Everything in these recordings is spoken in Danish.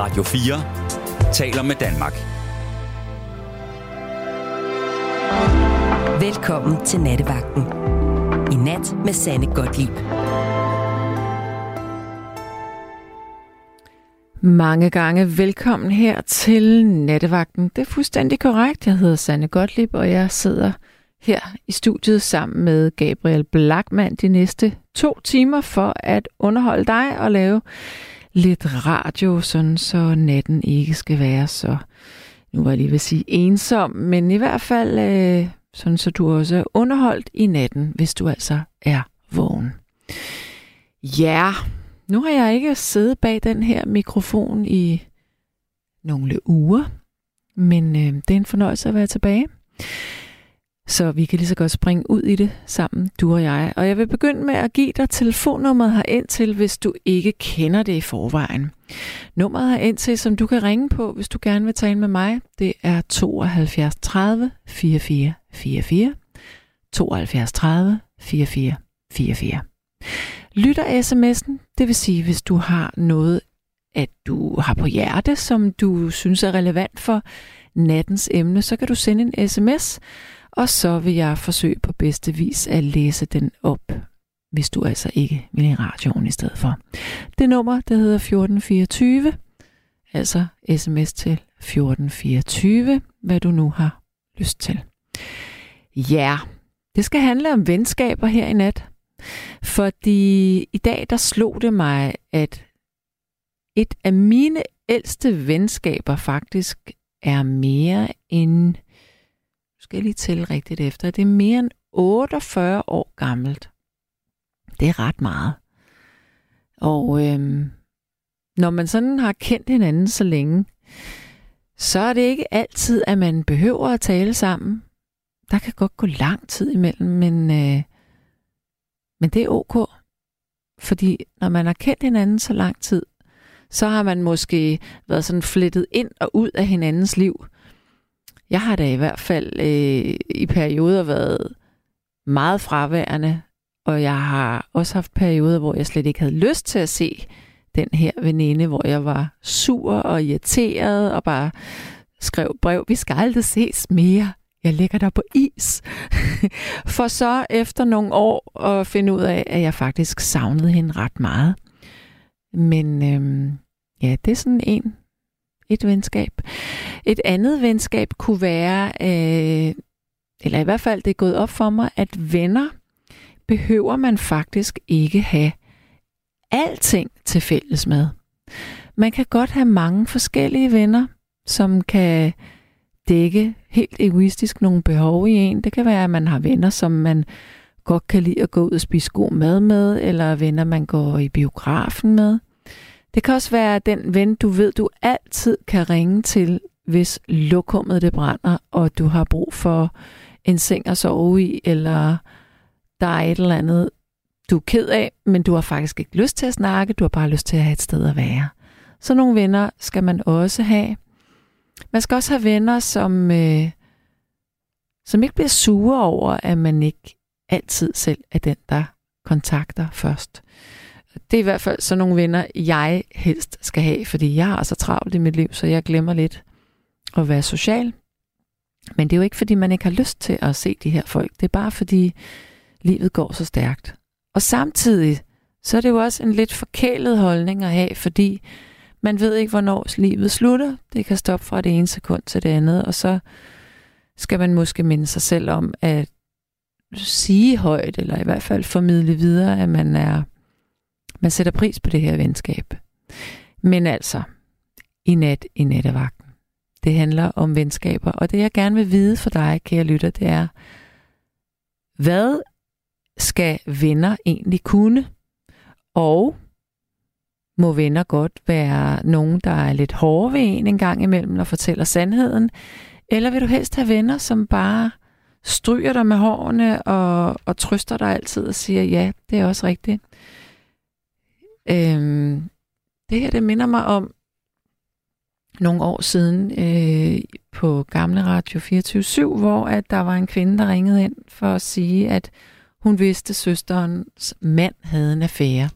Radio 4 taler med Danmark. Velkommen til Nattevagten. I nat med Sanne Godtlip. Mange gange velkommen her til Nattevagten. Det er fuldstændig korrekt. Jeg hedder Sanne Godtlip, og jeg sidder her i studiet sammen med Gabriel Blackman de næste to timer for at underholde dig og lave lidt radio, sådan så natten ikke skal være så, nu var jeg lige ved at sige ensom, men i hvert fald øh, sådan så du også er underholdt i natten, hvis du altså er vågen. Ja, nu har jeg ikke siddet bag den her mikrofon i nogle uger, men øh, det er en fornøjelse at være tilbage. Så vi kan lige så godt springe ud i det sammen, du og jeg. Og jeg vil begynde med at give dig telefonnummeret her ind til, hvis du ikke kender det i forvejen. Nummeret her ind til, som du kan ringe på, hvis du gerne vil tale med mig, det er 72 30 44 44. 72 30 44 44. Lytter sms'en, det vil sige, hvis du har noget, at du har på hjerte, som du synes er relevant for nattens emne, så kan du sende en sms, og så vil jeg forsøge på bedste vis at læse den op, hvis du altså ikke vil i radioen i stedet for. Det nummer, det hedder 1424, altså sms til 1424, hvad du nu har lyst til. Ja, det skal handle om venskaber her i nat. Fordi i dag, der slog det mig, at et af mine ældste venskaber faktisk er mere end skal lige tælle rigtigt efter, det er mere end 48 år gammelt. Det er ret meget. Og øhm, når man sådan har kendt hinanden så længe, så er det ikke altid, at man behøver at tale sammen. Der kan godt gå lang tid imellem, men, øh, men det er ok. Fordi når man har kendt hinanden så lang tid, så har man måske været sådan flettet ind og ud af hinandens liv. Jeg har da i hvert fald øh, i perioder været meget fraværende, og jeg har også haft perioder, hvor jeg slet ikke havde lyst til at se den her veninde, hvor jeg var sur og irriteret og bare skrev brev, vi skal aldrig ses mere. Jeg ligger der på is. For så efter nogle år at finde ud af, at jeg faktisk savnede hende ret meget. Men øhm, ja, det er sådan en et venskab. Et andet venskab kunne være, øh, eller i hvert fald det er gået op for mig, at venner behøver man faktisk ikke have alting til fælles med. Man kan godt have mange forskellige venner, som kan dække helt egoistisk nogle behov i en. Det kan være, at man har venner, som man godt kan lide at gå ud og spise god mad med, eller venner, man går i biografen med. Det kan også være den ven, du ved, du altid kan ringe til, hvis lokummet det brænder, og du har brug for en seng at sove i, eller der er et eller andet, du er ked af, men du har faktisk ikke lyst til at snakke, du har bare lyst til at have et sted at være. Så nogle venner skal man også have. Man skal også have venner, som, øh, som ikke bliver sure over, at man ikke altid selv er den, der kontakter først. Det er i hvert fald sådan nogle venner, jeg helst skal have, fordi jeg har så travlt i mit liv, så jeg glemmer lidt at være social. Men det er jo ikke, fordi man ikke har lyst til at se de her folk. Det er bare, fordi livet går så stærkt. Og samtidig, så er det jo også en lidt forkælet holdning at have, fordi man ved ikke, hvornår livet slutter. Det kan stoppe fra det ene sekund til det andet, og så skal man måske minde sig selv om at sige højt, eller i hvert fald formidle videre, at man er man sætter pris på det her venskab. Men altså, i nat i nattevagten. Det handler om venskaber, og det jeg gerne vil vide for dig, kære lytter, det er, hvad skal venner egentlig kunne? Og må venner godt være nogen, der er lidt hårde ved en en gang imellem og fortæller sandheden? Eller vil du helst have venner, som bare stryger dig med hårene og, og trøster dig altid og siger, ja, det er også rigtigt. Øhm, det her, det minder mig om nogle år siden øh, på Gamle Radio 24 hvor at der var en kvinde, der ringede ind for at sige, at hun vidste, at søsterens mand havde en affære.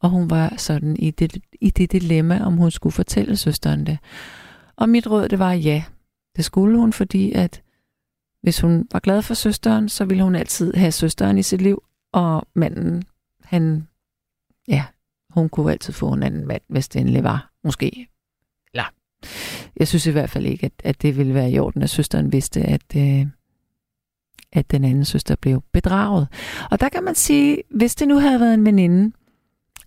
Og hun var sådan i det, i det dilemma, om hun skulle fortælle søsteren det. Og mit råd, det var ja. Det skulle hun, fordi at hvis hun var glad for søsteren, så ville hun altid have søsteren i sit liv, og manden, han, ja, hun kunne altid få en anden mand, hvis det endelig var, måske. Eller, jeg synes i hvert fald ikke, at, at det ville være i orden, at søsteren vidste, at, øh, at den anden søster blev bedraget. Og der kan man sige, hvis det nu havde været en veninde,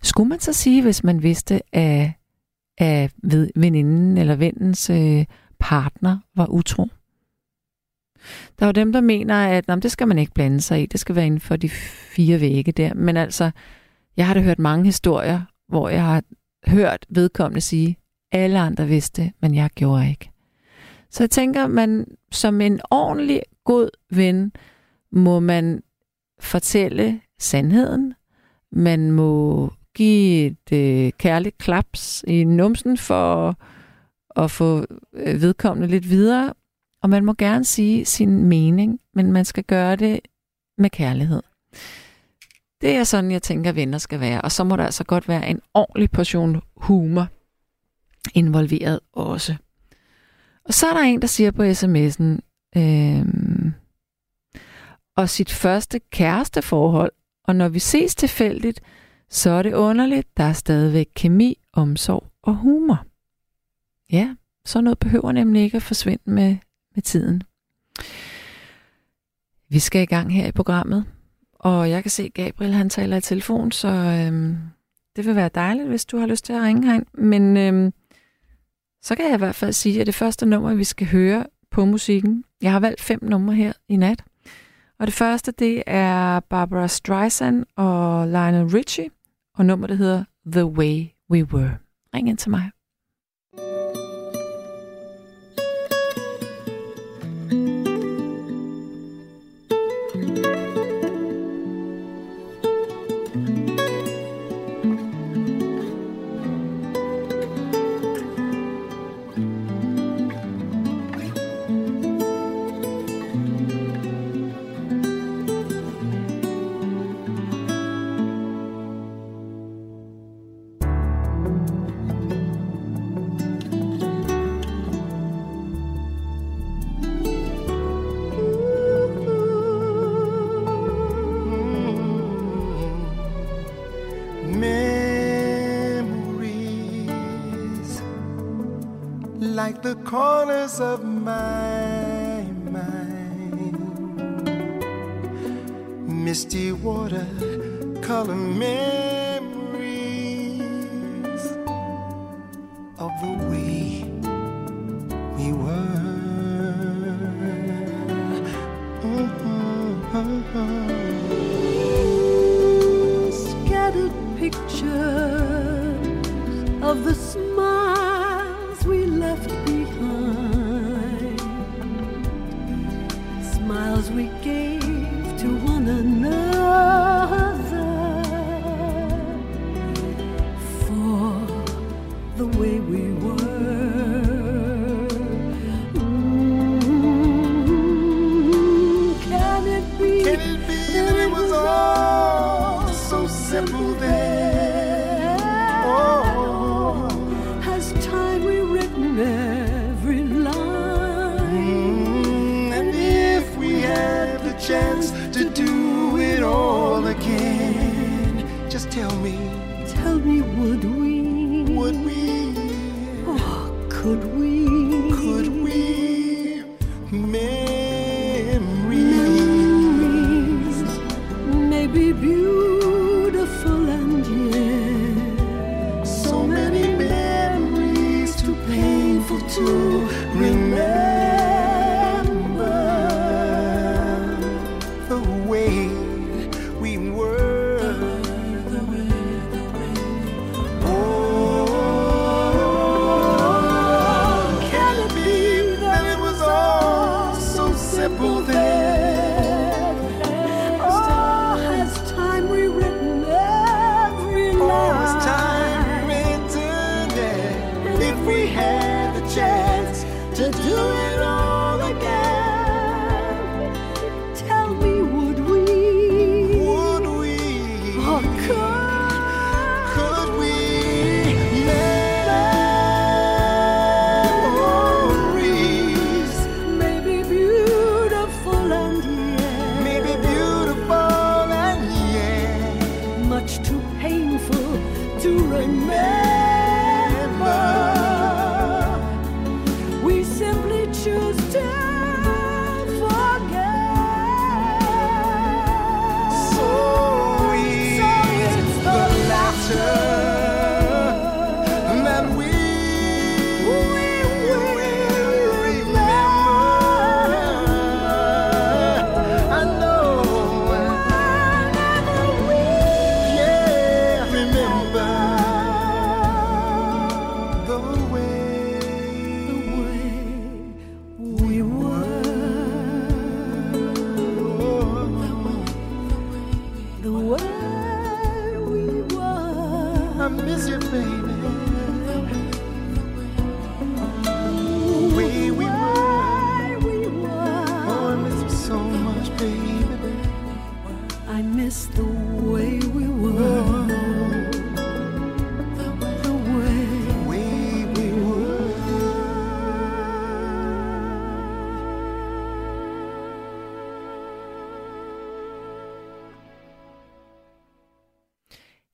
skulle man så sige, hvis man vidste, at, at veninden eller vennens øh, partner var utro? Der er jo dem, der mener, at jamen, det skal man ikke blande sig i. Det skal være inden for de fire vægge der. Men altså, jeg har da hørt mange historier, hvor jeg har hørt vedkommende sige, alle andre vidste, men jeg gjorde ikke. Så jeg tænker, man som en ordentlig god ven, må man fortælle sandheden. Man må give et øh, kærligt klaps i numsen for at få øh, vedkommende lidt videre. Og man må gerne sige sin mening, men man skal gøre det med kærlighed. Det er sådan, jeg tænker, venner skal være. Og så må der altså godt være en ordentlig portion humor involveret også. Og så er der en, der siger på sms'en, øhm, og sit første kæresteforhold, og når vi ses tilfældigt, så er det underligt, der er stadigvæk kemi, omsorg og humor. Ja, så noget behøver nemlig ikke at forsvinde med, med tiden. Vi skal i gang her i programmet, og jeg kan se, at Gabriel han taler i telefon, så øhm, det vil være dejligt, hvis du har lyst til at ringe herind. Men øhm, så kan jeg i hvert fald sige, at det første nummer, vi skal høre på musikken, jeg har valgt fem numre her i nat. Og det første, det er Barbara Streisand og Lionel Richie, og nummeret hedder The Way We Were. Ring ind til mig. Of my mind. Misty water, color memories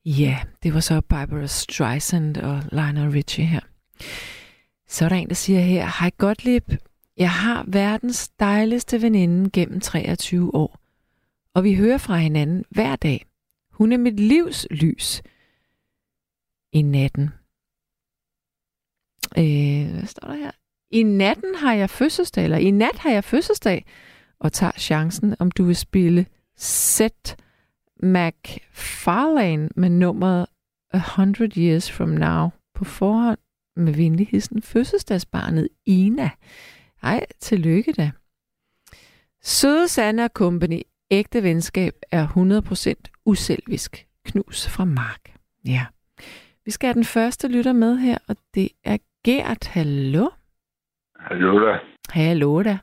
Ja, det var så Barbara Streisand og Lionel Richie her. Så er der en, der siger her, Hej Gottlieb, jeg har verdens dejligste veninde gennem 23 år, og vi hører fra hinanden hver dag. Hun er mit livs lys i natten. Øh, hvad står der her? I natten har jeg fødselsdag, eller i nat har jeg fødselsdag, og tager chancen, om du vil spille Set McFarlane med nummeret 100 Years From Now på forhånd med venlig hilsen fødselsdagsbarnet Ina. Ej, tillykke da. Søde Sanne og Company, ægte venskab er 100% uselvisk. Knus fra Mark. Ja. Vi skal have den første lytter med her, og det er Gert. Hallo? Hallo da. Hallo da.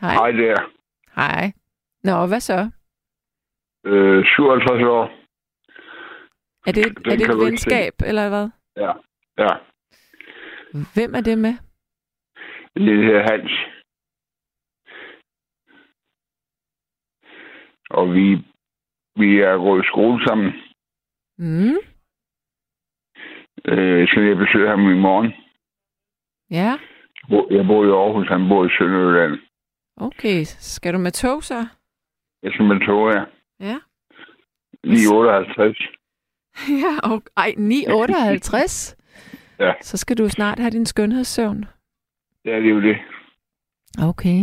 Hej. Hej der. Hej. Nå, hvad så? Øh, 57 år. Er det, Den er det et venskab, eller hvad? Ja. Ja. Hvem er det med? Det her Hans. Og vi, vi er gået i skole sammen. Mm, Øh, så jeg besøger ham i morgen. ja, Jeg bor i Aarhus, han bor i Sønderjylland. okay. Skal du med tog så? Jeg skal med tog her. Ja. 958. ja, og, ej, 9,58? Ja. Så skal du snart have din skønhedssøvn. Det er jo det. Okay,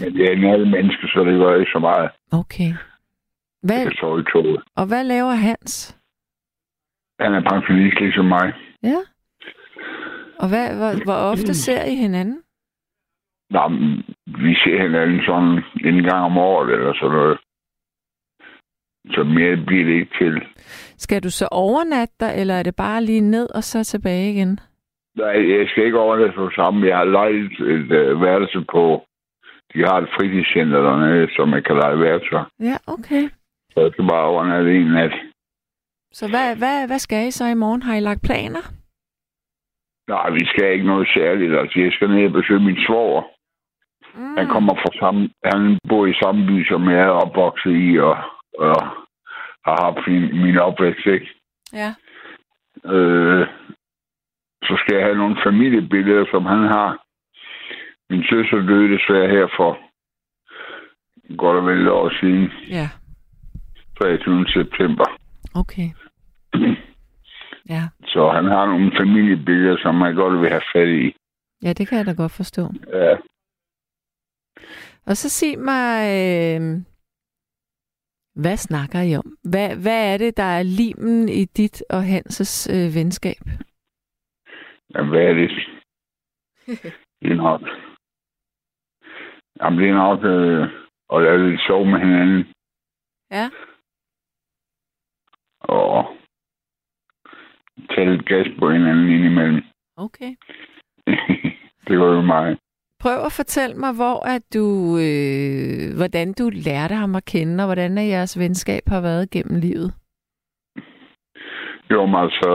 Men det er en alle mennesker, så det gør ikke så meget. okay. Jeg Hvad, kan sove i toget. og hvad laver Hans? Han er pensionist ligesom mig. Ja. Og hvad, hvor, hvor ofte ser I hinanden? Nå, vi ser hinanden sådan en gang om året eller sådan noget. Så mere bliver det ikke til. Skal du så overnatte dig, eller er det bare lige ned og så tilbage igen? Nej, jeg skal ikke overnatte på sammen. Jeg har lejet et øh, værelse på... De har et fritidscenter dernede, som man kan lege værelser. Ja, okay. Så jeg skal bare overnatte en nat. Så hvad, hvad, hvad skal I så i morgen? Har I lagt planer? Nej, vi skal ikke noget særligt. Altså, jeg skal ned og besøge min svoger. Mm. Han kommer fra samme... Han bor i samme by, som jeg er opvokset i, og, og har haft min, min opvækst, ikke? Ja. Øh, så skal jeg have nogle familiebilleder, som han har. Min søster døde desværre her for godt og vel et år siden, Ja, 23. september. okay. Ja. Så han har nogle familiebilleder, som man godt vil have fat i. ja, det kan jeg da godt forstå. Ja. Og så sig mig, øh, hvad snakker I om? Hvad, hvad er det, der er limen i dit og Hanses øh, venskab? Jamen, hvad er det? Det er nok... Jamen, det er nok øh, at lave lidt sov med hinanden. Ja. Og tage lidt gas på hinanden indimellem. Okay. det var jo mig. Prøv at fortælle mig, hvor at du, øh, hvordan du lærte ham at kende, og hvordan er jeres venskab har været gennem livet. Jo, men altså...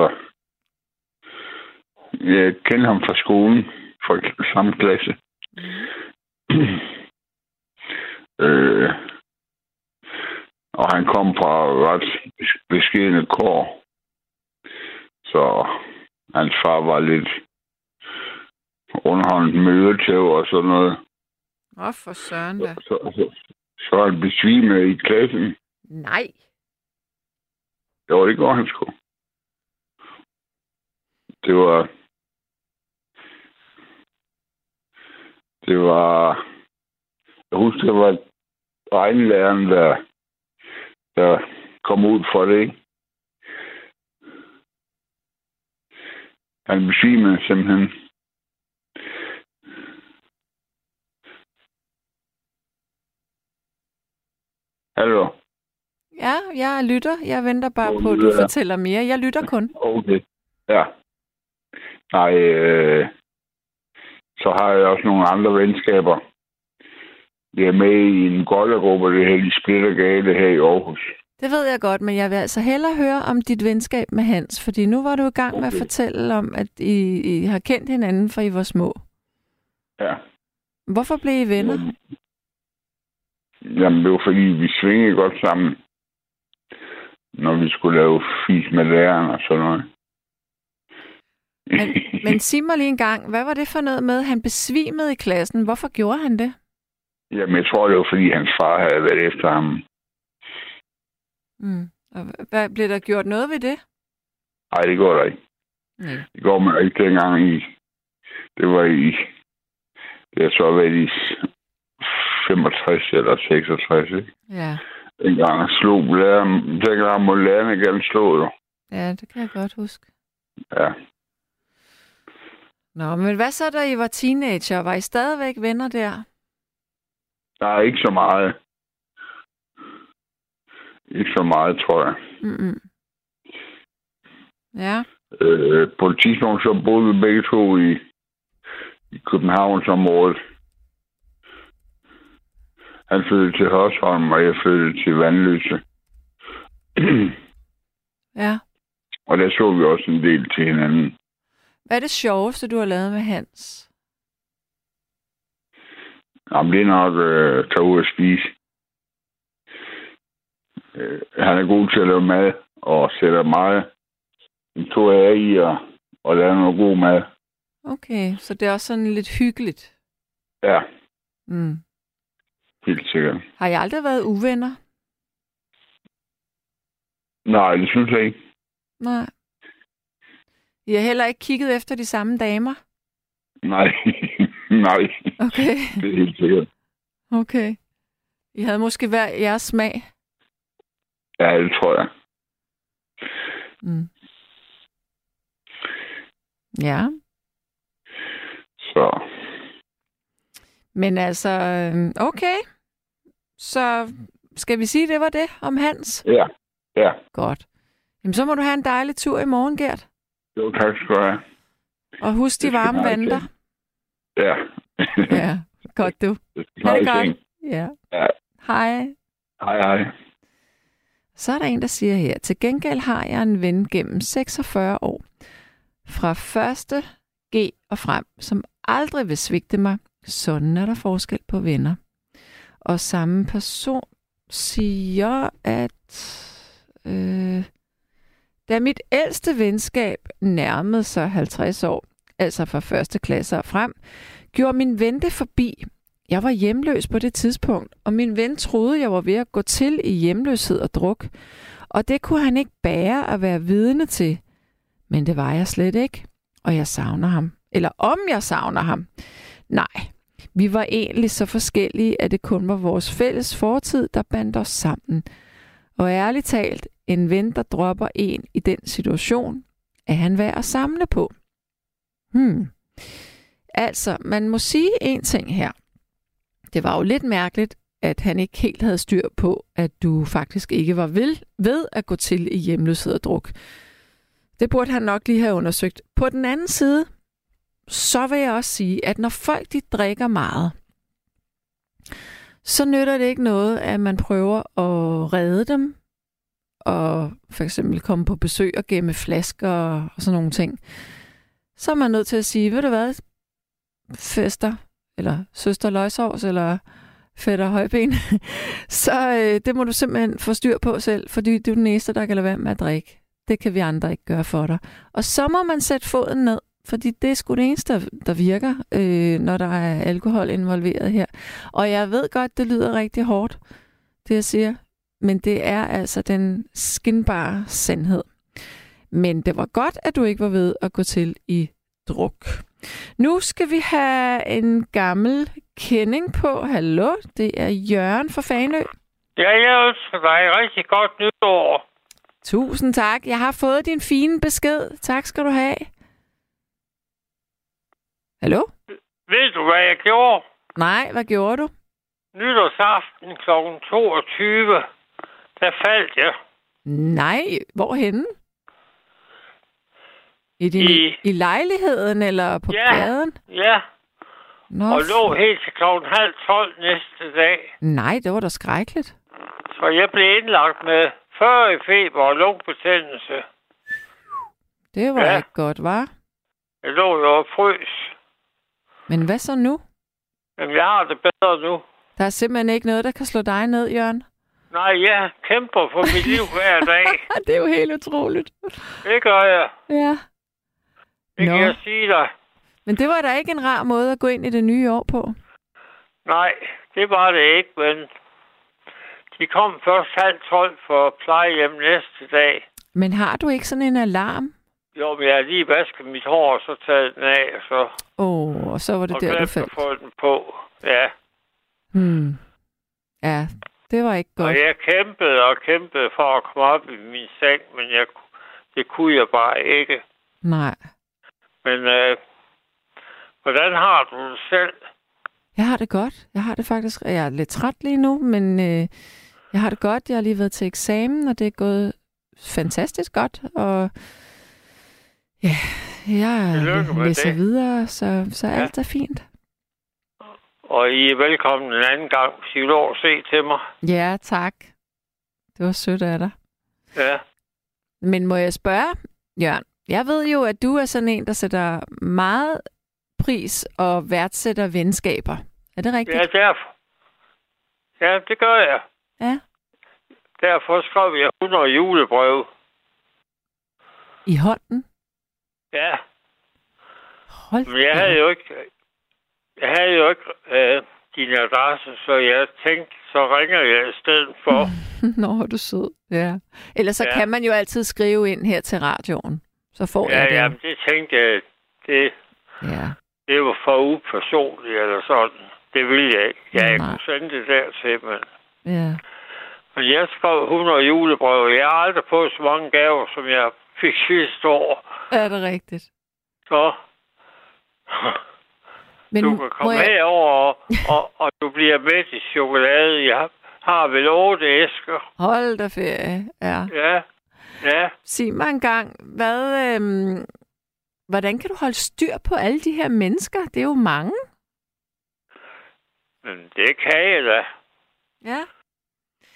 Jeg kender ham fra skolen, fra samme klasse. øh, og han kom fra ret beskedende kår. Så hans far var lidt underhånden mødetæv og sådan noget. Åh, for søren da. Så, så, så var han besvimet i klassen. Nej. Jo, det går han sgu. Det var... Det var... Jeg husker, det var regnlæreren, der, der kom ud for det, ikke? Han besvimede simpelthen. Hallo? Ja, jeg lytter. Jeg venter bare Hvor på, at du jeg? fortæller mere. Jeg lytter kun. Okay. Ja. Nej, øh, så har jeg også nogle andre venskaber. Vi er med i en goldergruppe, det her i Splitter Gale her i Aarhus. Det ved jeg godt, men jeg vil altså hellere høre om dit venskab med Hans, fordi nu var du i gang med at Okay. fortælle om, at I, I har kendt hinanden, fra I var små. Ja. Hvorfor blev I venner? Jamen, det var fordi, vi svingede godt sammen, når vi skulle lave fis med læreren og sådan noget. Men, men sig mig lige en gang, hvad var det for noget med, han besvimede i klassen? Hvorfor gjorde han det? Jamen, jeg tror, det var fordi, hans far havde været efter ham. Mm. Og hva- hvad, blev der gjort noget ved det? Nej, det går der ikke. Nej. Det går man ikke dengang i... Det var i... Det har så været i 65 eller 66, ikke? Ja. Dengang slog læreren... Dengang må lærerne gerne slå, jo. ja, det kan jeg godt huske. Ja. Nå, men hvad så, da I var teenager? Var I stadigvæk venner der? Der er ikke så meget. Ikke så meget, tror jeg. Mm-mm. Ja, Øh, på et tidspunkt så boede vi begge to i, i Københavnsområdet. Han flyttede til Hørsholm, og jeg flyttede til Vandløse. ja. og der så vi også en del til hinanden. Hvad er det sjoveste, du har lavet med Hans? Jamen, det er nok øh, tage ud og spise. Øh, han er god til at lave mad, og sætter meget to af i og, og lave noget god mad. Okay, så det er også sådan lidt hyggeligt. Ja, Mm. Helt sikkert. Har I aldrig været uvenner? Nej, det synes jeg ikke. Nej. I har heller ikke kigget efter de samme damer? Nej, nej, Okay, det er helt sikkert. okay. I havde måske hver jeres smag? Ja, det tror jeg. Mm. Ja, Så men altså, øhm, okay. Så skal vi sige, det var det om Hans? ja, ja. Godt. Jamen, så må du have en dejlig tur i morgen, Gert. Jo, tak skal du have. Og husk de varme jeg vanter. Ja. Ja, godt du. Det Ha' det godt. Ja. Ja. Hej. Hej, hej. Så er der en, der siger her, til gengæld har jeg en ven gennem 46 år, fra første G og frem, som aldrig vil svigte mig. Sådan er der forskel på venner. Og samme person siger, at øh, da mit ældste venskab nærmede sig 50 år, altså fra første klasse og frem, gjorde min ven det forbi. Jeg var hjemløs på det tidspunkt, og min ven troede, jeg var ved at gå til i hjemløshed og druk. Og det kunne han ikke bære at være vidne til. Men det var jeg slet ikke, og jeg savner ham. Eller om jeg savner ham. Nej, vi var egentlig så forskellige, at det kun var vores fælles fortid, der bandt os sammen. Og ærligt talt, en ven, der dropper en i den situation, er han værd at samle på. Hmm. Altså, man må sige en ting her. Det var jo lidt mærkeligt, at han ikke helt havde styr på, at du faktisk ikke var ved, ved at gå til i hjemløshed og druk. Det burde han nok lige have undersøgt. På den anden side, så vil jeg også sige, at når folk de drikker meget, så nytter det ikke noget, at man prøver at redde dem, og for eksempel komme på besøg og gemme flasker og sådan nogle ting. Så er man nødt til at sige, ved du hvad, fester, eller søster løgsovs, eller fætter højben, så øh, det må du simpelthen få styr på selv, fordi du er den eneste, der kan lade være med at drikke. det kan vi andre ikke gøre for dig. Og så må man sætte foden ned, fordi det er sgu det eneste, der- der virker, øh, når der er alkohol involveret her. Og jeg ved godt, det lyder rigtig hårdt, det jeg siger, men det er altså den skinbare sandhed. Men det var godt, at du ikke var ved at gå til i druk. Nu skal vi have en gammel kending på. Hallo, det er Jørgen fra Fanø. Ja, jeg ønsker dig rigtig godt nytår. Tusind tak. Jeg har fået din fine besked. Tak skal du have. Hallo? Ved du, hvad jeg gjorde? Nej, hvad gjorde du? Nytårsaften kl. 22, der faldt jeg Nej, hvorhenne? I, din, I... I- lejligheden eller på Ja. gaden? Ja, Nå, og lå helt til klokken halv 12 næste dag. Nej, det var da skrækkeligt. Så jeg blev indlagt med 40 i feber og lungebetændelse. Det var Ja. ikke godt, var? Jeg lå jo og frøs. Men hvad så nu? Men jeg har det bedre nu. Der er simpelthen ikke noget, der kan slå dig ned, Jørgen. Nej, jeg kæmper for mit liv hver dag. det er jo helt utroligt. Det gør jeg. Ja. Det kan Nå. jeg sige dig. Men det var da ikke en rar måde at gå ind i det nye år på. Nej, det var det ikke, men de kom først halv 12 for plejehjem næste dag. Men har du ikke sådan en alarm? Jo, men jeg har lige vasket mit hår, og så taget den af, og så Åh, oh, og så var det og der, du faldt. få den på. Ja, Hmm. Ja, det var ikke og godt. jeg kæmpede og kæmpede for at komme op i min seng, men jeg, det kunne jeg bare ikke. Nej. Men øh, hvordan har du det selv? Jeg har det godt. Jeg har det faktisk... Jeg er lidt træt lige nu, men øh, jeg har det godt. Jeg har lige været til eksamen, og det er gået fantastisk godt. Og ja, jeg Tillykke læser det. videre, så, så Ja. alt er fint. Og I er velkommen en anden gang, hvis I vil over se til mig. Ja, tak. Det var sødt af dig. Ja, Men må jeg spørge, Jørgen? Jeg ved jo, at du er sådan en, der sætter meget pris og værdsætter venskaber. Er det rigtigt? ja derfor. Ja, det gør jeg. ja. Derfor skrev jeg 100 julebreve. I hånden? Ja, Hold men jeg havde jo ikke, jeg havde jo ikke øh, din adresse, så jeg tænkte, så ringer jeg i stedet for. Nå, du sød. Ja. Ellers så Ja. kan man jo altid skrive ind her til radioen. Så får Ja, jeg det. ja, det tænkte jeg, det, ja. det var for upersonligt eller sådan. Det ville jeg ikke. Jeg Nej. kunne sende det dertil, men, ja. men jeg skrev 100 julebreve. Jeg har aldrig fået så mange gaver, som jeg fik sidste år. Er det rigtigt? Så Men du kan komme jeg... herover, og, og, og du bliver med i chokolade. Jeg har vel otte æsker. Hold da ferie. Ja. Ja, ja. Sig mig en gang, hvad, øhm, hvordan kan du holde styr på alle de her mennesker? Det er jo mange. Men det kan jeg da. Ja.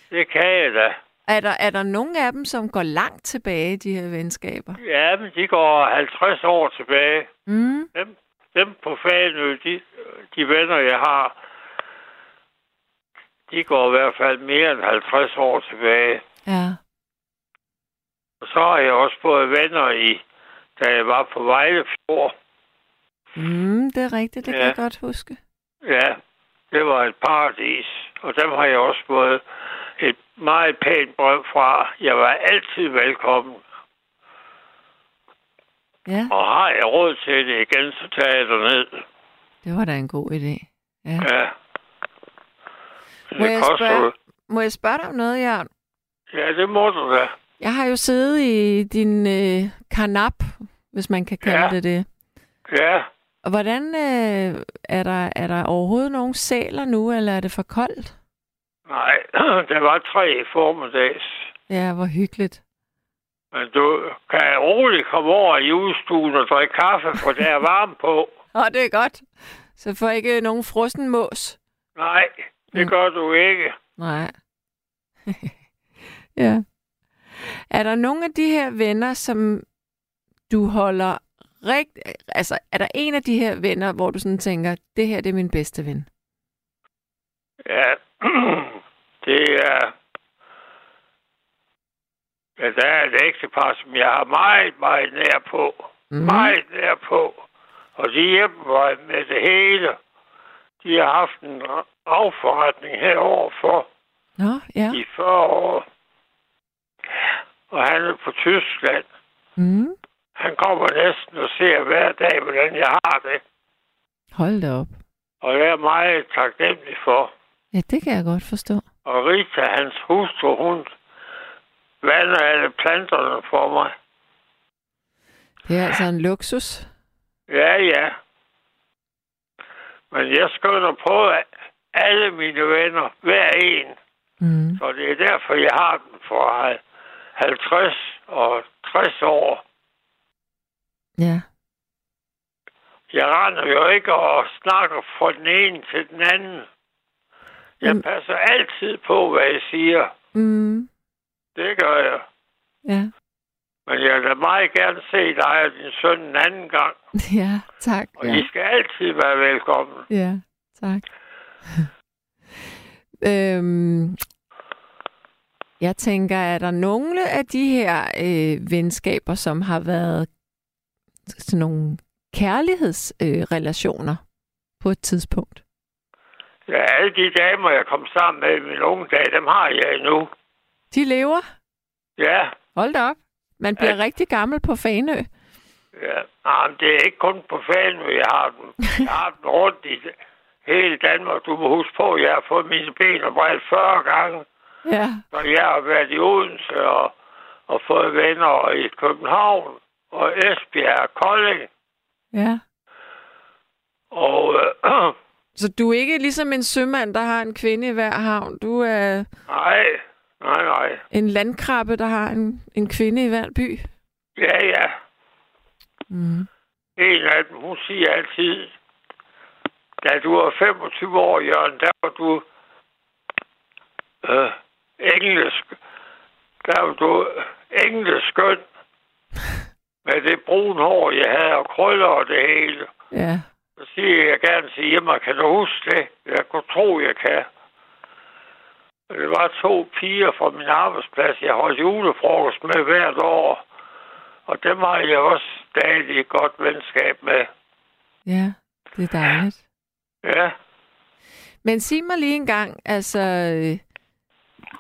Det kan jeg da. Er der, er der nogle af dem, som går langt tilbage, de her venskaber? Ja, men de går 50 år tilbage. Mm. Dem, dem på Fanø, de, de venner, jeg har, de går i hvert fald mere end 50 år tilbage. Ja. Og så har jeg også fået venner i, da jeg var på Vejlefjord. Mm, det er rigtigt, det kan Ja. jeg godt huske. Ja, det var et paradis. Og dem har jeg også fået et meget pænt brev fra. Jeg var altid velkommen. Ja, Og har jeg råd til det igen, så tager jeg ned. det var da en god idé. Ja. Ja. Må jeg, Det spørge, må jeg spørge dig om noget, Jørgen? Ja, det må du da. Jeg har jo siddet i din øh, karnap, hvis man kan kalde Ja. det det. Ja, Og hvordan øh, er, der, er der overhovedet nogen sæler nu, eller er det for koldt? Nej, der var tre i formiddags. Ja, hvor hyggeligt. Men du kan roligt komme over i julestuen og drikke kaffe, for der er varme på. Åh, det er godt. Så får ikke nogen frossen mås. Nej, det Mm. gør du ikke. Nej. ja. Er der nogle af de her venner, som du holder rigt... Altså, er der en af de her venner, hvor du sådan tænker, det her det er min bedste ven? Ja, det er... Ja, der er et ægtepar, som jeg har meget, meget nær på. Mm. Meget nær på. Og de hjælper mig med det hele. De har haft en afforretning herover for Nå, ja. i 40 år. Og han er på Tyskland. Mm. Han kommer næsten og ser hver dag, hvordan jeg har det. Hold da op. Og jeg er meget taknemmelig for. Ja, det kan jeg godt forstå. Og Rita, hans hustru, hun vander alle planterne for mig. Det er altså en luksus. Ja, ja. Men jeg skynder på at alle mine venner, hver en. Mm. Så det er derfor, jeg har den for 50 og 60 år. Ja. Jeg render jo ikke og snakker fra den ene til den anden. Jeg Mm. passer altid på, hvad jeg siger. Mm. Det gør jeg. Ja. Men jeg vil meget gerne se dig og din søn en anden gang. Ja, tak. Og Ja, I skal altid være velkommen. ja tak. øhm, jeg tænker, er der nogle af de her øh, venskaber, som har været sådan nogle kærlighedsrelationer øh, på et tidspunkt? Ja, alle de damer, jeg kom sammen med i min unge dag, dem har jeg endnu. De lever? Ja, Hold da op. Man bliver ja. rigtig gammel på Fanø. ja. Nej, men det er ikke kun på Fanø, jeg har dem. Jeg har dem rundt i hele Danmark. Du må huske på, at jeg har fået mine ben og bredt 40 gange. Ja. Så jeg har været i Odense og, og fået venner i København og Esbjerg og Kolding. Ja. Og øh, Så du er ikke ligesom en sømand, der har en kvinde i hver havn. Du er nej, nej, nej. en landkrabbe, der har en, en kvinde i hver by. Ja, ja. Mm. En af dem, hun siger altid, da du var 25 år, Jørgen, der var du øh, engelsk. Der var du engelsk skøn. Med det brune hår, jeg havde, og krøller og det hele. Ja. Så siger jeg gerne til Irma, kan du huske det? Jeg kunne tro, jeg kan. Og Det var to piger fra min arbejdsplads, jeg holdt julefrokost med hvert år. Og dem har jeg også stadig et godt venskab med. Ja, det er dejligt. Ja, Men sig mig lige en gang, altså,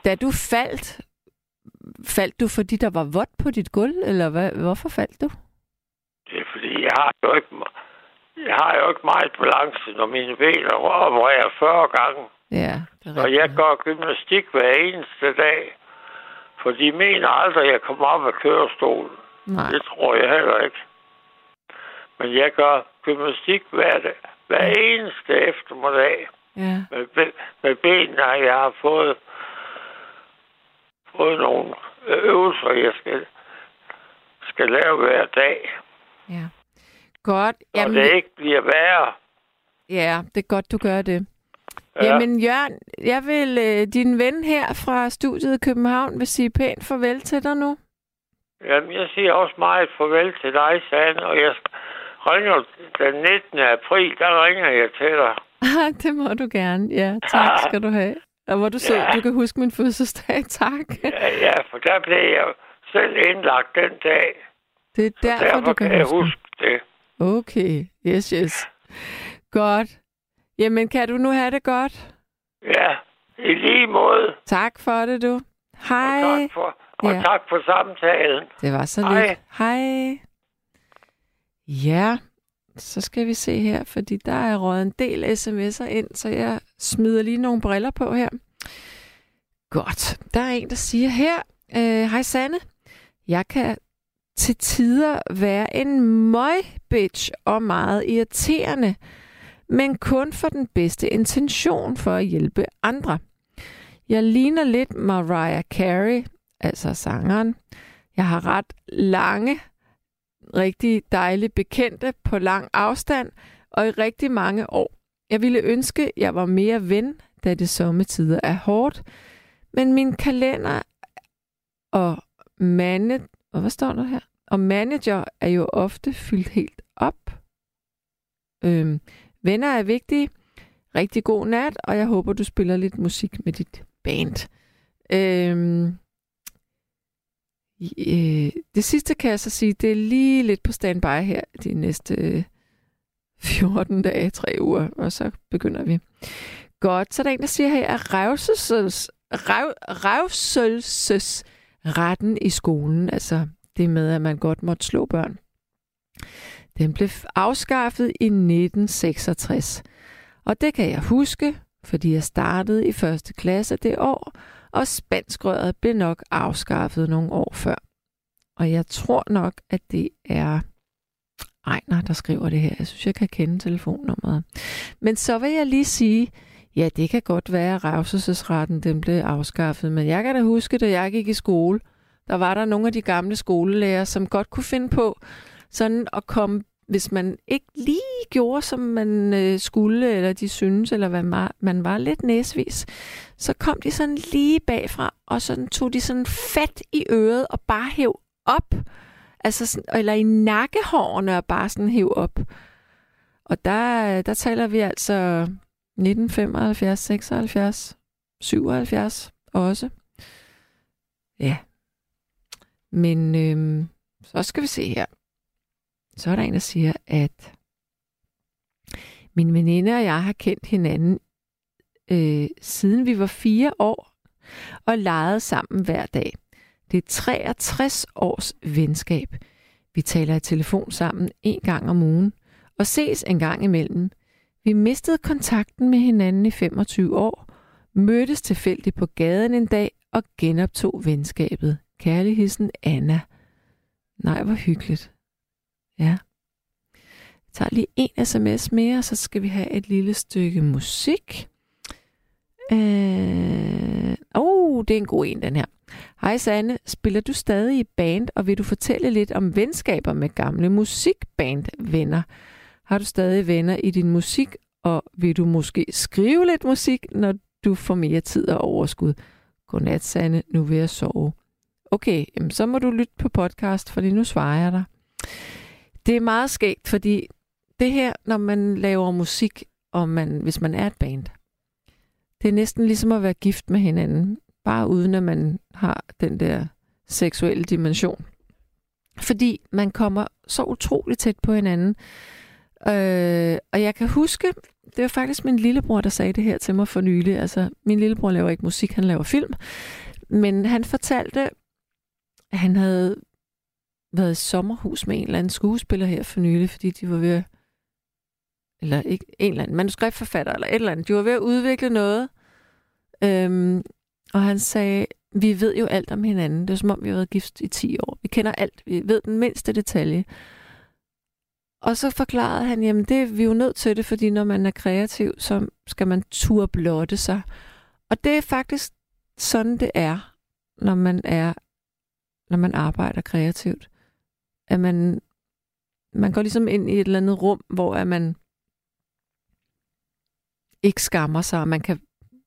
da du faldt, faldt du fordi der var vådt på dit gulv, eller hvad, hvorfor faldt du? det er fordi, jeg har jo ikke, jeg har jo ikke meget balance, når mine ben er opererer 40 gange. Ja, det Og jeg gør gymnastik hver eneste dag. For de mener aldrig, at jeg kommer op af kørestolen. Nej, Det tror jeg heller ikke. Men jeg gør gymnastik hver, dag, hver eneste eftermiddag. ja, Med, be- med benene, jeg har fået, fået nogle øvelser, jeg skal, skal lave hver dag. ja. Godt. Jamen, det ikke bliver værre. ja, det er godt, du gør det. Ja. Jamen, Jørgen, jeg vil, øh, din ven her fra studiet i København vil sige pænt farvel til dig nu. Jamen, jeg siger også meget farvel til dig, Sande, og jeg ringer den 19. april, der ringer jeg til dig. det må du gerne. Ja, tak skal du have. Og hvor du Ja. du kan huske min fødselsdag. Tak. Ja, ja, for der blev jeg selv indlagt den dag. Det er derfor, Derfor du kan kan jeg huske. huske det. Okay, yes, yes. Godt. Jamen, kan du nu have det godt? Ja, i lige måde. Tak for det, du. Og Hej. tak for, og Ja. tak for samtalen. Det var så Hej. lidt. Hej. Ja, så skal vi se her, fordi der er røget en del sms'er ind, så jeg smider lige nogle briller på her. Godt. Der er en, der siger her, øh, Hej Sanne, jeg kan til tider være en møgbitch og meget irriterende, men kun for den bedste intention for at hjælpe andre. Jeg ligner lidt Mariah Carey, altså sangeren. Jeg har ret lange, rigtig dejlige bekendte på lang afstand og i rigtig mange år. Jeg ville ønske, jeg var mere ven, da det sommetider er hårdt, men min kalender og mane, og hvad står der her? Og manager er jo ofte fyldt helt op. Øhm, venner er vigtige. Rigtig god nat, og jeg håber, du spiller lidt musik med dit band. Øhm, Øh, det sidste kan jeg så sige, det er lige lidt på standby her de næste øh, 14 dage, 3 uger, og så begynder vi. Godt, så er der en, der siger her, at revselses, rev, retten i skolen, altså det med, at man godt måtte slå børn, den blev afskaffet i 1966. Og det kan jeg huske, fordi jeg startede i første klasse det år, og spanskrøret blev nok afskaffet nogle år før. Og jeg tror nok, at det er Ejner, der skriver det her. Jeg synes, jeg kan kende telefonnummeret. Men så vil jeg lige sige, ja, det kan godt være, at revselsesretten den blev afskaffet, men jeg kan da huske, da jeg gik i skole, der var der nogle af de gamle skolelærer, som godt kunne finde på sådan at komme hvis man ikke lige gjorde, som man øh, skulle, eller de synes, eller hvad man, man var lidt næsvis, så kom de sådan lige bagfra, og så tog de sådan fat i øret og bare hæv op. Altså sådan, eller i nakkehårene og bare sådan hæv op. Og der, øh, der taler vi altså 1975, 76, 77 også. Ja. Men øhm, så skal vi se her. Så er der en, der siger, at min veninde og jeg har kendt hinanden øh, siden vi var fire år og legede sammen hver dag. Det er 63 års venskab. Vi taler i telefon sammen en gang om ugen og ses en gang imellem. Vi mistede kontakten med hinanden i 25 år, mødtes tilfældigt på gaden en dag og genoptog venskabet. Kærligheden Anna. Nej, hvor hyggeligt. Ja. Jeg tager lige en sms mere, så skal vi have et lille stykke musik. Øh... Oh, det er en god en, den her. Hej Sanne, spiller du stadig i band, og vil du fortælle lidt om venskaber med gamle musikbandvenner? Har du stadig venner i din musik, og vil du måske skrive lidt musik, når du får mere tid og overskud? Godnat, Sanne. Nu vil jeg sove. Okay, så må du lytte på podcast, fordi nu svarer jeg dig. Det er meget skægt, fordi det her, når man laver musik, og man, hvis man er et band, det er næsten ligesom at være gift med hinanden, bare uden at man har den der seksuelle dimension. Fordi man kommer så utroligt tæt på hinanden. Øh, og jeg kan huske, det var faktisk min lillebror, der sagde det her til mig for nylig. Altså, min lillebror laver ikke musik, han laver film. Men han fortalte, at han havde været i sommerhus med en eller anden skuespiller her for nylig, fordi de var ved eller ikke, en eller anden manuskriptforfatter, eller et eller andet. De var ved at udvikle noget. Øhm, og han sagde, vi ved jo alt om hinanden. Det er som om, vi har været gift i 10 år. Vi kender alt. Vi ved den mindste detalje. Og så forklarede han, jamen det vi er jo nødt til det, fordi når man er kreativ, så skal man turde blotte sig. Og det er faktisk sådan, det er, når man er, når man arbejder kreativt at man, man går ligesom ind i et eller andet rum, hvor at man ikke skammer sig, og man kan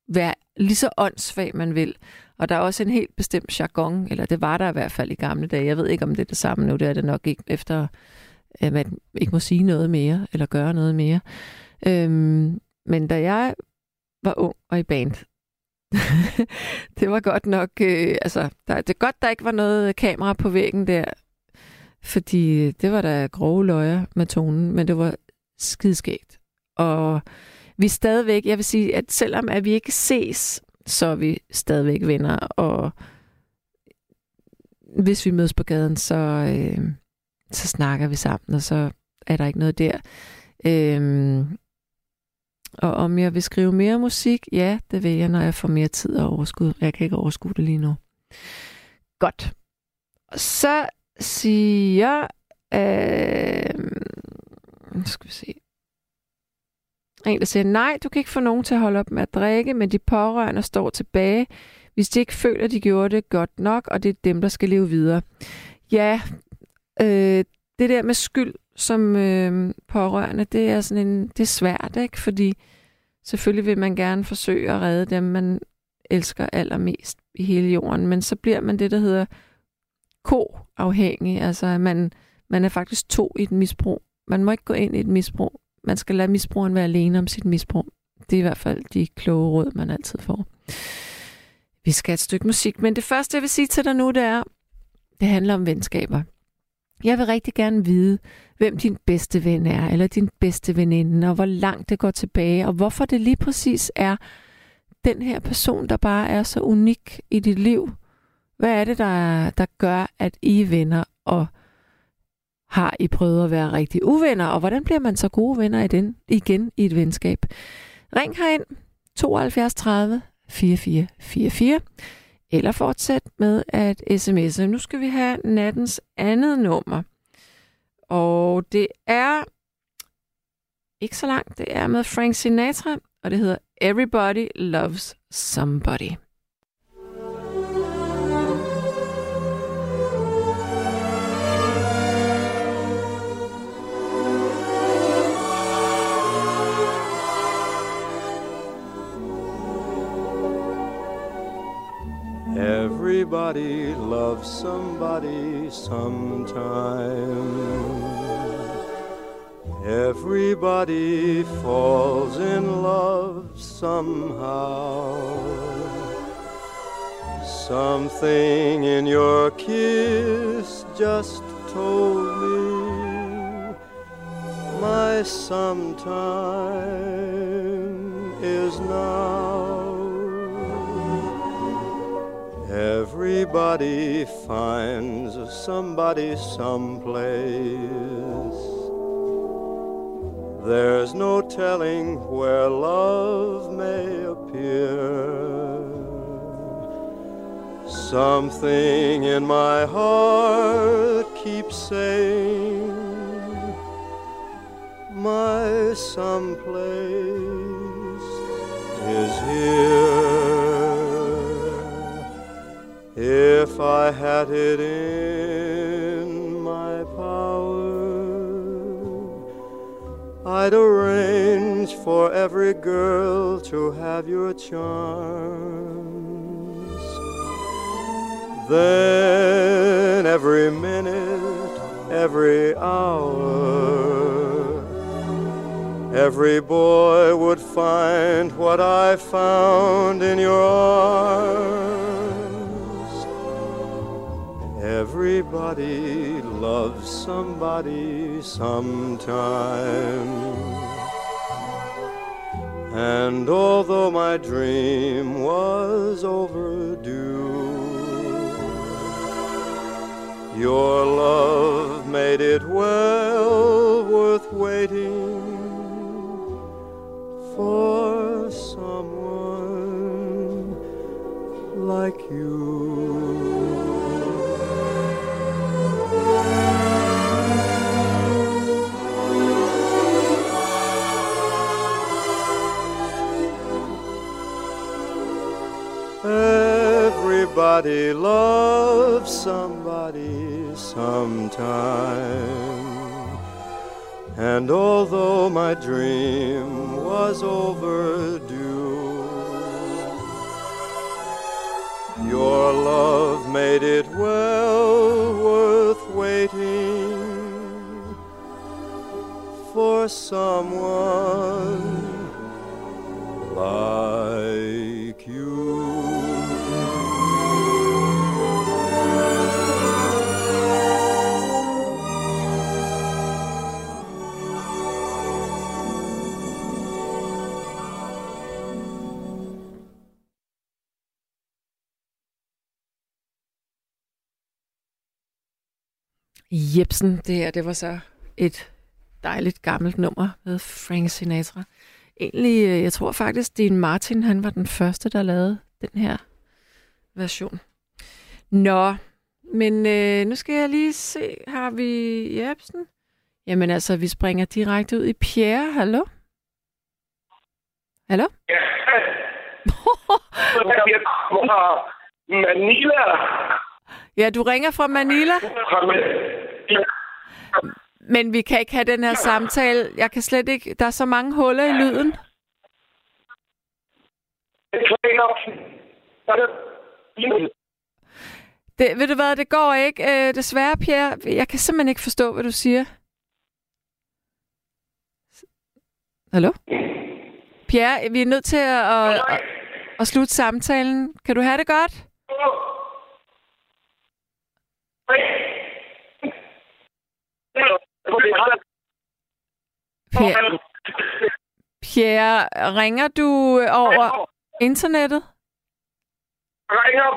være lige så åndssvag, man vil. Og der er også en helt bestemt jargon, eller det var der i hvert fald i gamle dage. Jeg ved ikke, om det er det samme nu. Det er det nok ikke, efter at man ikke må sige noget mere, eller gøre noget mere. Øhm, men da jeg var ung og i band, det var godt nok, øh, altså, der, det er godt, der ikke var noget kamera på væggen der, fordi det var da grove løjer med tonen, men det var skidskægt. Og vi stadigvæk, jeg vil sige, at selvom at vi ikke ses, så er vi stadigvæk venner, og hvis vi mødes på gaden, så, øh, så snakker vi sammen, og så er der ikke noget der. Øhm, og om jeg vil skrive mere musik, ja, det vil jeg, når jeg får mere tid og overskud. Jeg kan ikke overskue det lige nu. Godt. Så siger... Øh, skal vi se. En, der siger, nej, du kan ikke få nogen til at holde op med at drikke, men de pårørende står tilbage, hvis de ikke føler, at de gjorde det godt nok, og det er dem, der skal leve videre. Ja, øh, det der med skyld som øh, pårørende, det er sådan en, det er svært, ikke? Fordi selvfølgelig vil man gerne forsøge at redde dem, man elsker allermest i hele jorden, men så bliver man det, der hedder ko-afhængig. Altså, man, man er faktisk to i et misbrug. Man må ikke gå ind i et misbrug. Man skal lade misbrugeren være alene om sit misbrug. Det er i hvert fald de kloge råd, man altid får. Vi skal have et stykke musik, men det første, jeg vil sige til dig nu, det er, Det handler om venskaber. Jeg vil rigtig gerne vide, hvem din bedste ven er, eller din bedste veninde, og hvor langt det går tilbage, og hvorfor det lige præcis er den her person, der bare er så unik i dit liv. Hvad er det, der, der gør, at I er venner, og har I prøvet at være rigtig uvenner, og hvordan bliver man så gode venner i den, igen i et venskab? Ring herind 72 30 4444, eller fortsæt med at sms'e. Nu skal vi have nattens andet nummer, og det er ikke så langt, det er med Frank Sinatra, og det hedder Everybody Loves Somebody. Everybody loves somebody sometime. Everybody falls in love somehow. Something in your kiss just told me my sometime is now. Everybody finds somebody someplace. There's no telling where love may appear. Something in my heart keeps saying, My someplace is here. If I had it in my power, I'd arrange for every girl to have your charms. Then every minute, every hour, every boy would find what I found in your arms. Everybody loves somebody sometime. And although my dream was overdue, your love made it well worth waiting for someone like you. Everybody loves somebody sometime. And although my dream was overdue, your love made it well worth waiting for someone like Jepsen, det her, det var så et dejligt gammelt nummer med Frank Sinatra. Egentlig, øh, jeg tror faktisk, Dean Martin, han var den første, der lavede den her version. Nå, men øh, nu skal jeg lige se, har vi Jepsen? Jamen altså, vi springer direkte ud i Pierre. Hallo? Hallo? Ja. Jeg kommer fra Manila. Ja, du ringer fra Manila, Fra Manila. Men vi kan ikke have den her samtale. Jeg kan slet ikke... Der er så mange huller i lyden. Det, ved du hvad, det går ikke. Øh, desværre, Pierre, jeg kan simpelthen ikke forstå, hvad du siger. Hallo? Pierre, vi er nødt til at, at, at, at slutte samtalen. Kan du have det godt? Pierre, Pierre ringer du over internettet? Jeg ringer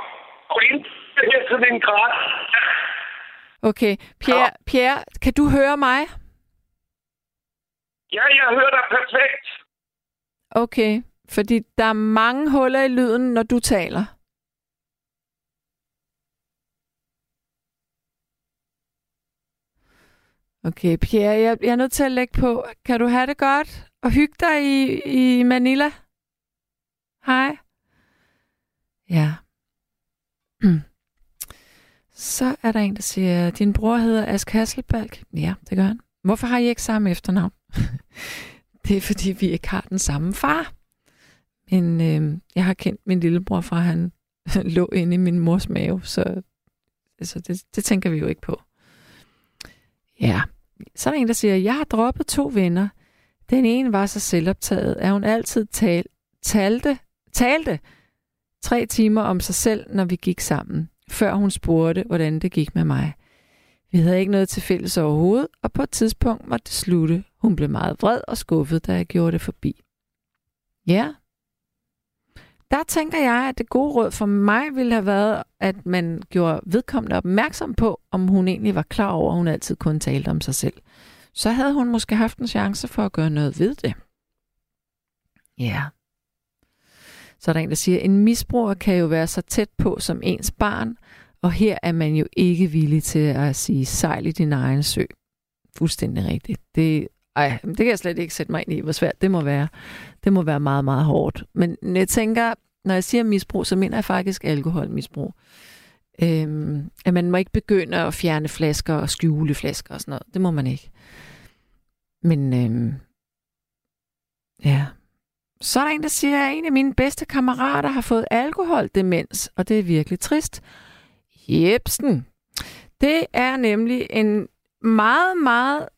over internettet til en grad. Okay. Pierre, Pierre, kan du høre mig? Ja, jeg hører dig perfekt. Okay, fordi der er mange huller i lyden, når du taler. Okay, Pierre, jeg, jeg er nødt til at lægge på. Kan du have det godt og hygge dig i, i Manila? Hej. Ja. Så er der en, der siger, din bror hedder Ask Hasselbalg. Ja, det gør han. Hvorfor har I ikke samme efternavn? det er, fordi vi ikke har den samme far. Men øh, jeg har kendt min lillebror fra, han lå inde i min mors mave, så altså, det, det tænker vi jo ikke på. Ja, så er der en, der siger, jeg har droppet to venner. Den ene var så selvoptaget, at hun altid tal, talte, talte tre timer om sig selv, når vi gik sammen, før hun spurgte, hvordan det gik med mig. Vi havde ikke noget til fælles overhovedet, og på et tidspunkt måtte det slutte. Hun blev meget vred og skuffet, da jeg gjorde det forbi. Ja. Der tænker jeg, at det gode råd for mig ville have været, at man gjorde vedkommende opmærksom på, om hun egentlig var klar over, at hun altid kun talte om sig selv. Så havde hun måske haft en chance for at gøre noget ved det. Ja. Så er der en, der siger, en misbruger kan jo være så tæt på som ens barn, og her er man jo ikke villig til at sige sejl i din egen sø. Fuldstændig rigtigt. Det, ej, det kan jeg slet ikke sætte mig ind i, hvor svært det må være. Det må være meget, meget hårdt. Men jeg tænker, når jeg siger misbrug, så mener jeg faktisk alkoholmisbrug. Øhm, at man må ikke begynde at fjerne flasker og skjule flasker og sådan noget. Det må man ikke. Men øhm, ja, så er der en, der siger, at en af mine bedste kammerater har fået alkoholdemens, og det er virkelig trist. Jebsen. Det er nemlig en meget, meget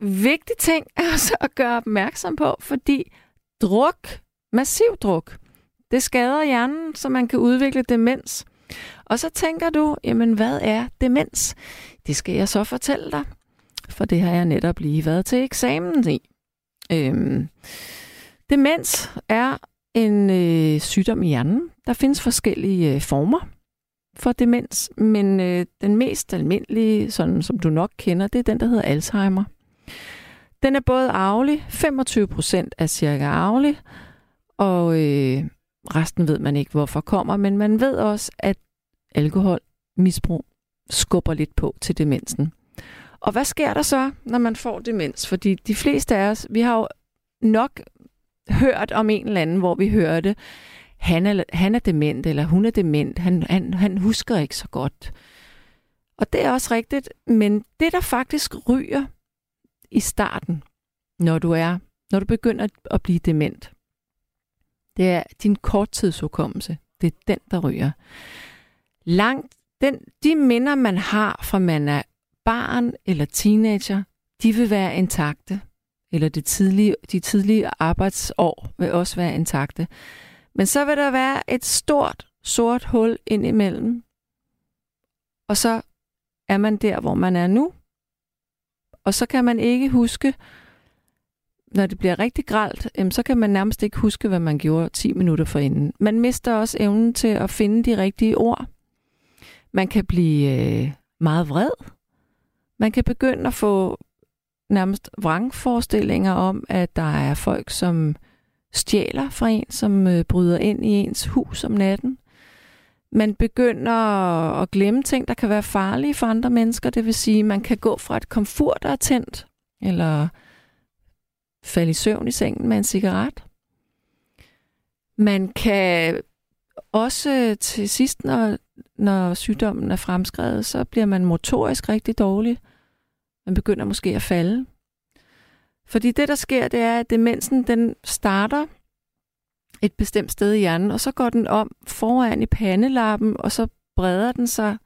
vigtig ting altså at gøre opmærksom på, fordi druk, massiv druk, det skader hjernen, så man kan udvikle demens. Og så tænker du, jamen hvad er demens? Det skal jeg så fortælle dig, for det har jeg netop lige været til eksamen i. Øhm, demens er en øh, sygdom i hjernen. Der findes forskellige øh, former for demens, men øh, den mest almindelige, sådan som du nok kender, det er den, der hedder Alzheimer. Den er både arvelig, 25 procent er cirka arvelig, og øh, resten ved man ikke, hvorfor kommer, men man ved også, at alkoholmisbrug skubber lidt på til demensen. Og hvad sker der så, når man får demens? Fordi de fleste af os, vi har jo nok hørt om en eller anden, hvor vi hørte, han er, han er dement, eller hun er dement, han, han, han husker ikke så godt. Og det er også rigtigt, men det, der faktisk ryger i starten, når du er, når du begynder at blive dement, det er din korttidshukommelse. Det er den, der ryger. Langt, den, de minder, man har fra man er barn eller teenager, de vil være intakte. Eller det tidlige, de tidlige arbejdsår vil også være intakte. Men så vil der være et stort, sort hul ind imellem. Og så er man der, hvor man er nu. Og så kan man ikke huske, når det bliver rigtig gralt, så kan man nærmest ikke huske, hvad man gjorde 10 minutter forinden. Man mister også evnen til at finde de rigtige ord. Man kan blive øh, meget vred. Man kan begynde at få nærmest vrangforestillinger om, at der er folk, som stjæler fra en, som øh, bryder ind i ens hus om natten. Man begynder at glemme ting, der kan være farlige for andre mennesker. Det vil sige, man kan gå fra et komfort, der er tændt, eller falde i søvn i sengen med en cigaret. Man kan også til sidst, når, når sygdommen er fremskrevet, så bliver man motorisk rigtig dårlig. Man begynder måske at falde. Fordi det, der sker, det er, at demensen den starter et bestemt sted i hjernen, og så går den om foran i pandelappen, og så breder den sig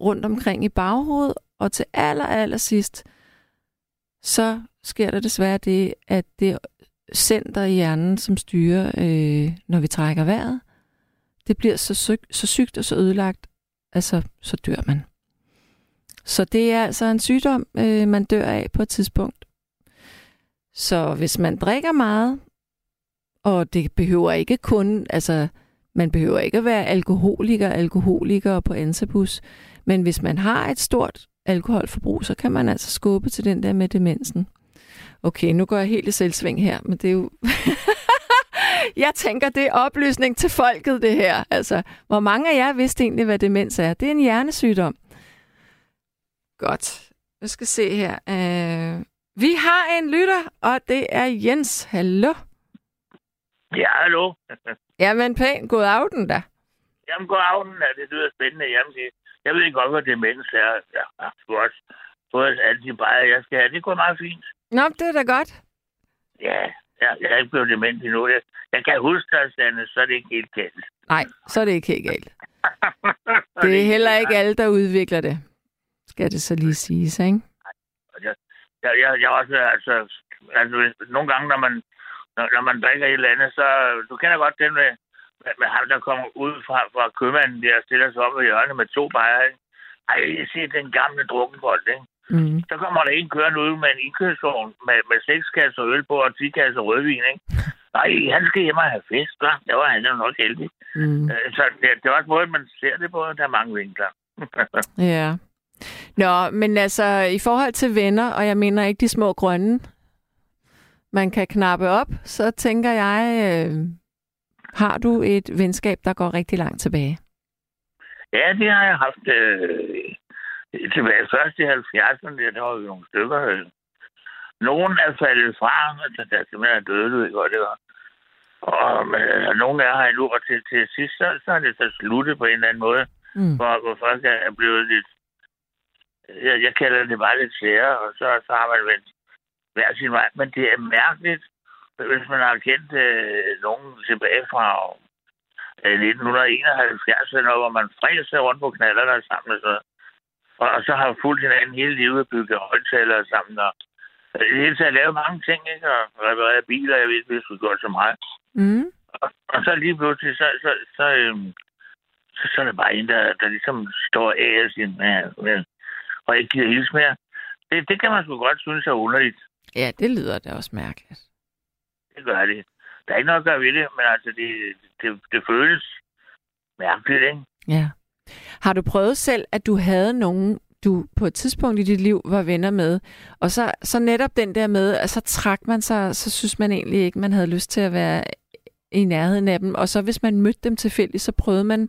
rundt omkring i baghovedet, og til aller, aller sidst, så sker der desværre det, at det center i hjernen, som styrer, øh, når vi trækker vejret, det bliver så, syg, så sygt og så ødelagt, altså så dør man. Så det er altså en sygdom, øh, man dør af på et tidspunkt. Så hvis man drikker meget, og det behøver ikke kun, altså man behøver ikke at være alkoholiker, alkoholiker på ansebus. men hvis man har et stort alkoholforbrug, så kan man altså skubbe til den der med demensen. Okay, nu går jeg helt i selvsving her, men det er jo... jeg tænker, det er oplysning til folket, det her. Altså, hvor mange af jer vidste egentlig, hvad demens er? Det er en hjernesygdom. Godt. Nu skal se her. Uh, vi har en lytter, og det er Jens. Hallo? Ja, hallo. Jamen pænt. God aften da. Jamen, god aften. Ja, det lyder spændende. Jamen, det, jeg ved ikke godt, hvad demens er. Sgu også fået alle de bare, jeg skal have. Det går meget fint. Nå, det er da godt. Ja, jeg, jeg er ikke blevet dement endnu. Jeg, jeg kan huske dig, Sanne, så er det ikke helt galt. Nej, så er det ikke helt galt. Det er heller ikke alle, der udvikler det. Skal det så lige siges, ikke? Jeg, jeg, jeg, jeg også, altså, altså, nogle gange, når man, når, når man drikker et eller andet, så, du kender godt den med, med, med ham, der kommer ud fra, fra købmanden der og stiller sig op i hjørnet med to bajer, ikke? Ej, jeg ser den gamle drukkenbold, ikke? Mm. Så kommer der en kørende ud med en indkørsvogn med, med seks kasser øl på og 10 kasser rødvin, ikke? Nej, han skal hjem og have fest, hva? Det var han jo nok heldig. Mm. Øh, Så det, det er også måden, man ser det på. Der er mange vinkler. Ja. Nå, men altså, i forhold til venner, og jeg mener ikke de små grønne, man kan knappe op, så tænker jeg, øh, har du et venskab, der går rigtig langt tilbage? ja, det har jeg haft øh, tilbage først i 70'erne. Der, var jo nogle stykker. Øh. Nogen er faldet fra, altså der simpelthen er døde, ved godt, det var. Og men, øh, nogle er her endnu, og til, til sidst, så, så er det så sluttet på en eller anden måde, Mm. hvor, hvor folk er blevet lidt, jeg, jeg kalder det bare lidt sære, og så, så har man vendt hver sin vej. Men det er mærkeligt, hvis man har kendt øh, nogen tilbage fra øh, 1971, eller noget, hvor man fræser rundt på knaller der sammen og så, og, og så har fulgt hinanden hele livet og bygget højtalere sammen, og øh, i det hele taget lavet mange ting, ikke? Og repareret biler, jeg ved, hvis vi gjort så meget. Mm. Og, og så lige pludselig, så, så, så, øhm, så, så er der bare en, der, der ligesom står af og siger, ja, ja, og ikke gider hilse mere. Det, det kan man sgu godt synes er underligt. Ja, det lyder da også mærkeligt. Det gør det. Der er ikke noget at gøre ved det, men altså, det, det, det føles mærkeligt, ikke? Ja. Har du prøvet selv, at du havde nogen, du på et tidspunkt i dit liv var venner med, og så, så netop den der med, at så trak man sig, så synes man egentlig ikke, man havde lyst til at være i nærheden af dem, og så hvis man mødte dem tilfældigt, så prøvede man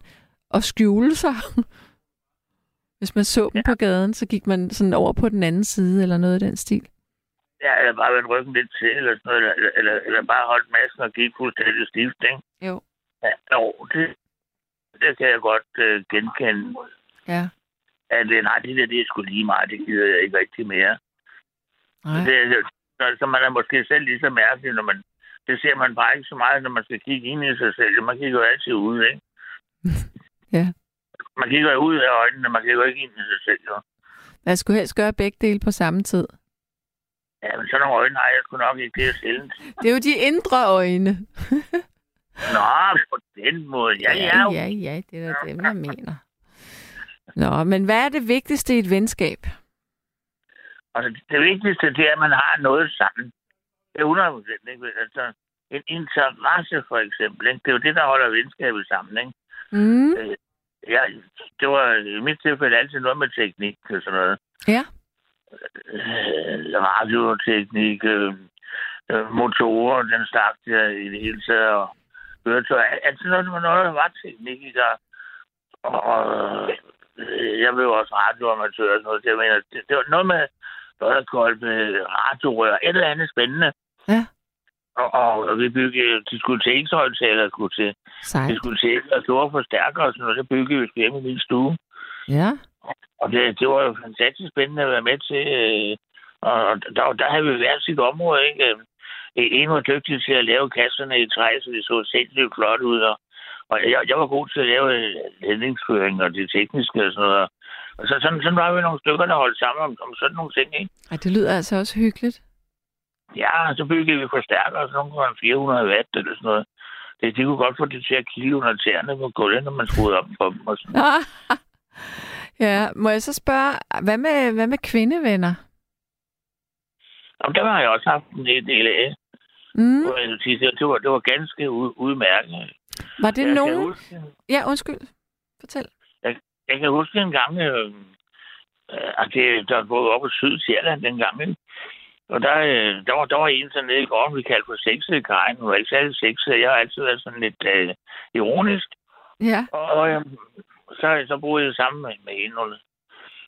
at skjule sig. Hvis man så dem på gaden, så gik man sådan over på den anden side, eller noget i den stil. Ja, eller bare vendt ryggen lidt til, eller sådan noget, eller, eller, eller bare holdt masken og gik fuldstændig stift, ikke? Jo. Ja, jo, det, det kan jeg godt øh, genkende. Ja. At nej, det der, det er sgu lige meget, det gider jeg ikke rigtig mere. Nej. Det, så, så man er måske selv lige så mærkelig, når man... Det ser man bare ikke så meget, når man skal kigge ind i sig selv. Man kigger jo altid ud, ikke? Ja. Man kigger ud af øjnene, man kigger jo ikke ind i sig selv, jo. Jeg skulle helst gøre begge dele på samme tid. Ja, men sådan nogle øjne har jeg sgu nok ikke. Det er sjældent. Det er jo de indre øjne. Nå, på den måde. Ja, ja. ja, ja, det er dem, jeg mener. Nå, men hvad er det vigtigste i et venskab? Altså, det vigtigste, det er, at man har noget sammen. Det er 100 procent, ikke? Altså, en interesse, for eksempel, ikke? Det er jo det, der holder venskabet sammen, ikke? Mm. Øh, ja, det var i mit tilfælde altid noget med teknik og sådan noget. Ja. Øh, radioteknik, øh, øh, motorer, den slags der i det hele taget, og køretøj. Altid noget, der var noget, der var teknik i der. Og, og øh, jeg blev også radioamatør og sådan noget. så Jeg mener, det, det var noget med noget med radiorør, et eller andet spændende. Ja. Og, og vi byggede diskotekshøjtaler, kunne til diskotek og store forstærkere og sådan noget. Det byggede vi hjemme i min stue. Ja. Og det, det var jo fantastisk spændende at være med til. Øh, og der, der havde vi været sit område, ikke? Øh, En var dygtig til at lave kasserne i træ, så det så sindssygt flot ud. Og, og jeg, jeg var god til at lave øh, ledningsføring og det tekniske og sådan noget. Og så sådan, sådan var vi nogle stykker, der holdt sammen om, om sådan nogle ting, ikke? Ej, det lyder altså også hyggeligt. Ja, så byggede vi forstærkere, sådan nogle var 400 watt eller sådan noget. Det, det kunne godt få det til at kilde under tæerne på gulvet, når man skruede op for dem. Og sådan. ja, må jeg så spørge, hvad med, hvad med kvindevenner? Og der har jeg også haft en hel del af. Mm. Jeg det, var, det var ganske ud, udmærket. Var det Jeg nogen... huske- Ja, undskyld. Fortæl. Jeg kan huske en gang, øh, øh, at det, der var op på Sydsjælland dengang, ikke? Og der, øh, der, var, der var en sådan nede i gården, vi kaldte for sexede Hun var ikke særlig sexet. Jeg har altid været sådan lidt øh, ironisk. Ja. Og, og øh, så, så boede jeg sammen med, med hende.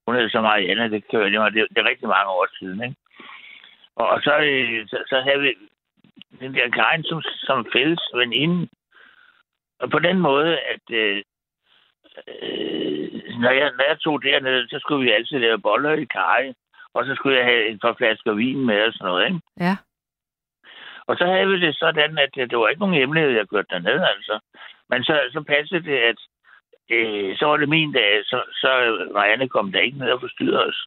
Hun, hed så Marianne, det, kan, jeg- det, var- det, det er rigtig mange år siden, ikke? Og, og så, øh, så, så havde vi den der Karin som, som fælles veninde. Og på den måde, at øh, øh, når, jeg, når jeg tog dernede, så skulle vi altid lave boller i kaj. Og så skulle jeg have et par flasker vin med og sådan noget, ikke? Ja. Og så havde vi det sådan, at øh, det var ikke nogen hemmelighed, jeg kørte derned, altså. Men så, så passede det, at øh, så var det min dag, så, så Marianne kom der ikke ned og forstyrrede os.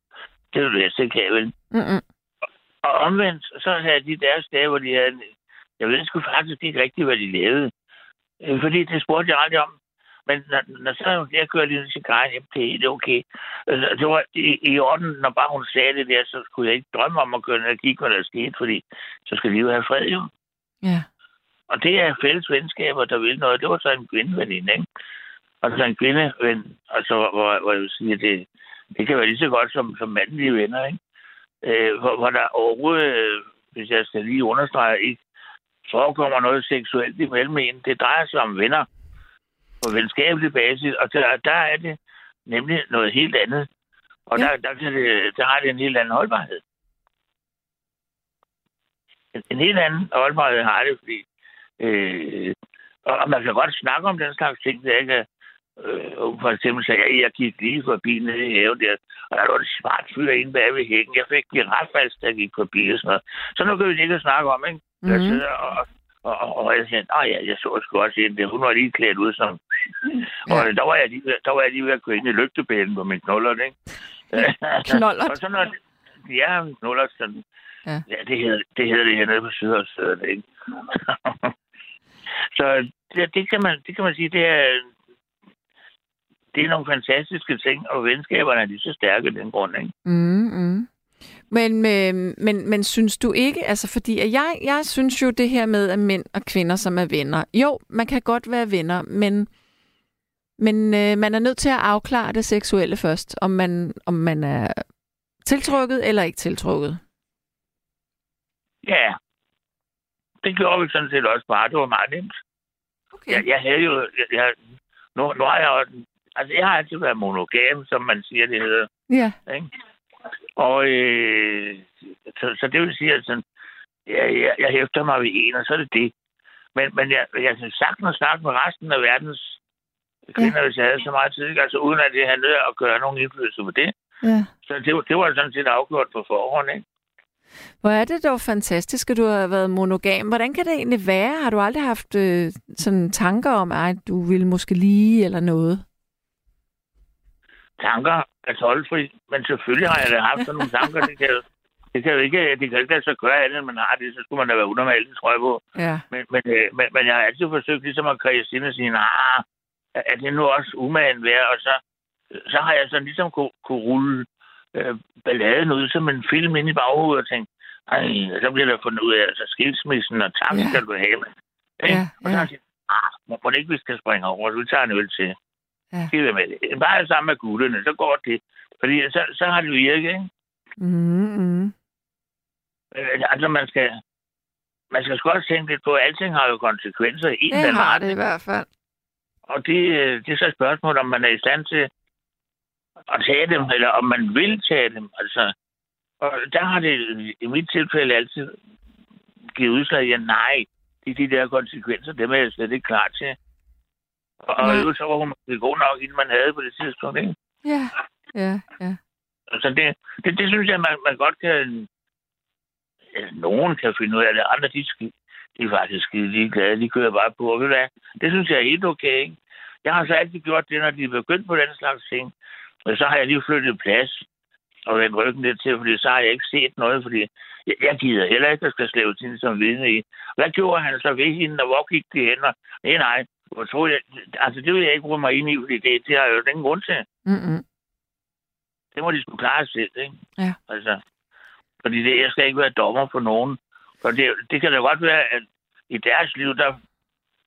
Det ville jeg ikke have, vel? Mm-mm. Og omvendt, så havde de deres dage, hvor de havde... Jeg ved sgu faktisk ikke rigtigt, hvad de lavede. Øh, Fordi det spurgte jeg aldrig om. Men når, når så jeg kørte ind til Karin, jamen, det er helt okay. Altså, Det var i, i orden, når bare hun sagde det der, så skulle jeg ikke drømme om at køre ned og kigge, hvad der skete, fordi så skal de jo have fred, jo. Ja. Og det er fælles venskaber, der vil noget. Det var så en kvindeveninde, ikke? Og så en kvindeven, altså, hvor, hvor jeg vil sige, at det, det kan være lige så godt som, som mandlige venner, ikke? Øh, hvor, hvor der overhovedet, øh, hvis jeg skal lige understrege, ikke forekommer noget seksuelt imellem en. Det drejer sig om venner på venskabelig basis, og der, der er det nemlig noget helt andet. Og Ja. der, der, kan det, der har det en helt anden holdbarhed. En, en helt anden holdbarhed har det, fordi øh, og man kan godt snakke om den slags ting, der ikke er Øh, for eksempel sagde jeg, jeg gik lige forbi nede i haven der, og der var et smart fyr inde bag ved hækken. Jeg fik girafvalg, da jeg gik forbi og sådan noget. Så nu kan vi ikke snakke om, ikke? Mm-hmm. Jeg Mhm. sidder og, og, og, og jeg sagde, nej, ja, jeg så sgu også en der. Hun var lige klædt ud som... Og der var jeg lige, der var jeg lige ved at køre ind i lygtepælen på min knoller, ikke? Knollert? og så når Ja, knoller sådan. Ja. Ja, det hedder det, hedder det hernede på Sydhavsstedet, ikke? så det, det, kan man, det kan man sige, det er, det er nogle fantastiske ting, og venskaberne er lige så stærke af den grund, ikke? Mm, mm. Men, øh, men, men synes du ikke, altså fordi jeg, jeg synes jo det her med, at mænd og kvinder, som er venner, jo, man kan godt være venner, men, men øh, man er nødt til at afklare det seksuelle først, om man, om man er tiltrukket eller ikke tiltrukket. Ja, det gjorde vi sådan set også bare. Det var meget nemt. Okay. Jeg, jeg havde jo... Jeg, jeg, nu, nu har jeg. Altså, jeg har altid været monogam, som man siger, det hedder. Ja. Ikke? Og øh, så, så det vil sige, at sådan, ja, jeg, jeg hæfter mig ved en, og så er det det. Men, men jeg, jeg kan sagtens snakke med resten af verdens kvinder, ja. hvis jeg havde så meget tid, altså uden at det nødt at gøre nogen indflydelse på det. Ja. Så det, var- det var sådan set afgjort på forhånd, ikke? Hvor er det dog fantastisk, at du har været monogam. Hvordan kan det egentlig være? Har du aldrig haft øh, sådan tanker om, at du ville måske lige eller noget? Tanker er toldfri, men selvfølgelig har jeg da haft sådan nogle tanker. Det kan, det kan jo ikke, det kan ikke lade sig gøre andet, man har det, så skulle man da være unormal, det tror jeg på. Ja. Men, men, øh, men, men jeg har altid forsøgt ligesom at kredse ind og sige, nah, er det nu også umagen værd? Og så, så har jeg sådan ligesom kunne, kunne rulle øh, balladen ud som en film ind i baghovedet og tænke, ej, så bliver der fundet ud af, altså skilsmissen, og tak Ja. skal du have. Ikke? Ja, Og så har ja. jeg sagt, ah, må, ikke, vi skal springe over, så vi tager en øl til. Ja. Skidt med det. Bare sammen med gutterne, så går det. Fordi så, så har det virket, ikke? Mm, mm. Øh, Altså, man skal, man skal også tænke lidt på, at alting har jo konsekvenser i en Det har retning. det i hvert fald. Og det, øh, det er så et spørgsmål, om man er i stand til at tage dem, eller om man vil tage dem. Altså, og der har det i mit tilfælde altid givet udslag at nej, de, de der konsekvenser, dem er jeg slet ikke klar til. Og, Nej. jo, så var hun god nok, inden man havde på det tidspunkt, ikke? Ja, ja, ja. Så det, det, det synes jeg, man, man godt kan... Eller nogen kan finde ud af det. Andre, de, de er faktisk skide ligeglade. De kører bare på. Ved hvad? Det synes jeg er helt okay, ikke? Jeg har så altid gjort det, når de er begyndt på den slags ting. Og så har jeg lige flyttet plads og vendt ryggen lidt til, fordi så har jeg ikke set noget, fordi jeg, jeg gider heller ikke, at skal slæve til som vidne i. Hvad gjorde han så ved hende, og hvor gik de hen? Og, nej, nej. Hvor tror jeg, altså, det vil jeg ikke rumme mig ind i, fordi det, det har jeg jo ingen grund til Mm-mm. det må de skulle klare selv, ikke? Ja. Altså, Fordi det, jeg skal ikke være dommer for nogen. For det, det kan da godt være, at i deres liv, der,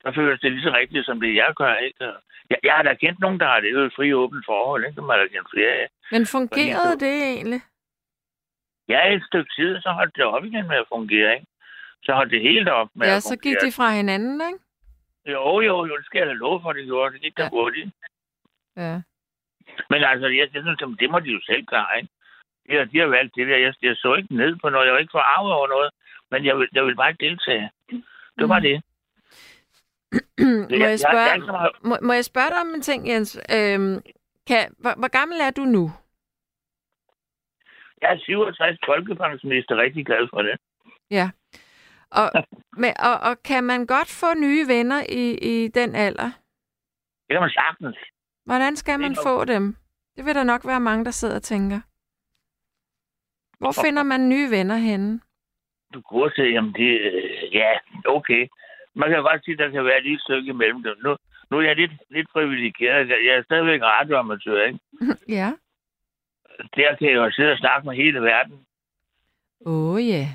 der føles det lige så rigtigt, som det jeg gør. Ikke? Jeg, jeg har da kendt nogen, der har det jo fri åbent forhold. Ikke? Dem har der kendt flere af. Men fungerede Fordi- det egentlig? Ja, et stykke tid, så holdt det op igen med at fungere. Ikke? Så holdt det helt op med Ja, at så gik fungere. de fra hinanden, ikke? Jo, jo, jo, det skal jeg da love for, det gjorde. Det gik da Ja. hurtigt. Ja. Men altså, jeg, jeg synes, det må de jo selv klare, ikke? De har, de har valgt det der. Jeg, jeg så ikke ned på noget. Jeg var ikke forarvet over noget. Men jeg vil, jeg vil bare ikke deltage. Det var det. må, jeg jeg- spørge, jeg er ikke så meget- må, må jeg spørge dig om en ting, Jens? Øhm, kan, hvor, hvor gammel er du nu? Jeg er 67 folkepensionist og rigtig glad for det. Ja. Og, men, og, og kan man godt få nye venner i, i den alder? Det kan man sagtens. Hvordan skal man få dem? Det vil der nok være mange, der sidder og tænker. Hvor finder man nye venner henne? Du kunne til, jamen det, øh, ja, okay. Man kan godt sige, at der kan være et lille stykke imellem dem. Nu, nu er jeg lidt, lidt privilegeret. Jeg er stadigvæk radioamatør, ikke? ja. Der kan jeg jo sidde og snakke med hele verden. Åh, oh, ja.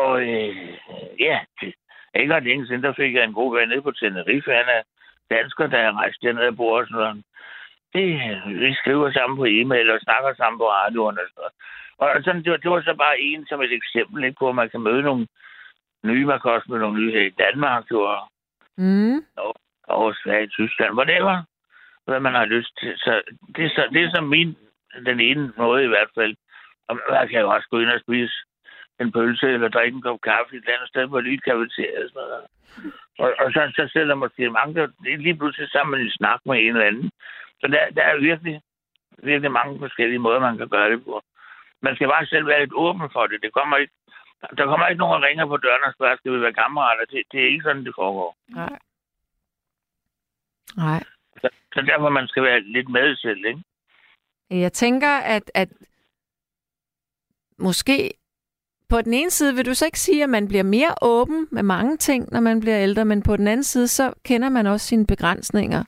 Og øh, ja, det, ikke ret længe siden, der fik jeg en god ven nede på Tenerife. Han er dansker, der er rejst dernede og bor og sådan noget. Det, vi skriver sammen på e-mail og snakker sammen på radioen og sådan noget. Og sådan, det, var, det var så bare en som et eksempel ikke, på, at man kan møde nogle nye, man kan også møde nogle nye her i Danmark, jo, og, Mm. og Sverige, Tyskland, whatever, hvad man har lyst til. Så det er så, det er så min, den ene måde i hvert fald. Og man kan jo også gå ind og spise en pølse eller drikke en kop kaffe et eller andet sted, hvor lige kafeteria og sådan noget. Og, og så, så sætter måske mange, der det er lige pludselig sammen i snak med en eller anden. Så der, der er virkelig, virkelig mange forskellige måder, man kan gøre det på. Man skal bare selv være lidt åben for det. Det kommer ikke, der kommer ikke nogen, der ringer på døren og spørger, skal vi være kammerater? Det, det er ikke sådan, det foregår. Nej. Nej. Så, så derfor man skal være lidt med selv, ikke? Jeg tænker, at, at måske på den ene side vil du så ikke sige, at man bliver mere åben med mange ting, når man bliver ældre, men på den anden side, så kender man også sine begrænsninger.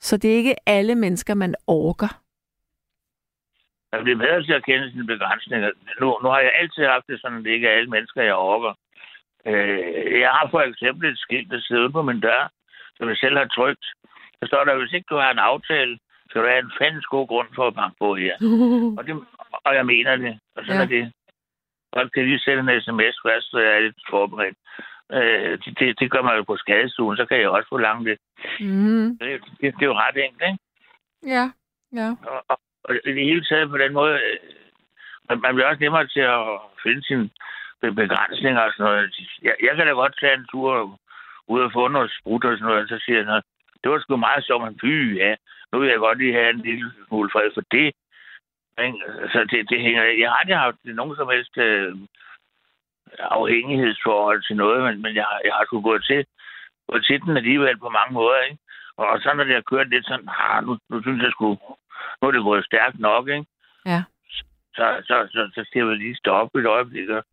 Så det er ikke alle mennesker, man orker. Man bliver bedre til at kende sine begrænsninger. Nu, nu har jeg altid haft det sådan, at det ikke er alle mennesker, jeg orker. Øh, jeg har for eksempel et skilt, der sidder på min dør, som jeg selv har trykt. Der står der, hvis ikke du har en aftale, så du have en fandens god grund for at banke på her. og, det, og jeg mener det, og sådan ja. er det. Folk kan lige sende en sms først, så jeg er lidt forberedt. Øh, det, det, det gør man jo på skadestuen, så kan jeg også få langt det. Mm. Det, det, det er jo ret enkelt, ikke? Ja, ja. og, og, og i det hele taget på den måde, øh, man, man bliver også nemmere til at finde sine be- begrænsninger og sådan noget. Jeg, jeg kan da godt tage en tur ud og få noget sprut og sådan noget, og så siger jeg, "Nå, det var sgu meget som en by, ja. Nu vil jeg godt lige have en lille smule fred for det. Så det, det hænger... Jeg har aldrig haft nogen som helst øh, afhængighedsforhold til noget, men, men jeg, har- jeg har sgu gået til, gået til den alligevel på mange måder, ikke? Og så når det har kørt lidt sådan, ah, nu, nu synes jeg sgu, nu er det gået stærkt nok, ikke? Ja. Så, så, så, så skal jeg lige stoppe et øjeblik. og-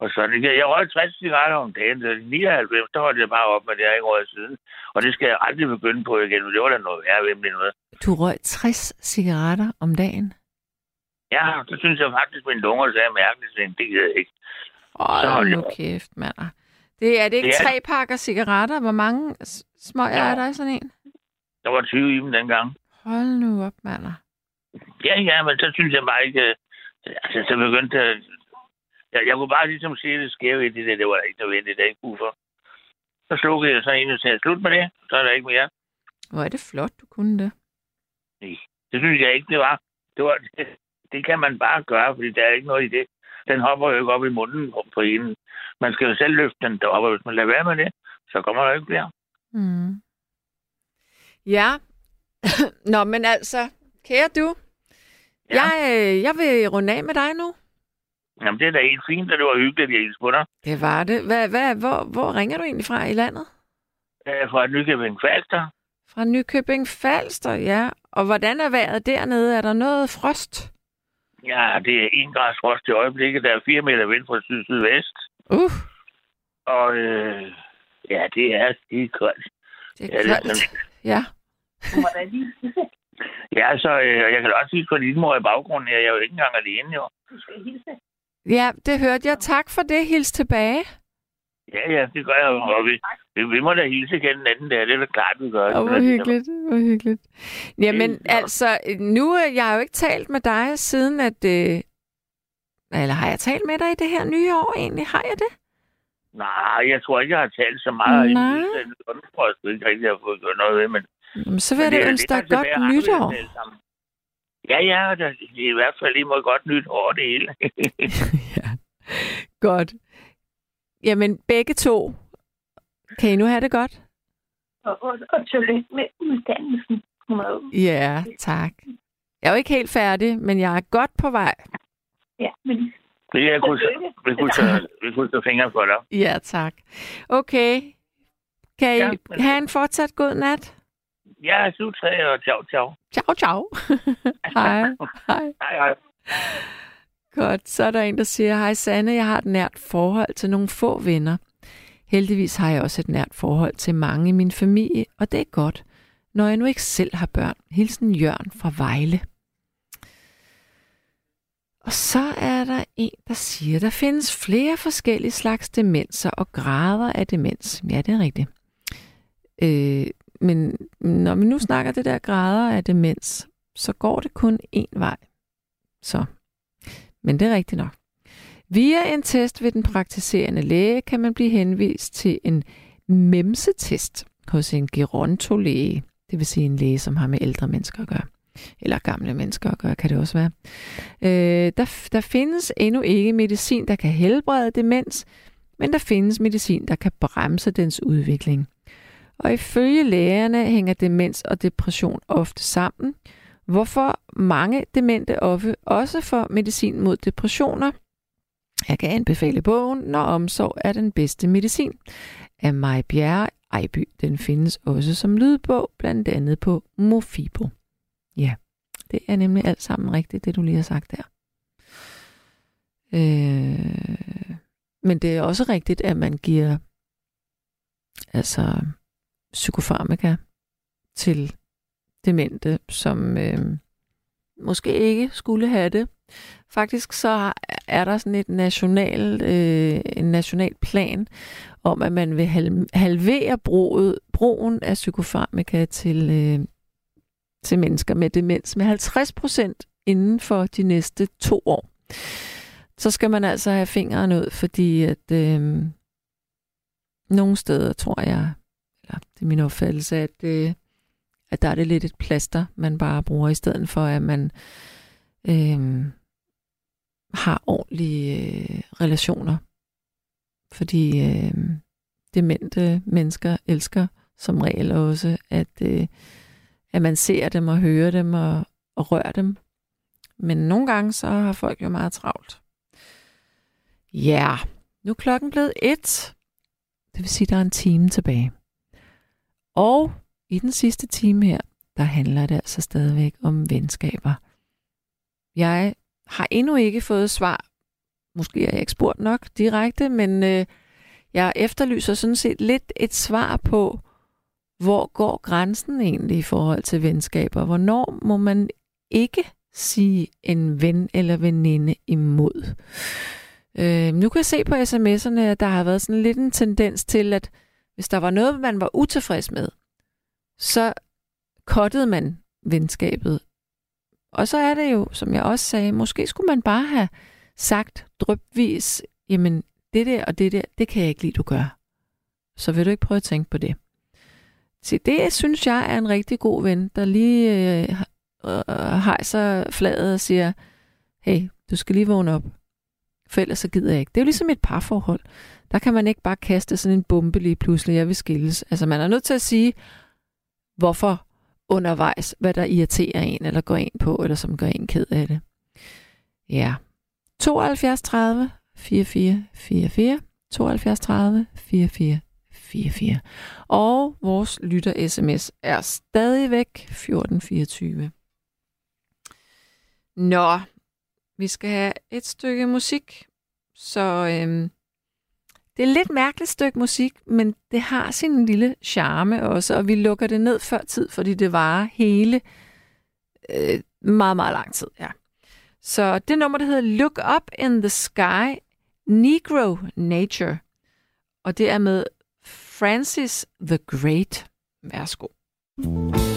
Og sådan. ikke? Jeg røg 60 cigaretter om dagen, så i 99, der holdt jeg bare op med det her ikke år siden. Og det skal jeg aldrig begynde på igen, for det var da noget værre ved noget. Du røg 60 cigaretter om dagen. Ja, så synes jeg faktisk, at mine lunger sagde mærkeligt, så det gider jeg ikke. Åh, Så nu jeg kæft, mand. Det, er det ikke Det er- tre pakker cigaretter? Hvor mange små er Ja. der i sådan en? Der var 20 i dem dengang. Hold nu op, mand. Ja, ja, men så synes jeg bare ikke... øh, Altså, så begyndte jeg... Jeg, jeg kunne bare ligesom se det skæve i det der. Det var ikke nødvendigt, det er ikke brug for. Så slukkede jeg så en og sagde, slut med det, så er der ikke mere. Hvor er det flot, du kunne det. Det synes jeg ikke, det var. Det, var, det, kan man bare gøre, fordi der er ikke noget i det. Den hopper jo ikke op i munden på- en. Man skal jo selv løfte den derop, og hvis man lader være med det, så kommer der ikke flere. Mm. Ja. Nå, men altså, kære du, ja. Jeg, øh, jeg vil runde af med dig nu. Jamen, det er da helt fint, og det var hyggeligt, at jeg hilste på dig. Det var det. Hvad, hvad, hvor, hvor ringer du egentlig fra i landet? Øh, Fra Nykøbing Falster. Fra Nykøbing Falster, ja. Og hvordan er vejret dernede? Er der noget frost? Ja, det er en grads frost i øjeblikket. Der er fire meter vind fra syd sydvest. Uh, Og øh, ja, det er skide koldt. det Ja, er er koldt. Ja. Ja, så øh, jeg kan også sige, at din mor i baggrunden her, jeg er jo ikke engang alene, jo. Ja, det hørte jeg. Tak for det. Hils tilbage. Ja, ja, det gør jeg jo. Og vi, vi, vi må da hilse igen den anden der. Det er da klart, vi gør. Åh, hvor hyggeligt. Hvor hyggeligt. Jamen, Det- altså, nu øh, jeg har jo ikke talt med dig siden, at... Øh, eller har jeg talt med dig i det her nye år egentlig? Har jeg det? Nej, jeg tror ikke, jeg har talt så meget. Nej. tror jeg sgu ikke rigtig, jeg har fået gjort noget ved. Men, Jamen, så vil jeg da er ønske dig godt nytår. Ja, ja, det er i hvert fald lige mod godt nytår, det hele. ja. Godt. Jamen, begge to. Kan I nu have det godt? Og, og, og tillykke med uddannelsen. Ja, tak. Jeg er jo ikke helt færdig, men jeg er godt på vej. Ja, men Det jeg kunne, vi kunne, så, vi kunne så fingre for dig. Ja, tak. Okay. Kan I Ja, men- have en fortsat god nat? Ja, sutre og ciao, ciao. Ciao, ciao. hej. Hej. Hej, hej. Godt. Så er der en, der siger, hej Sanne, jeg har et nært forhold til nogle få venner. Heldigvis har jeg også et nært forhold til mange i min familie, og det er godt, når jeg nu ikke selv har børn. Hilsen Jørgen fra Vejle. Og så er der en, der siger, der findes flere forskellige slags demenser og grader af demens. Ja, det er rigtigt. Øh, men når vi nu snakker det der grader af demens, så går det kun én vej. Så. Men det er rigtigt nok. Via en test ved den praktiserende læge kan man blive henvist til en memsetest hos en gerontolæge. Det vil sige en læge, som har med ældre mennesker at gøre. Eller gamle mennesker at gøre, kan det også være. Øh, der, der findes endnu ikke medicin, der kan helbrede demens, men der findes medicin, der kan bremse dens udvikling. Og ifølge lægerne hænger demens og depression ofte sammen, hvorfor mange demente ofte også får medicin mod depressioner. Jeg kan anbefale bogen, Når omsorg er den bedste medicin, af Maj Bjerre Ejby. Den findes også som lydbog, blandt andet på Mofibo. Ja, det er nemlig alt sammen rigtigt, det du lige har sagt der. Øh, men det er også rigtigt, at man giver altså psykofarmaka til demente, som øh, måske ikke skulle have det. Faktisk så er der sådan et national, øh, en national plan om, at man vil halvere bruget, brugen af psykofarmaka til, øh, til mennesker med demens med 50 procent inden for de næste to år. Så skal man altså have fingeren ud, fordi at øh, nogle steder tror jeg, eller det er min opfattelse, at, øh, at der er det lidt et plaster, man bare bruger, i stedet for at man øh, har ordentlige øh, relationer. Fordi øh, demente mennesker elsker som regel også, at, øh, at man ser dem og hører dem og, og rører dem. Men nogle gange så har folk jo meget travlt. Ja, nu er klokken blevet et. Det vil sige, at der er en time tilbage. Og i den sidste time her, der handler det altså stadigvæk om venskaber. Jeg har endnu ikke fået svar. Måske har jeg ikke spurgt nok direkte, men øh, jeg efterlyser sådan set lidt et svar på, hvor går grænsen egentlig i forhold til venskaber? Hvornår må man ikke sige en ven eller veninde imod? Øh, nu kan jeg se på sms'erne, at der har været sådan lidt en tendens til, at hvis der var noget, man var utilfreds med, så kottede man venskabet. Og så er det jo, som jeg også sagde, måske skulle man bare have sagt drøbvis, jamen det der og det der, det kan jeg ikke lide, du gør. Så vil du ikke prøve at tænke på det. Se, det synes jeg er en rigtig god ven, der lige øh, øh, hejser fladet og siger, hey, du skal lige vågne op. For ellers så gider jeg ikke. Det er jo ligesom et parforhold. Der kan man ikke bare kaste sådan en bombe lige pludselig, jeg vil skilles. Altså man er nødt til at sige, hvorfor undervejs, hvad der irriterer en, eller går en på, eller som gør en ked af det. Ja. 72 30 44 44 72 30 44 44. Og vores lytter-sms er stadigvæk 1424. Nå, vi skal have et stykke musik, så øhm, det er et lidt mærkeligt stykke musik, men det har sin lille charme også, og vi lukker det ned før tid, fordi det varer hele øh, meget, meget lang tid. Ja. Så det nummer, der hedder Look Up in the Sky, Negro Nature. Og det er med Francis the Great. Værsgo. thank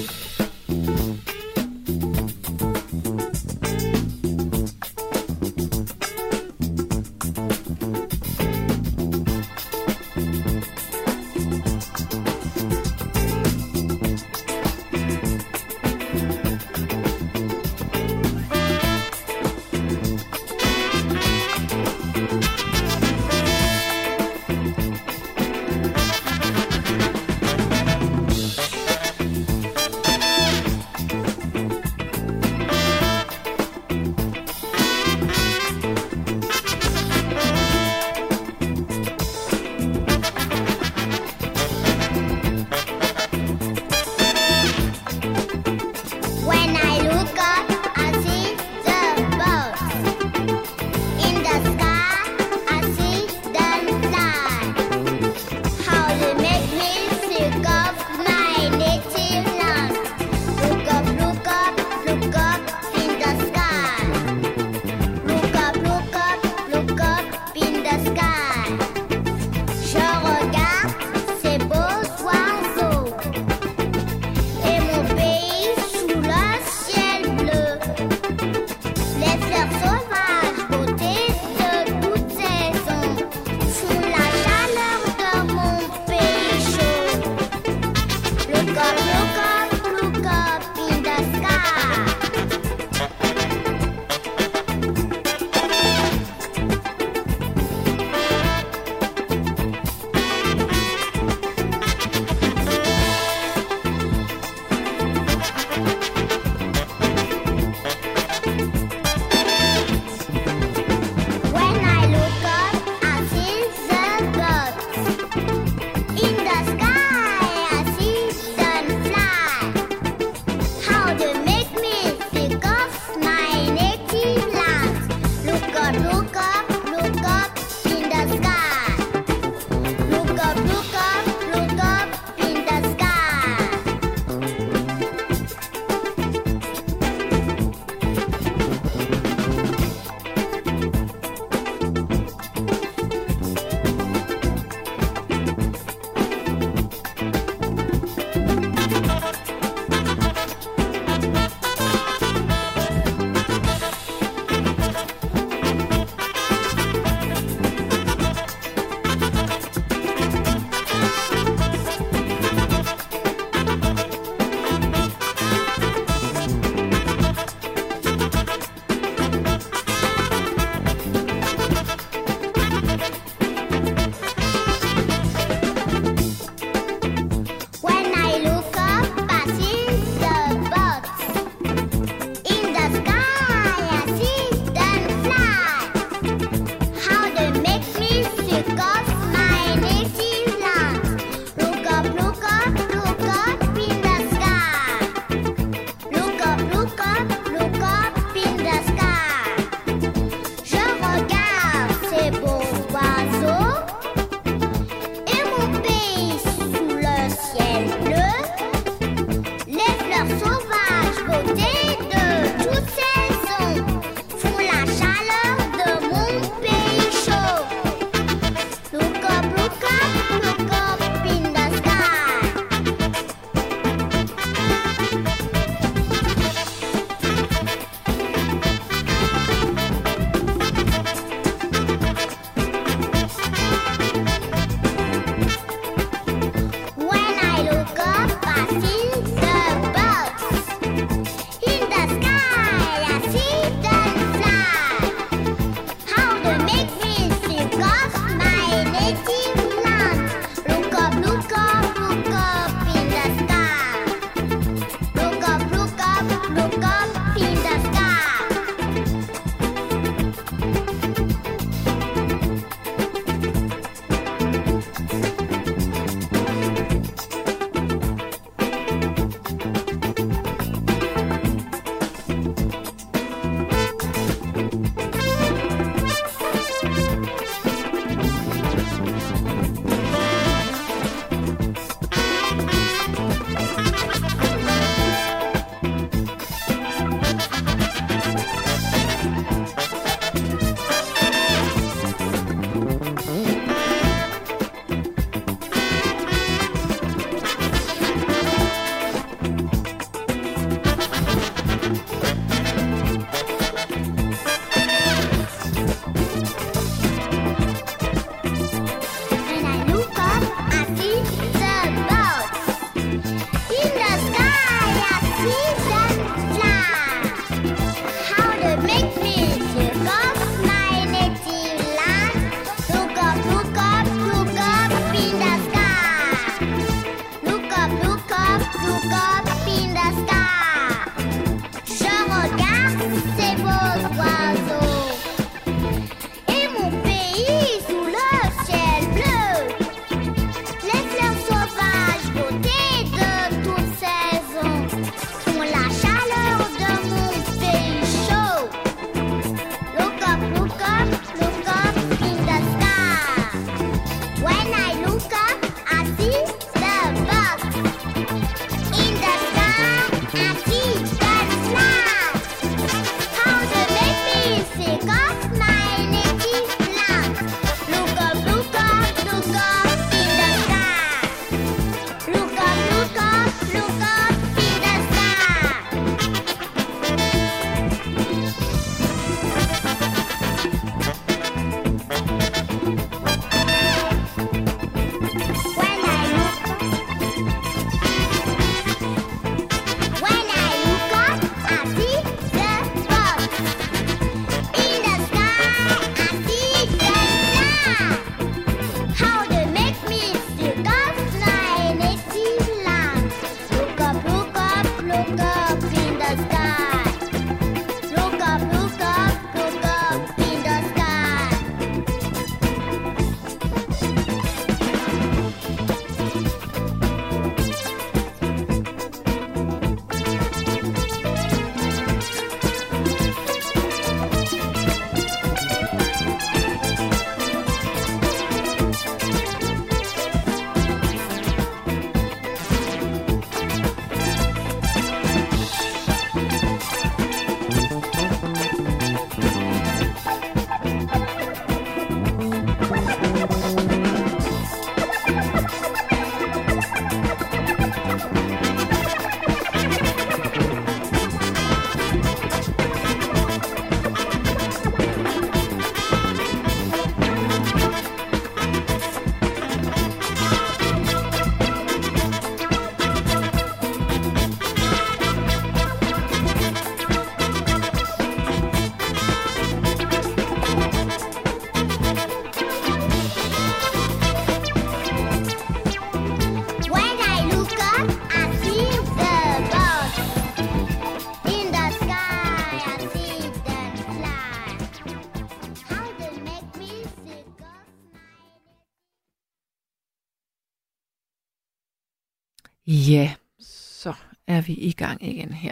Ja, så er vi i gang igen her.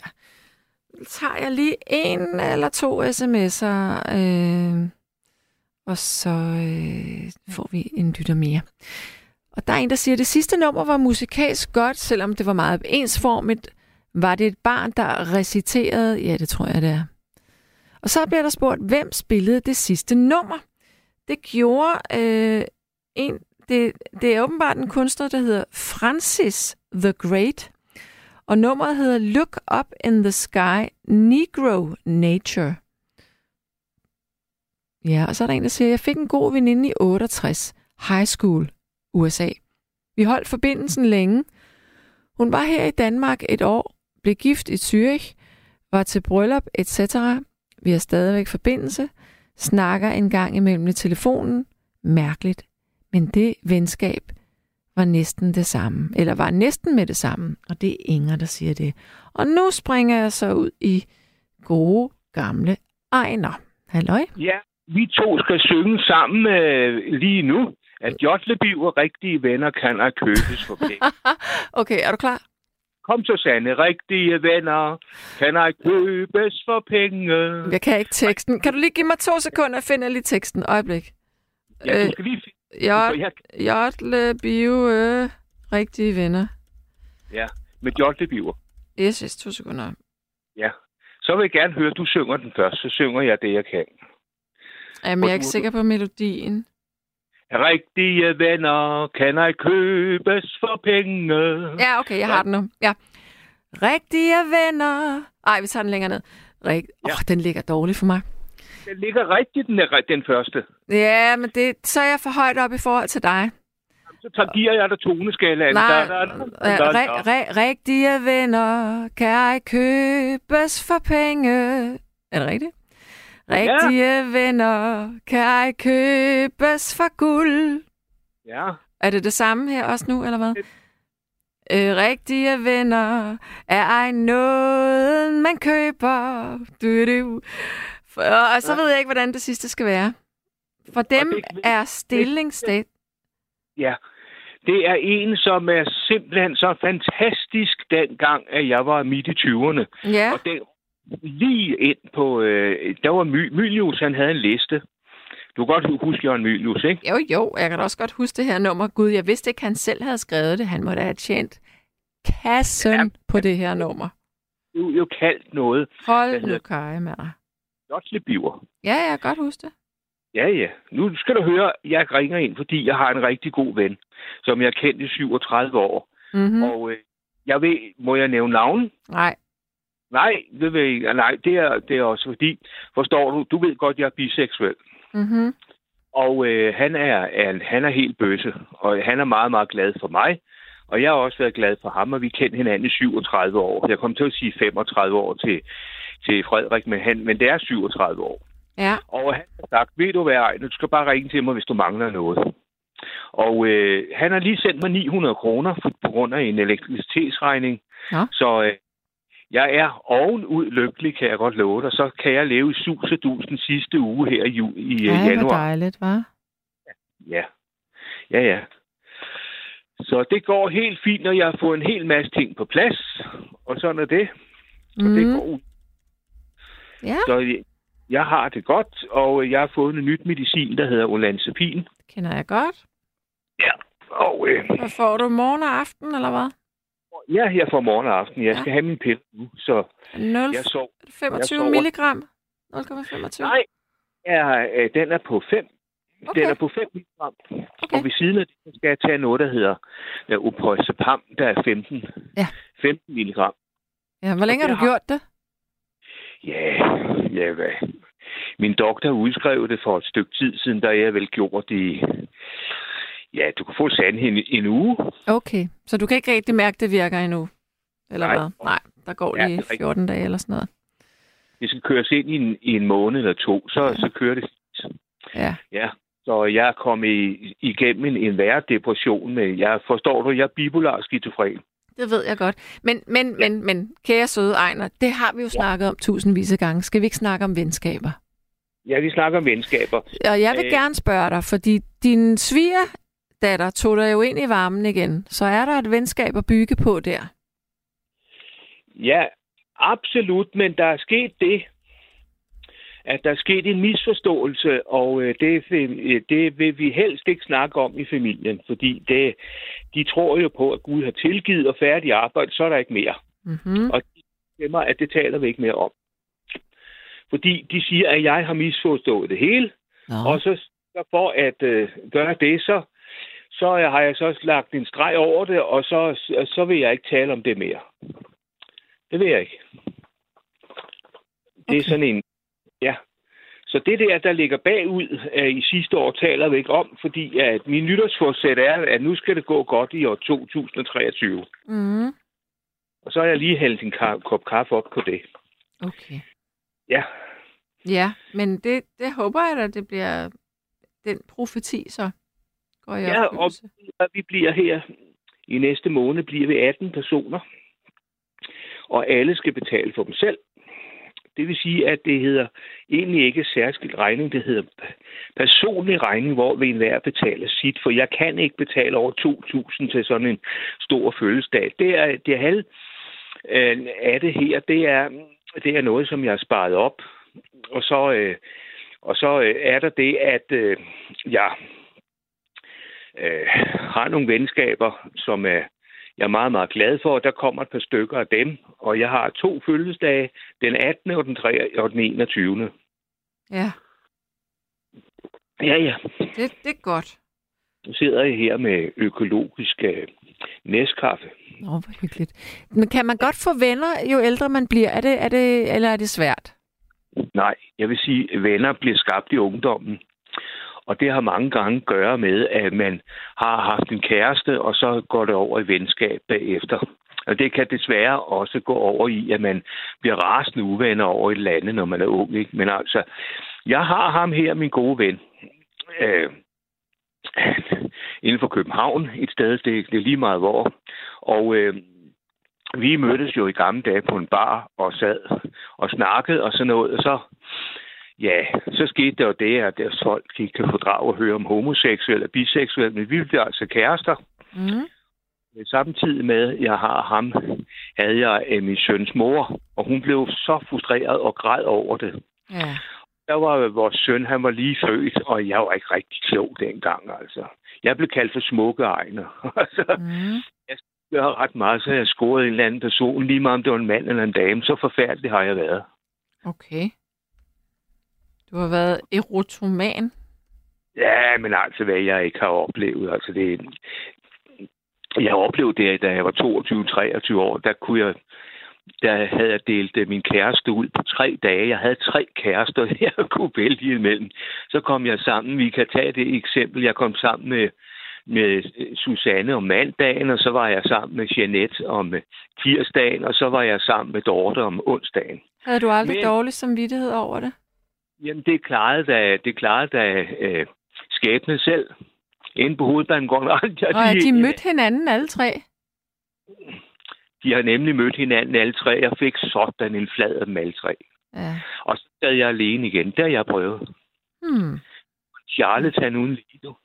Tager jeg lige en eller to sms'er, øh, og så øh, får vi en lytter mere. Og der er en, der siger, at det sidste nummer var musikalsk godt, selvom det var meget ensformigt. Var det et barn, der reciterede? Ja, det tror jeg, det er. Og så bliver der spurgt, hvem spillede det sidste nummer? Det gjorde øh, en, det, det er åbenbart en kunstner, der hedder Francis the Great. Og nummeret hedder Look Up in the Sky, Negro Nature. Ja, og så er der en, der siger, jeg fik en god veninde i 68, high school, USA. Vi holdt forbindelsen længe. Hun var her i Danmark et år, blev gift i Zürich, var til bryllup, etc. Vi har stadigvæk forbindelse, snakker en gang imellem i telefonen. Mærkeligt. Men det venskab var næsten det samme, eller var næsten med det samme, og det er Inger, der siger det. Og nu springer jeg så ud i gode, gamle Ejner. Halløj? Ja, vi to skal synge sammen øh, lige nu. At Jotlebiv og rigtige venner kan at købes for penge. okay, er du klar? Kom så, Sande. Rigtige venner kan at købes for penge. Jeg kan ikke teksten. Kan du lige give mig to sekunder at finde lige teksten? Øjeblik. Ja, du skal lige finde... Jot, Jotle, bio, øh, rigtige venner. Ja, med Jotlebiver. Yes, yes, to sekunder. Ja. Så vil jeg gerne høre, at du synger den først. Så synger jeg det, jeg kan. Jamen, jeg er ikke sikker på melodien. Rigtige venner kan ej købes for penge. Ja, okay, jeg har den nu. Ja. Rigtige venner. Ej, vi tager den længere ned. Rig... Ja. Oh, den ligger dårligt for mig. Den ligger rigtigt, den, er, den første. Ja, men det, så er jeg for højt op i forhold til dig. Så tager, giver jeg dig toneskalaen. Nej, ri- ri- rigtige venner kan ej købes for penge. Er det rigtigt? Rigtige ja. venner kan ej købes for guld. Ja. Er det det samme her også nu, eller hvad? Øh, rigtige venner er ej noget, man køber. Du, du. Og så ja. ved jeg ikke, hvordan det sidste skal være. For dem det, er stilling stat. Ja, det er en, som er simpelthen så fantastisk dengang, at jeg var midt i 20'erne. Ja. Og den lige ind på... Øh, der var My, Mylius, han havde en liste. Du kan godt huske Jørgen Mylius, ikke? Jo, jo. Jeg kan også godt huske det her nummer. Gud, jeg vidste ikke, han selv havde skrevet det. Han må da have tjent kassen ja, på det her nummer. Du er jo kaldt noget. Hold nu kaj med dig. Biver. Ja, jeg kan godt huske det. Ja, ja. Nu skal du høre, jeg ringer ind, fordi jeg har en rigtig god ven, som jeg har kendt i 37 år. Mm-hmm. Og øh, jeg ved, må jeg nævne navn? Nej. Nej, det ved jeg Nej, det er, det er også fordi, forstår du, du ved godt, jeg er biseksuel. Mm-hmm. Og øh, han, er, er, han er helt bøsse, og han er meget, meget glad for mig. Og jeg har også været glad for ham, og vi kendte hinanden i 37 år. Jeg kom til at sige 35 år til, til Frederik, men, han, men det er 37 år. Ja. Og han har sagt, ved du hvad, Ejne, du skal bare ringe til mig, hvis du mangler noget. Og øh, han har lige sendt mig 900 kroner for, på grund af en elektricitetsregning. Ja. Så øh, jeg er ovenud lykkelig, kan jeg godt love dig. Så kan jeg leve i sus og dus den sidste uge her i, ju- i Ej, øh, januar. hvor dejligt, hva'? Ja. Ja, ja. Så det går helt fint, når jeg har fået en hel masse ting på plads. Og sådan er det. Så Mhm. det går ud. Ja. Så jeg, jeg har det godt, og jeg har fået en nyt medicin, der hedder olanzapin. Kender jeg godt. Ja. Og øh, Hvad får du morgen og aften, eller hvad? ja, jeg får morgen og aften. Jeg Ja. skal have min pille nu, så 0, jeg sov. 25 sover. milligram? 0,25? Nej, ja, øh, den er på 5. Okay. Den er på 5 milligram. Okay. Og ved siden af det skal jeg tage noget, der hedder uh, Uprøjsepam, der er 15. Ja. 15 milligram. Ja, hvor længe har det du har- gjort det? Ja, ja, hvad? Min doktor udskrev det for et stykke tid siden, da jeg vel gjort det. Ja, du kan få sandheden en, en uge. Okay, så du kan ikke rigtig mærke, det virker endnu? Eller Nej. hvad? Nej, der går Ja, lige det er rigtigt. 14 dage eller sådan noget. Det skal køres ind i en, i en måned eller to, så, så kører det. Ja. Ja, så jeg er kommet i, igennem en, en værre depression. Med, jeg forstår du, jeg er bipolar skizofren. Det ved jeg godt. Men, men, men, men kære søde Ejner, det har vi jo snakket om tusindvis af gange. Skal vi ikke snakke om venskaber? Ja, vi snakker om venskaber. Og jeg vil Øh. gerne spørge dig, fordi din sviger datter tog dig jo ind i varmen igen. Så er der et venskab at bygge på der. Ja, absolut, men der er sket det, at der er sket en misforståelse, og øh, det, vil- det vil vi helst ikke snakke om i familien, fordi det, de tror jo på, at Gud har tilgivet og færdig arbejde, så er der ikke mere. Mm-hmm. Og de stemmer, at det taler vi ikke mere om. Fordi de siger, at jeg har misforstået det hele, Nå. og så så for at øh, gøre det, så, så har jeg så lagt en streg over det, og så, så vil jeg ikke tale om det mere. Det vil jeg ikke. Det er Okay. sådan en... Ja. Så det der, der ligger bagud øh, i sidste år, taler vi ikke om, fordi at min nytårsforsæt er, at nu skal det gå godt i år 2023. Mm. Og så har jeg lige hældt en ka- kop kaffe op på det. Okay. Ja, Ja, men det, det håber jeg da, det bliver den profeti, så går jeg Ja, og og vi bliver her i næste måned bliver vi 18 personer, og alle skal betale for dem selv. Det vil sige, at det hedder egentlig ikke særskilt regning, det hedder personlig regning, hvor vi enhver betaler sit, for jeg kan ikke betale over 2.000 til sådan en stor fødselsdag. Det er det er halv øh, af det her, det er, det er noget, som jeg har sparet op, og så, øh, og så øh, er der det, at øh, jeg øh, har nogle venskaber, som er, jeg er meget, meget glad for. Der kommer et par stykker af dem, og jeg har to fødselsdage, den 18. og den, 3. og den 21. Ja, Ja, ja. det, det er godt. Nu sidder jeg her med økologisk øh, næskaffe. Nå, hvor hyggeligt. Men kan man godt få venner, jo ældre man bliver? Er det, er det, eller er det svært? Nej, jeg vil sige, at venner bliver skabt i ungdommen. Og det har mange gange at gøre med, at man har haft en kæreste, og så går det over i venskab bagefter. Og det kan desværre også gå over i, at man bliver rasende uvenner over et eller andet, når man er ung. Ikke? Men altså, jeg har ham her, min gode ven, øh, inden for København, et sted, det, det er lige meget hvor. Og øh, vi mødtes jo i gamle dage på en bar og sad og snakkede og sådan noget, og så Ja, så skete der jo det, at deres folk ikke kan fordrage at høre om homoseksuelle og biseksuelle, men vi blev altså kærester. Mm. Samtidig med, at jeg har ham, havde jeg øh, min søns mor, og hun blev så frustreret og græd over det. Ja. Der var vores søn, han var lige født, og jeg var ikke rigtig klog dengang, altså. Jeg blev kaldt for smukke egne. altså, Mm. jeg har ret meget, så jeg scoret en eller anden person, lige meget om det var en mand eller en dame. Så forfærdelig har jeg været. Okay. Du har været erotoman. Ja, men altså, hvad jeg ikke har oplevet. Altså, det, jeg oplevede det, da jeg var 22-23 år. Der kunne jeg der havde jeg delt øh, min kæreste ud på tre dage. Jeg havde tre kærester, jeg kunne vælge imellem. Så kom jeg sammen. Vi kan tage det eksempel. Jeg kom sammen med, med Susanne om mandagen, og så var jeg sammen med Jeanette om øh, tirsdagen, og så var jeg sammen med Dorte om onsdagen. Havde du aldrig Men... dårlig samvittighed over det? Jamen, det klarede da, det klarede da øh, skæbne selv. Inde på hovedbanegården. Og de, Og de mødte hinanden alle tre? de har nemlig mødt hinanden alle tre. Jeg fik sådan en flad af dem alle tre. Ja. Og så sad jeg alene igen. Det har jeg prøvet. Hmm. Charlatan uden lige nu.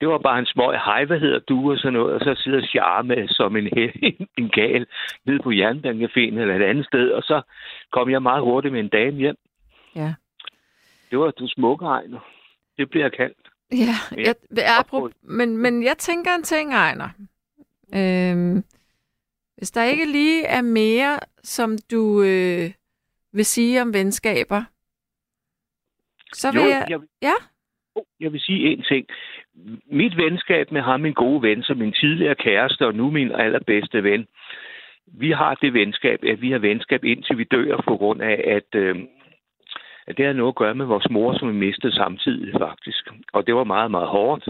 Det var bare en små, hej, hvad hedder du, og sådan noget, og så sidder Charme som en, en, en gal nede på Jernbanecaféen eller et andet sted, og så kom jeg meget hurtigt med en dame hjem. Ja. Det var du smukke Ejner. Det bliver kaldt. Ja, jeg, jeg, apropos, men, men jeg tænker en ting, Ejner. Øhm, hvis der ikke lige er mere, som du øh, vil sige om venskaber, så vil Jo, jeg... jeg, Ja? jeg vil sige en ting. Mit venskab med ham, min gode ven, som min tidligere kæreste og nu min allerbedste ven, vi har det venskab, at vi har venskab indtil vi dør på grund af, at, øh, at det har noget at gøre med vores mor, som vi mistede samtidig faktisk. Og det var meget, meget hårdt.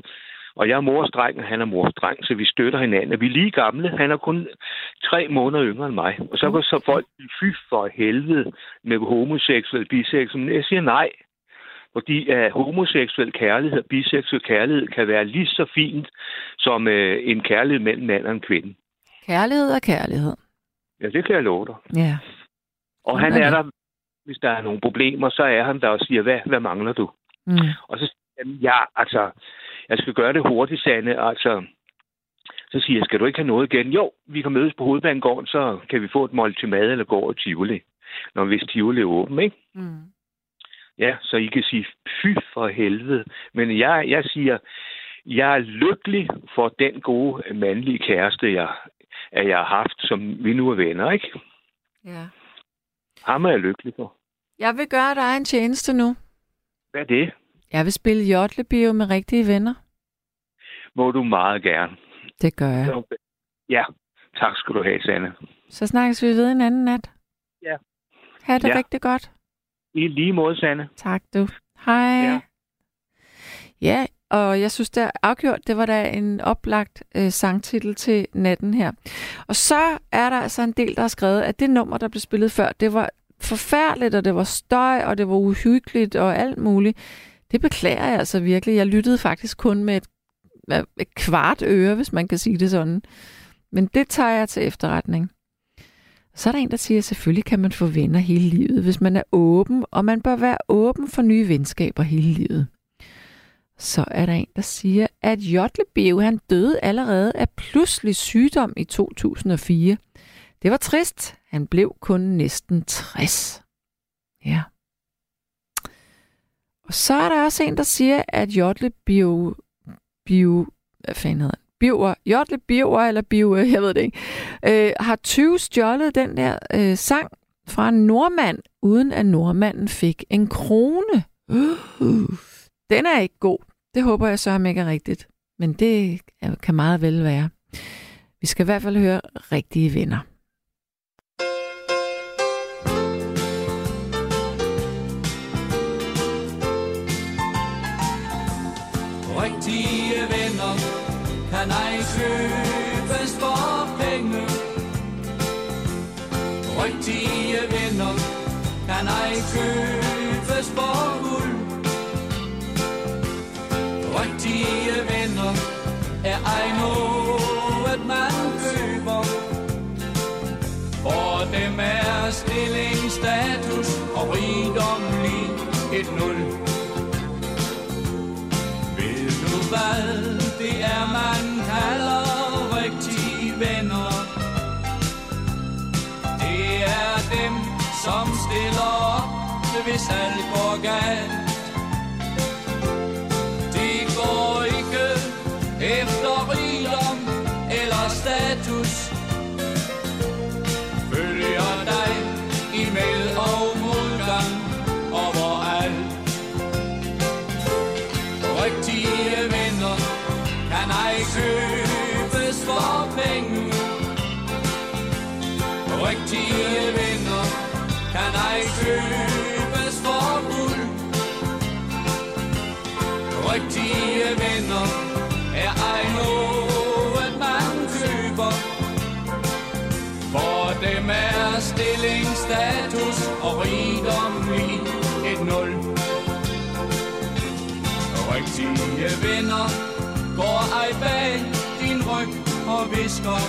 Og jeg er mors dreng, og han er mors dreng, så vi støtter hinanden. Vi er lige gamle. Han er kun tre måneder yngre end mig. Og så går så folk, fy for helvede, med homoseksuel, biseksuel. Men jeg siger nej. Fordi uh, homoseksuel kærlighed og biseksuel kærlighed kan være lige så fint som uh, en kærlighed mellem mand og en kvinde. Kærlighed og kærlighed. Ja, det kan jeg love dig. Ja. Og han er er der, hvis der er nogle problemer, så er han der og siger, hvad, hvad mangler du? Mm. Og så siger han, ja, altså, jeg skal gøre det hurtigt, Sande. Altså, så siger jeg, skal du ikke have noget igen? Jo, vi kan mødes på hovedbanegården, så kan vi få et måltid mad eller gå over Tivoli. Når hvis Tivoli er åben, ikke? Mm. Ja, så I kan sige, fy for helvede. Men jeg, jeg siger, jeg er lykkelig for den gode mandlige kæreste, jeg, at jeg har haft, som vi nu er venner, ikke? Ja. Ham er jeg lykkelig for. Jeg vil gøre dig en tjeneste nu. Hvad er det? Jeg vil spille Jotlebio med rigtige venner. Må du meget gerne. Det gør jeg. Ja, tak skal du have, Sanne. Så snakkes vi ved en anden nat. Ja. Ha' det Ja. rigtig godt. I lige måde, Sanne. Tak du. Hej. Ja. Ja, og jeg synes, det er afgjort, det var da en oplagt øh, sangtitel til natten her. Og så er der altså en del, der har skrevet, at det nummer, der blev spillet før, det var forfærdeligt, og det var støj, og det var uhyggeligt, og alt muligt. Det beklager jeg altså virkelig. Jeg lyttede faktisk kun med et, et kvart øre, hvis man kan sige det sådan. Men det tager jeg til efterretning. Så er der en, der siger, at selvfølgelig kan man få venner hele livet, hvis man er åben, og man bør være åben for nye venskaber hele livet. Så er der en, der siger, at Jotlebeo, han døde allerede af pludselig sygdom i 2004. Det var trist. Han blev kun næsten 60. Ja. Og så er der også en, der siger, at Jotle Bio, bio, hvad fanden hedder? Biver, Jotle Biver eller Biver, jeg ved det ikke, øh, har 20 stjålet den der øh, sang fra en nordmand, uden at nordmanden fik en krone. Uh, den er ikke god. Det håber jeg så ham ikke er rigtigt. Men det kan meget vel være. Vi skal i hvert fald høre rigtige venner. Hvis alt går galt. De går ikke efter rigdom eller status. Visker.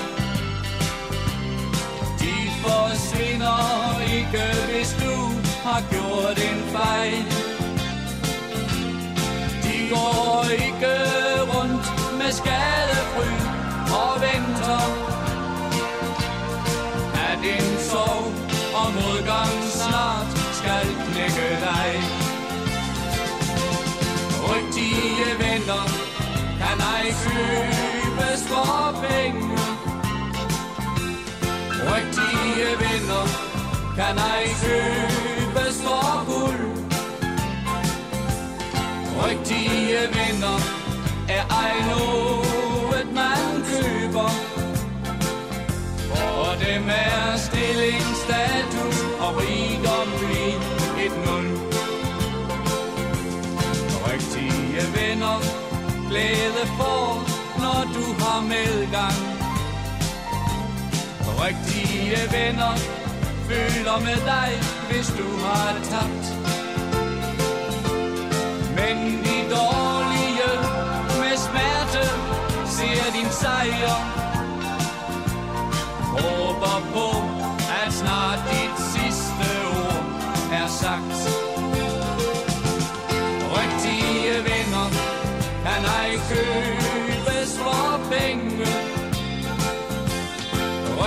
De forsvinder ikke, hvis du har gjort en fejl. De går ikke rundt med skadefryd og venter. At en sorg og modgang snart skal knække dig. Rygtige venner kan ej købes for penge. Rigtige venner kan ej købes for guld. Rigtige du medgang. Rigtige venner, føler med dig, hvis du har tabt. Men de dårlige med smerte ser din sejr. Håber på, at snart dit sidste ord er sagt.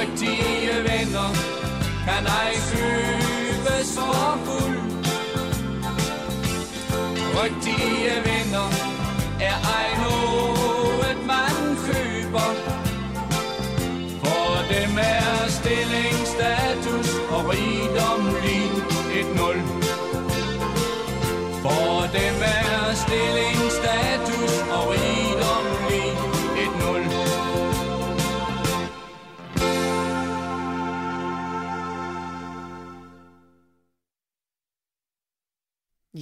Rigtige venner kan ej købes for guld Rigtige venner er ej noget man køber. For dem er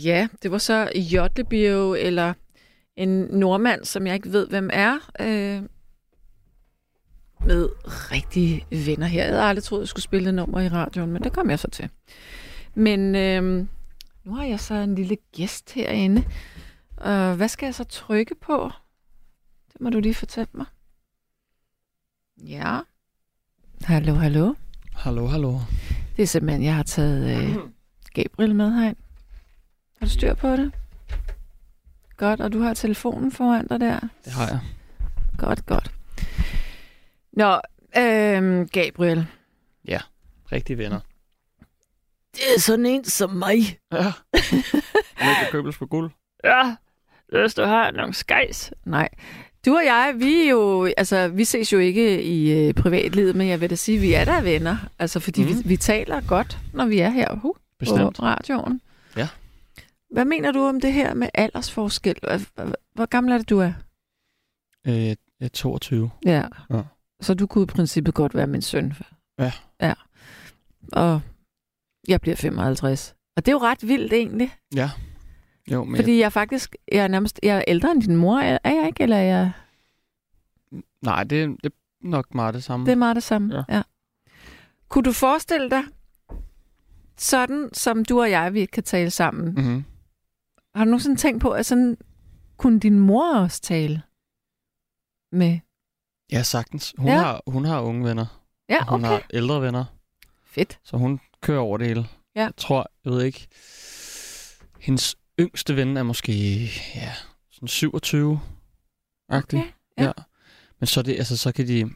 Ja, det var så Jotlebio, eller en nordmand, som jeg ikke ved, hvem er, øh, med rigtige venner her. Jeg havde aldrig troet, jeg skulle spille det nummer i radioen, men det kom jeg så til. Men øh, nu har jeg så en lille gæst herinde. Og hvad skal jeg så trykke på? Det må du lige fortælle mig. Ja. Hallo, hallo. Hallo, hallo. Det er simpelthen, jeg har taget øh, Gabriel med herind. Har du styr på det? Godt, og du har telefonen foran dig der? Det har jeg. Godt, godt. Nå, øh, Gabriel. Ja, rigtige venner. Det er sådan en som mig. Ja. Om ikke købes på guld. Ja, hvis du har nogle skejs. Nej. Du og jeg, vi er jo, altså, vi ses jo ikke i øh, privatlivet, men jeg vil da sige, at vi er der venner. Altså, fordi mm. vi, vi taler godt, når vi er her uh, på radioen. Hvad mener du om det her med aldersforskel? Hvor, gammel er det, du er? Øh, jeg er 22. Ja. Ja. Så du kunne i princippet godt være min søn. Ja. Ja. Og jeg bliver 55. Og det er jo ret vildt egentlig. Ja. Jo, men Fordi jeg er faktisk, jeg er nærmest, jeg er ældre end din mor, er jeg ikke? Eller er jeg, jeg, nej, det, det er nok meget det samme. det er meget det samme. Ja. ja. Kunne du forestille dig, sådan som du og jeg, vi kan tale sammen, Mm-hmm. Har du nogensinde tænkt på, at sådan kunne din mor også tale med? Ja, sagtens. Hun, Ja. Har, hun har unge venner. Ja, og hun okay. har ældre venner. Fedt. Så hun kører over det hele. Ja. Jeg tror, jeg ved ikke, hendes yngste ven er måske, ja, sådan 27 agtig. Okay, ja. ja. Men så, det, altså, så kan de...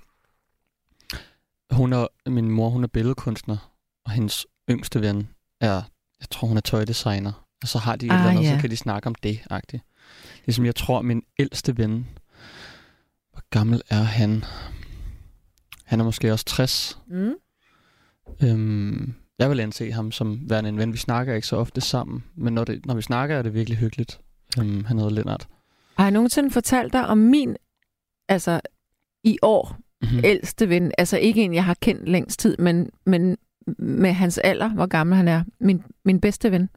Hun er, min mor, hun er billedkunstner, og hendes yngste ven er, jeg tror, hun er tøjdesigner. Og så har de et Ah, eller andet, ja. så kan de snakke om det, agtigt. Ligesom jeg tror, min ældste ven, hvor gammel er han? Han er måske også 60. Mm. Øhm, jeg vil anse ham som værende en ven. Vi snakker ikke så ofte sammen, men når, det, når vi snakker, er det virkelig hyggeligt. Øhm, han hedder Lennart. Har jeg nogensinde fortalt dig om min, altså i år, Mhm. ældste ven, altså ikke en, jeg har kendt længst tid, men, men med hans alder, hvor gammel han er. Min, min bedste ven.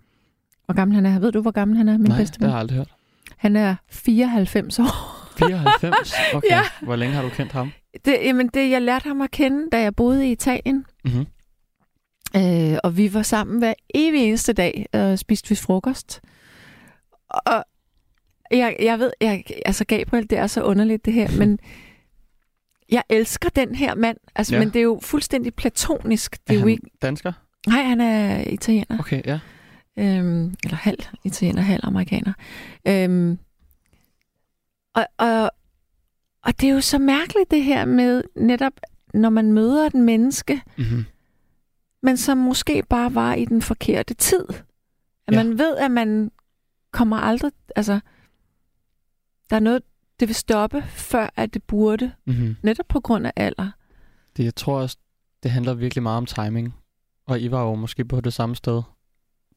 Hvor gammel han er. Ved du, hvor gammel han er, min Nej, bedste det har jeg aldrig hørt. Han er 94 år. 94? Okay. Ja. Hvor længe har du kendt ham? Det, jamen, det, jeg lærte ham at kende, da jeg boede i Italien. Mhm. Øh, og vi var sammen hver evig eneste dag og spiste vi frokost. Og jeg, jeg ved, jeg, altså Gabriel, det er så underligt det her, men jeg elsker den her mand. Altså, Ja. Men det er jo fuldstændig platonisk. Det Er er jo ikke... dansker? Nej, han er italiener. Okay, ja. Øhm, eller halv italiener, halv amerikaner. Øhm, og, og, og det er jo så mærkeligt det her med netop, når man møder et menneske, Mm-hmm. men som måske bare var i den forkerte tid. At Ja. man ved, at man kommer aldrig... Altså, der er noget, det vil stoppe, før at det burde. Mm-hmm. Netop på grund af alder. Det, jeg tror også, det handler virkelig meget om timing. Og I var jo måske på det samme sted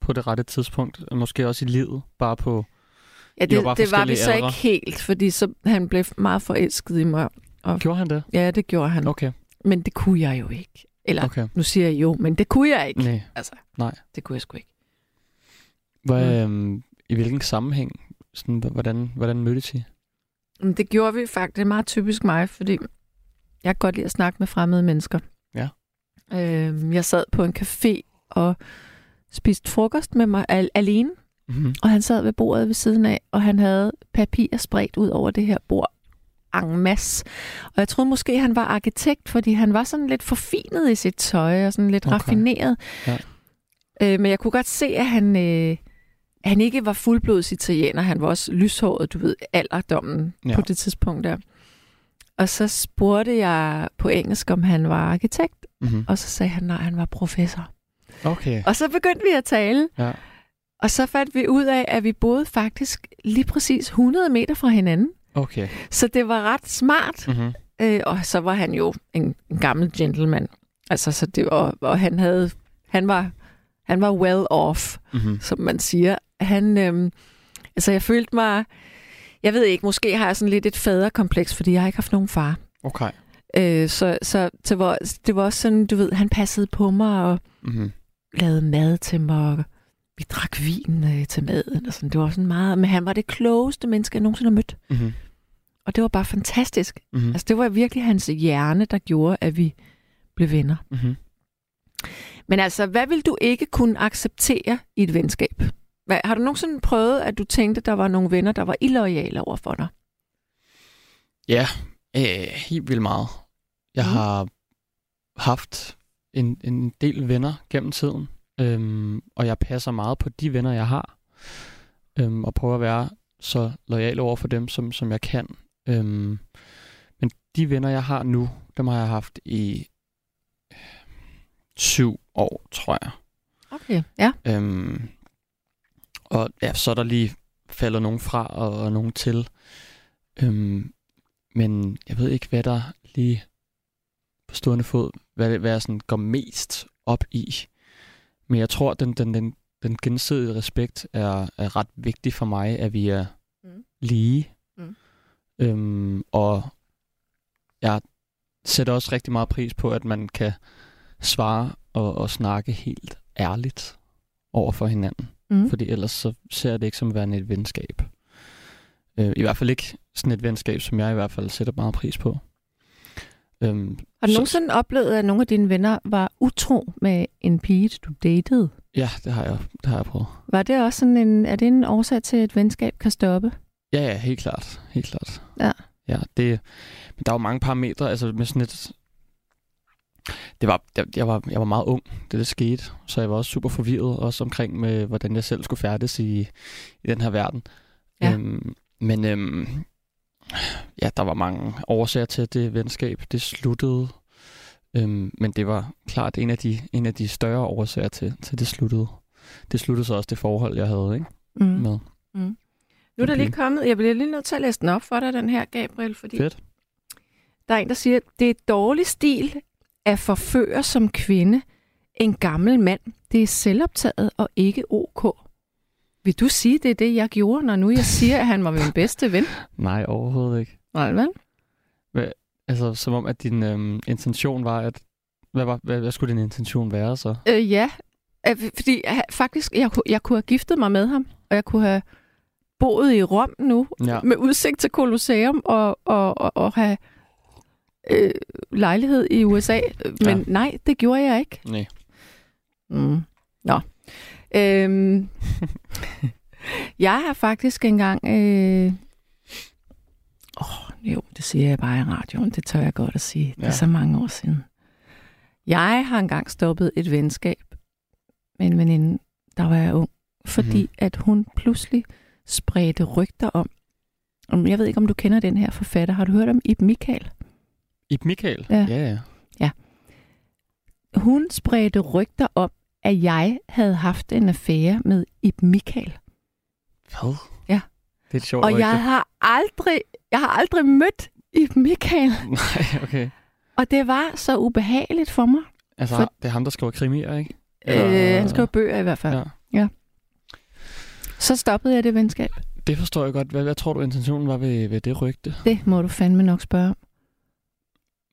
på det rette tidspunkt. Måske også i livet, bare på... Ja, det, bare det var vi så aldre. ikke helt, fordi så, han blev meget forelsket i mig. Og, Gjorde han det? Ja, det gjorde han. Okay. Men det kunne jeg jo ikke. Eller, Okay. nu siger jeg jo, men det kunne jeg ikke. Nej. Altså, Nej. det kunne jeg sgu ikke. Hvad, øhm, I hvilken sammenhæng? Sådan, hvordan, hvordan mødtes I? Det gjorde vi faktisk. Det er meget typisk mig, fordi jeg kan godt lide at snakke med fremmede mennesker. Ja. Øhm, jeg sad på en café og spiste frokost med mig al- alene, Mm-hmm. og han sad ved bordet ved siden af, og han havde papir spredt ud over det her bord. En masse. Og jeg troede måske, han var arkitekt, fordi han var sådan lidt forfinet i sit tøj, og sådan lidt Okay. raffineret. Ja. Øh, men jeg kunne godt se, at han... Øh, han ikke var fuldblods italiener. Han var også lyshåret, du ved, alderdommen Ja. på det tidspunkt der. Og så spurgte jeg på engelsk, om han var arkitekt, Mhm. og så sagde han, nej, han var professor. Okay. Og så begyndte vi at tale, Ja. og så fandt vi ud af, at vi boede faktisk lige præcis 100 meter fra hinanden. Okay. Så det var ret smart. Mm-hmm. Øh, og så var han jo en, en gammel gentleman. Altså, så det var, og han havde, han var, han var well off, Mhm. som man siger. Han, øhm, altså, jeg følte mig, jeg ved ikke, måske har jeg sådan lidt et faderkompleks, fordi jeg har ikke haft nogen far. Okay. Øh, så så det, var, det var også sådan, du ved, han passede på mig og Mm-hmm. Lavede mad til mig, og vi drak vin øh, til maden, og sådan. Det var sådan meget, men han var det klogeste menneske, jeg nogensinde har mødt. Mm-hmm. Og det var bare fantastisk. Mhm. Altså, det var virkelig hans hjerne, der gjorde, at vi blev venner. Mm-hmm. Men altså, hvad vil du ikke kunne acceptere i et venskab? Hvad, har du nogensinde prøvet, at du tænkte, der var nogle venner, der var illoyale over for dig? Ja, øh, helt vildt meget. Jeg mm. har haft en, en del venner gennem tiden, øhm, og jeg passer meget på de venner, jeg har, øhm, og prøver at være så lojal over for dem, som, som jeg kan. Øhm, men de venner, jeg har nu, dem har jeg haft i øh, syv år, tror jeg. Okay, ja. Øhm, og ja, så er der lige faldet nogen fra og, og nogen til. Øhm, men jeg ved ikke, hvad der lige på stående fod, hvad, hvad jeg sådan går mest op i. Men jeg tror, den, den, den, den gensidige respekt er, er ret vigtig for mig, at vi er Mm. lige. Mm. Øhm, og jeg sætter også rigtig meget pris på, at man kan svare og, og snakke helt ærligt over for hinanden. Mm. Fordi ellers så ser jeg det ikke som værende et venskab. Øh, I hvert fald ikke sådan et venskab, som jeg i hvert fald sætter meget pris på. Øhm, Har du så- nogensinde oplevet, at nogle af dine venner var utro med en pige, du datede? Ja, det har jeg, det har jeg prøvet. Var det også sådan en, er det en årsag til, at et venskab kan stoppe? Ja, ja, helt klart. Helt klart. Ja. Ja, det, men der er jo mange parametre, altså med sådan et... Det var, jeg, jeg, var, jeg var meget ung, da det skete, så jeg var også super forvirret, også omkring med, hvordan jeg selv skulle færdes i, i den her verden. Ja. Øhm, men øhm, ja, der var mange årsager til, at det venskab det sluttede. Øhm, men det var klart en af de, en af de større årsager til, til det sluttede. Det sluttede så også det forhold, jeg havde ikke? Mm. med. Mm. Nu er der lige kommet, jeg bliver lige nødt til at læse den op for dig, den her, Gabriel, fordi Fedt. der er en, der siger, det er dårlig stil at forføre som kvinde en gammel mand. Det er selvoptaget og ikke ok. Vil du sige, det er det, jeg gjorde, når nu jeg siger, at han var min bedste ven? Nej, overhovedet ikke. Nej, vel? Hvad, altså, som om, at din øhm, intention var, at... Hvad, var, hvad, hvad skulle din intention være så? Øh, ja, Øh, fordi øh, faktisk, jeg, jeg kunne have giftet mig med ham, og jeg kunne have boet i Rom nu, Ja. med udsigt til Colosseum, og, og, og, og have øh, lejlighed i USA. Men Ja. nej, det gjorde jeg ikke. Nej. Mm. Nå. Øhm, jeg har faktisk engang... Øh... Oh, jo, det siger jeg bare i radioen. Det tør jeg godt at sige. Det Ja. er så mange år siden. Jeg har engang stoppet et venskab med en veninde, der var jeg ung, fordi Mhm. at hun pludselig spredte rygter om, jeg ved ikke, om du kender den her forfatter. Har du hørt om Ib Michael? Ib Michael? Ja. ja. ja. Hun spredte rygter om, at jeg havde haft en affære med Ib Michael. Hvad? Ja. Det er et sjovt Og rygte. jeg har aldrig, jeg har aldrig mødt Ib Michael. Nej, okay. Og det var så ubehageligt for mig. Altså, For- det er ham, der skriver krimier, ikke? Øh, han skrev bøger i hvert fald. Ja. ja. Så stoppede jeg det venskab. Det forstår jeg godt. Hvad, hvad tror du, intentionen var ved, ved det rygte? Det må du fandme nok spørge om.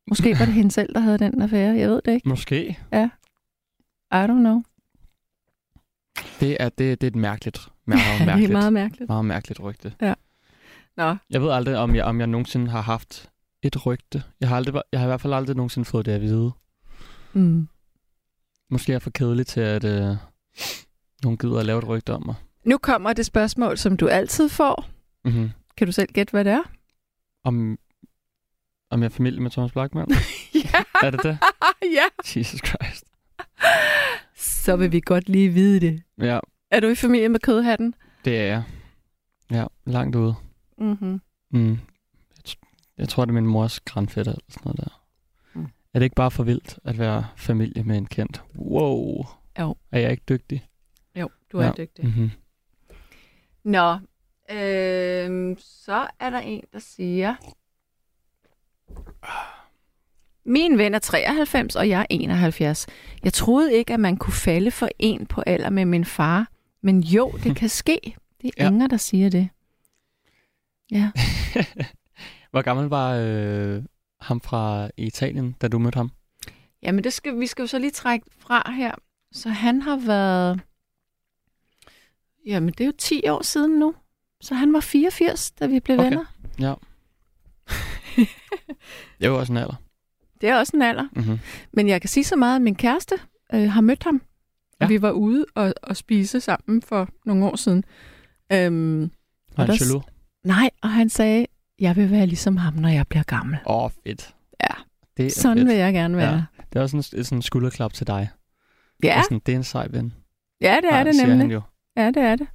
Måske var det hende selv, der havde den affære. Jeg ved det ikke. Måske. Ja. I don't know. Det er, det, det er et mærkeligt, er mærkeligt, meget mærkeligt. meget mærkeligt rygte. Ja. Nå. Jeg ved aldrig, om jeg, om jeg nogensinde har haft et rygte. Jeg har, aldrig, jeg har i hvert fald aldrig nogensinde fået det at vide. Mm. Måske er jeg for kedelig til, at øh, nogen gider at lave et rygte om mig. Nu kommer det spørgsmål, som du altid får. Mm-hmm. Kan du selv gætte, hvad det er? Om, om jeg er familie med Thomas Blackman? ja. Er det det? ja. Jesus Christ. Så vil vi godt lige vide det. Ja. Er du i familie med kødhatten? Det er jeg. Ja, langt ude. Mm-hmm. Mm. Jeg, tror, det er min mors grandfætter eller sådan noget der. Mm. Er det ikke bare for vildt at være familie med en kendt? Wow. Jo. Er jeg ikke dygtig? Jo, du er dygtig. Mm-hmm. Nå, øh, så er der en, der siger... Min ven er 93, og jeg er 71. Jeg troede ikke, at man kunne falde for en på alder med min far. Men jo, det kan ske. Det er Ja. Inger, der siger det. Ja. Hvor gammel var øh, ham fra Italien, da du mødte ham? Jamen, det skal, vi skal jo så lige trække fra her. Så han har været... Jamen, det er jo 10 år siden nu. Så han var 84, da vi blev Okay. venner. Ja. det var også en alder. Det er også en alder. Mm-hmm. Men jeg kan sige så meget, at min kæreste øh, har mødt ham. Ja. Og vi var ude og, og spise sammen for nogle år siden. Øhm, Var han der jaloux? Nej, og han sagde, jeg vil være ligesom ham, når jeg bliver gammel. Åh, oh, fedt. Ja, det er sådan fedt. vil jeg gerne være. Ja. Det er også sådan, sådan skulderklap til dig. Ja. Det er, sådan, det er en sej ven. Ja, det er Ja, det nemlig. han jo. Ja, det er det.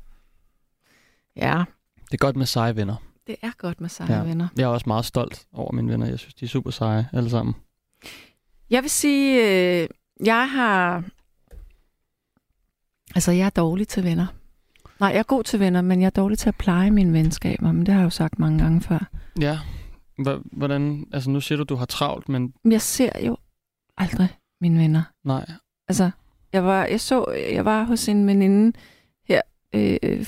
Ja, Det er godt med seje venner. det er godt med seje ja. venner. Jeg er også meget stolt over mine venner. Jeg synes, de er super seje alle sammen. Jeg vil sige, øh, jeg har... Altså, jeg er dårlig til venner. Nej, jeg er god til venner, men jeg er dårlig til at pleje mine venskaber. Men det har jeg jo sagt mange gange før. Ja. Hvordan, altså nu siger du, du har travlt, men Men jeg ser jo aldrig mine venner. nej. Altså, jeg var, jeg så, jeg var hos en veninde her øh,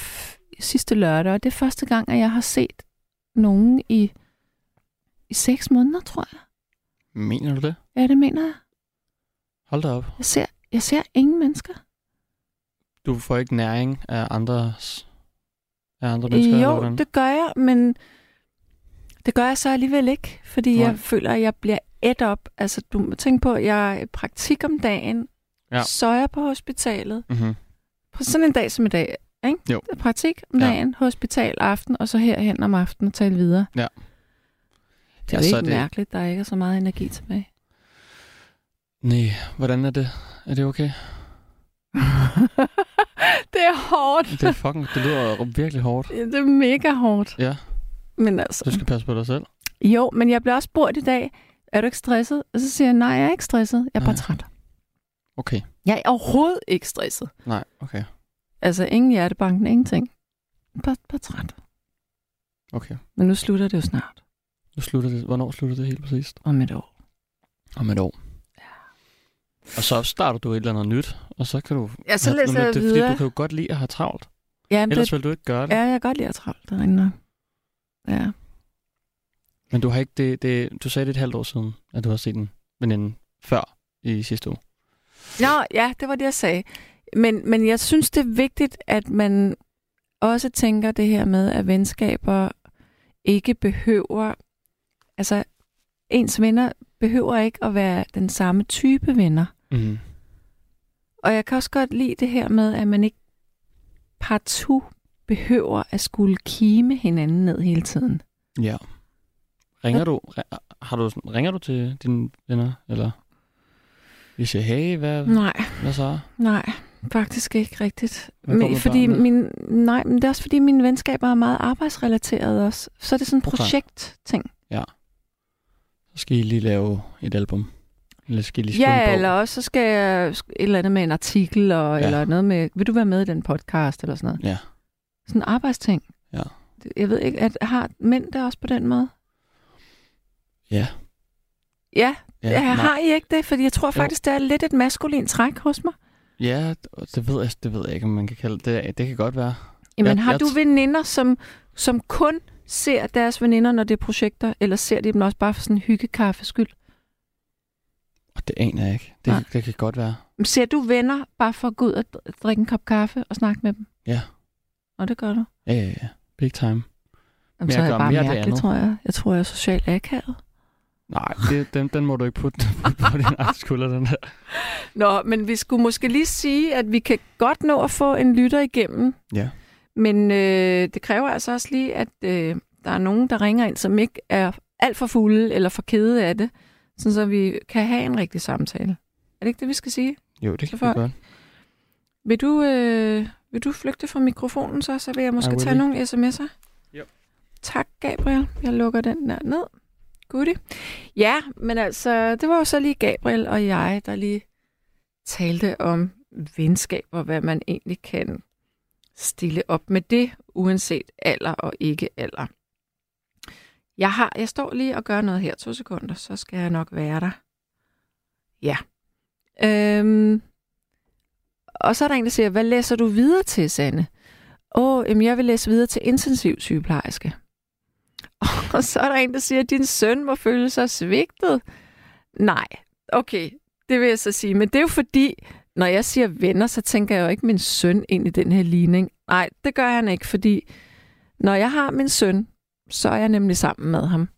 sidste lørdag, og det er første gang, at jeg har set nogen i, i seks måneder, tror jeg. Mener du det? Ja, det mener jeg. Hold da op. Jeg ser, jeg ser ingen mennesker. Du får ikke næring af andres af andre mennesker? eller jo, hvordan? det gør jeg, men det gør jeg så alligevel ikke, fordi Nej. jeg føler, at jeg bliver et op. Altså, du må tænke på, at jeg er i praktik om dagen, Ja. så er jeg på hospitalet. Mm-hmm. På sådan en dag som i dag, ikke? Jo. Det er praktik om Ja. dagen, hospital aften, og så herhen om aftenen og tale videre. Ja. Det er Ja, jo ikke er det- mærkeligt, der ikke er så meget energi tilbage. Nej, hvordan er det? Er det okay? det er hårdt. Det er fucking, det lyder virkelig hårdt. Det er mega hårdt. Ja, Men altså, du skal passe på dig selv. jo, men jeg blev også spurgt i dag, er du ikke stresset? Og så siger jeg, nej, jeg er ikke stresset. Jeg er bare Nej. træt. Okay. Jeg er overhovedet ikke stresset. Nej, okay. Altså, ingen hjertebanken, ingenting. Bare, bare træt. Okay. Men nu slutter det jo snart. Nu slutter det. Hvornår slutter det helt præcist? Om et år. Om et år. Ja. Og så starter du et eller andet nyt, og så kan du... Ja, så have- læser jeg det er fordi, videre. du kan jo godt lide at have travlt. Ja, men Ellers det, vil du ikke gøre det. ja, jeg kan godt lide at travlt. Det er. Ja. Men du har ikke det, det... Du sagde det et halvt år siden, at du har set en veninde før i sidste uge. Nå, ja, det var det, jeg sagde. Men, men jeg synes, det er vigtigt, at man også tænker det her med, at venskaber ikke behøver... Altså, ens venner behøver ikke at være den samme type venner. Mm. Og jeg kan også godt lide det her med, at man ikke partout behøver at skulle kime hinanden ned hele tiden. Ja. Ringer du, har du, ringer du til dine venner, eller vi siger, hey, hvad, Nej. hvad så? Nej, faktisk ikke rigtigt. Men, fordi min, nej, men det er også fordi mine venskaber er meget arbejdsrelateret også. Så er det sådan en projektting. Ja. Så skal I lige lave et album. Eller skal I lige en Ja, bog. eller også så skal jeg et eller andet med en artikel, og, Ja. eller noget med, vil du være med i den podcast, eller sådan noget. Ja. Sådan en arbejdsting. Ja. Jeg ved ikke, at har mænd det også på den måde? Ja. Ja, Ja, ja nej. har I ikke det? Fordi jeg tror faktisk, det er lidt et maskulin træk hos mig. Ja, det ved, jeg, det ved jeg ikke, om man kan kalde det. Det, kan godt være. Jamen, Jeg- har jeg du veninder, som, som kun ser deres veninder, når det er projekter, eller ser de dem også bare for sådan en hyggekaffe skyld? Det aner jeg ikke. Det, det kan godt være. Men Ser du venner bare for at gå ud og dr- drikke en kop kaffe og snakke med dem? Ja. Og det gør du? Ja, ja, ja. Big time. Jamen, Men så er jeg bare mærkelig, tror jeg. Jeg tror, jeg er socialt akavet. Nej, det, den, den må du ikke putte, putte på din egen skulder, den der. Nå, men vi skulle måske lige sige, at vi kan godt nå at få en lytter igennem. Ja. Men øh, det kræver altså også lige, at øh, der er nogen, der ringer ind, som ikke er alt for fulde eller for kede af det, sådan så vi kan have en rigtig samtale. Er det ikke det, vi skal sige? Jo, det kan vi godt. Vil du, øh, Vil du flygte fra mikrofonen så, så vil jeg måske tage nogle sms'er? Jo. Tak, Gabriel. Jeg lukker den der ned. Goodie. Ja, men altså, det var jo så lige Gabriel og jeg, der lige talte om venskab og hvad man egentlig kan stille op med det, uanset alder og ikke alder. Jeg har, jeg står lige og gør noget her, to sekunder, så skal jeg nok være der. Ja. Øhm, og så er der en, der siger, hvad læser du videre til, Sanne? Åh, oh, jeg vil læse videre til intensiv sygeplejerske. Og så er der en, der siger, at din søn må føle sig svigtet. Nej, okay, det vil jeg så sige. Men det er jo fordi, når jeg siger venner, så tænker jeg jo ikke min søn ind i den her ligning. Nej, det gør han ikke, fordi når jeg har min søn, så er jeg nemlig sammen med ham.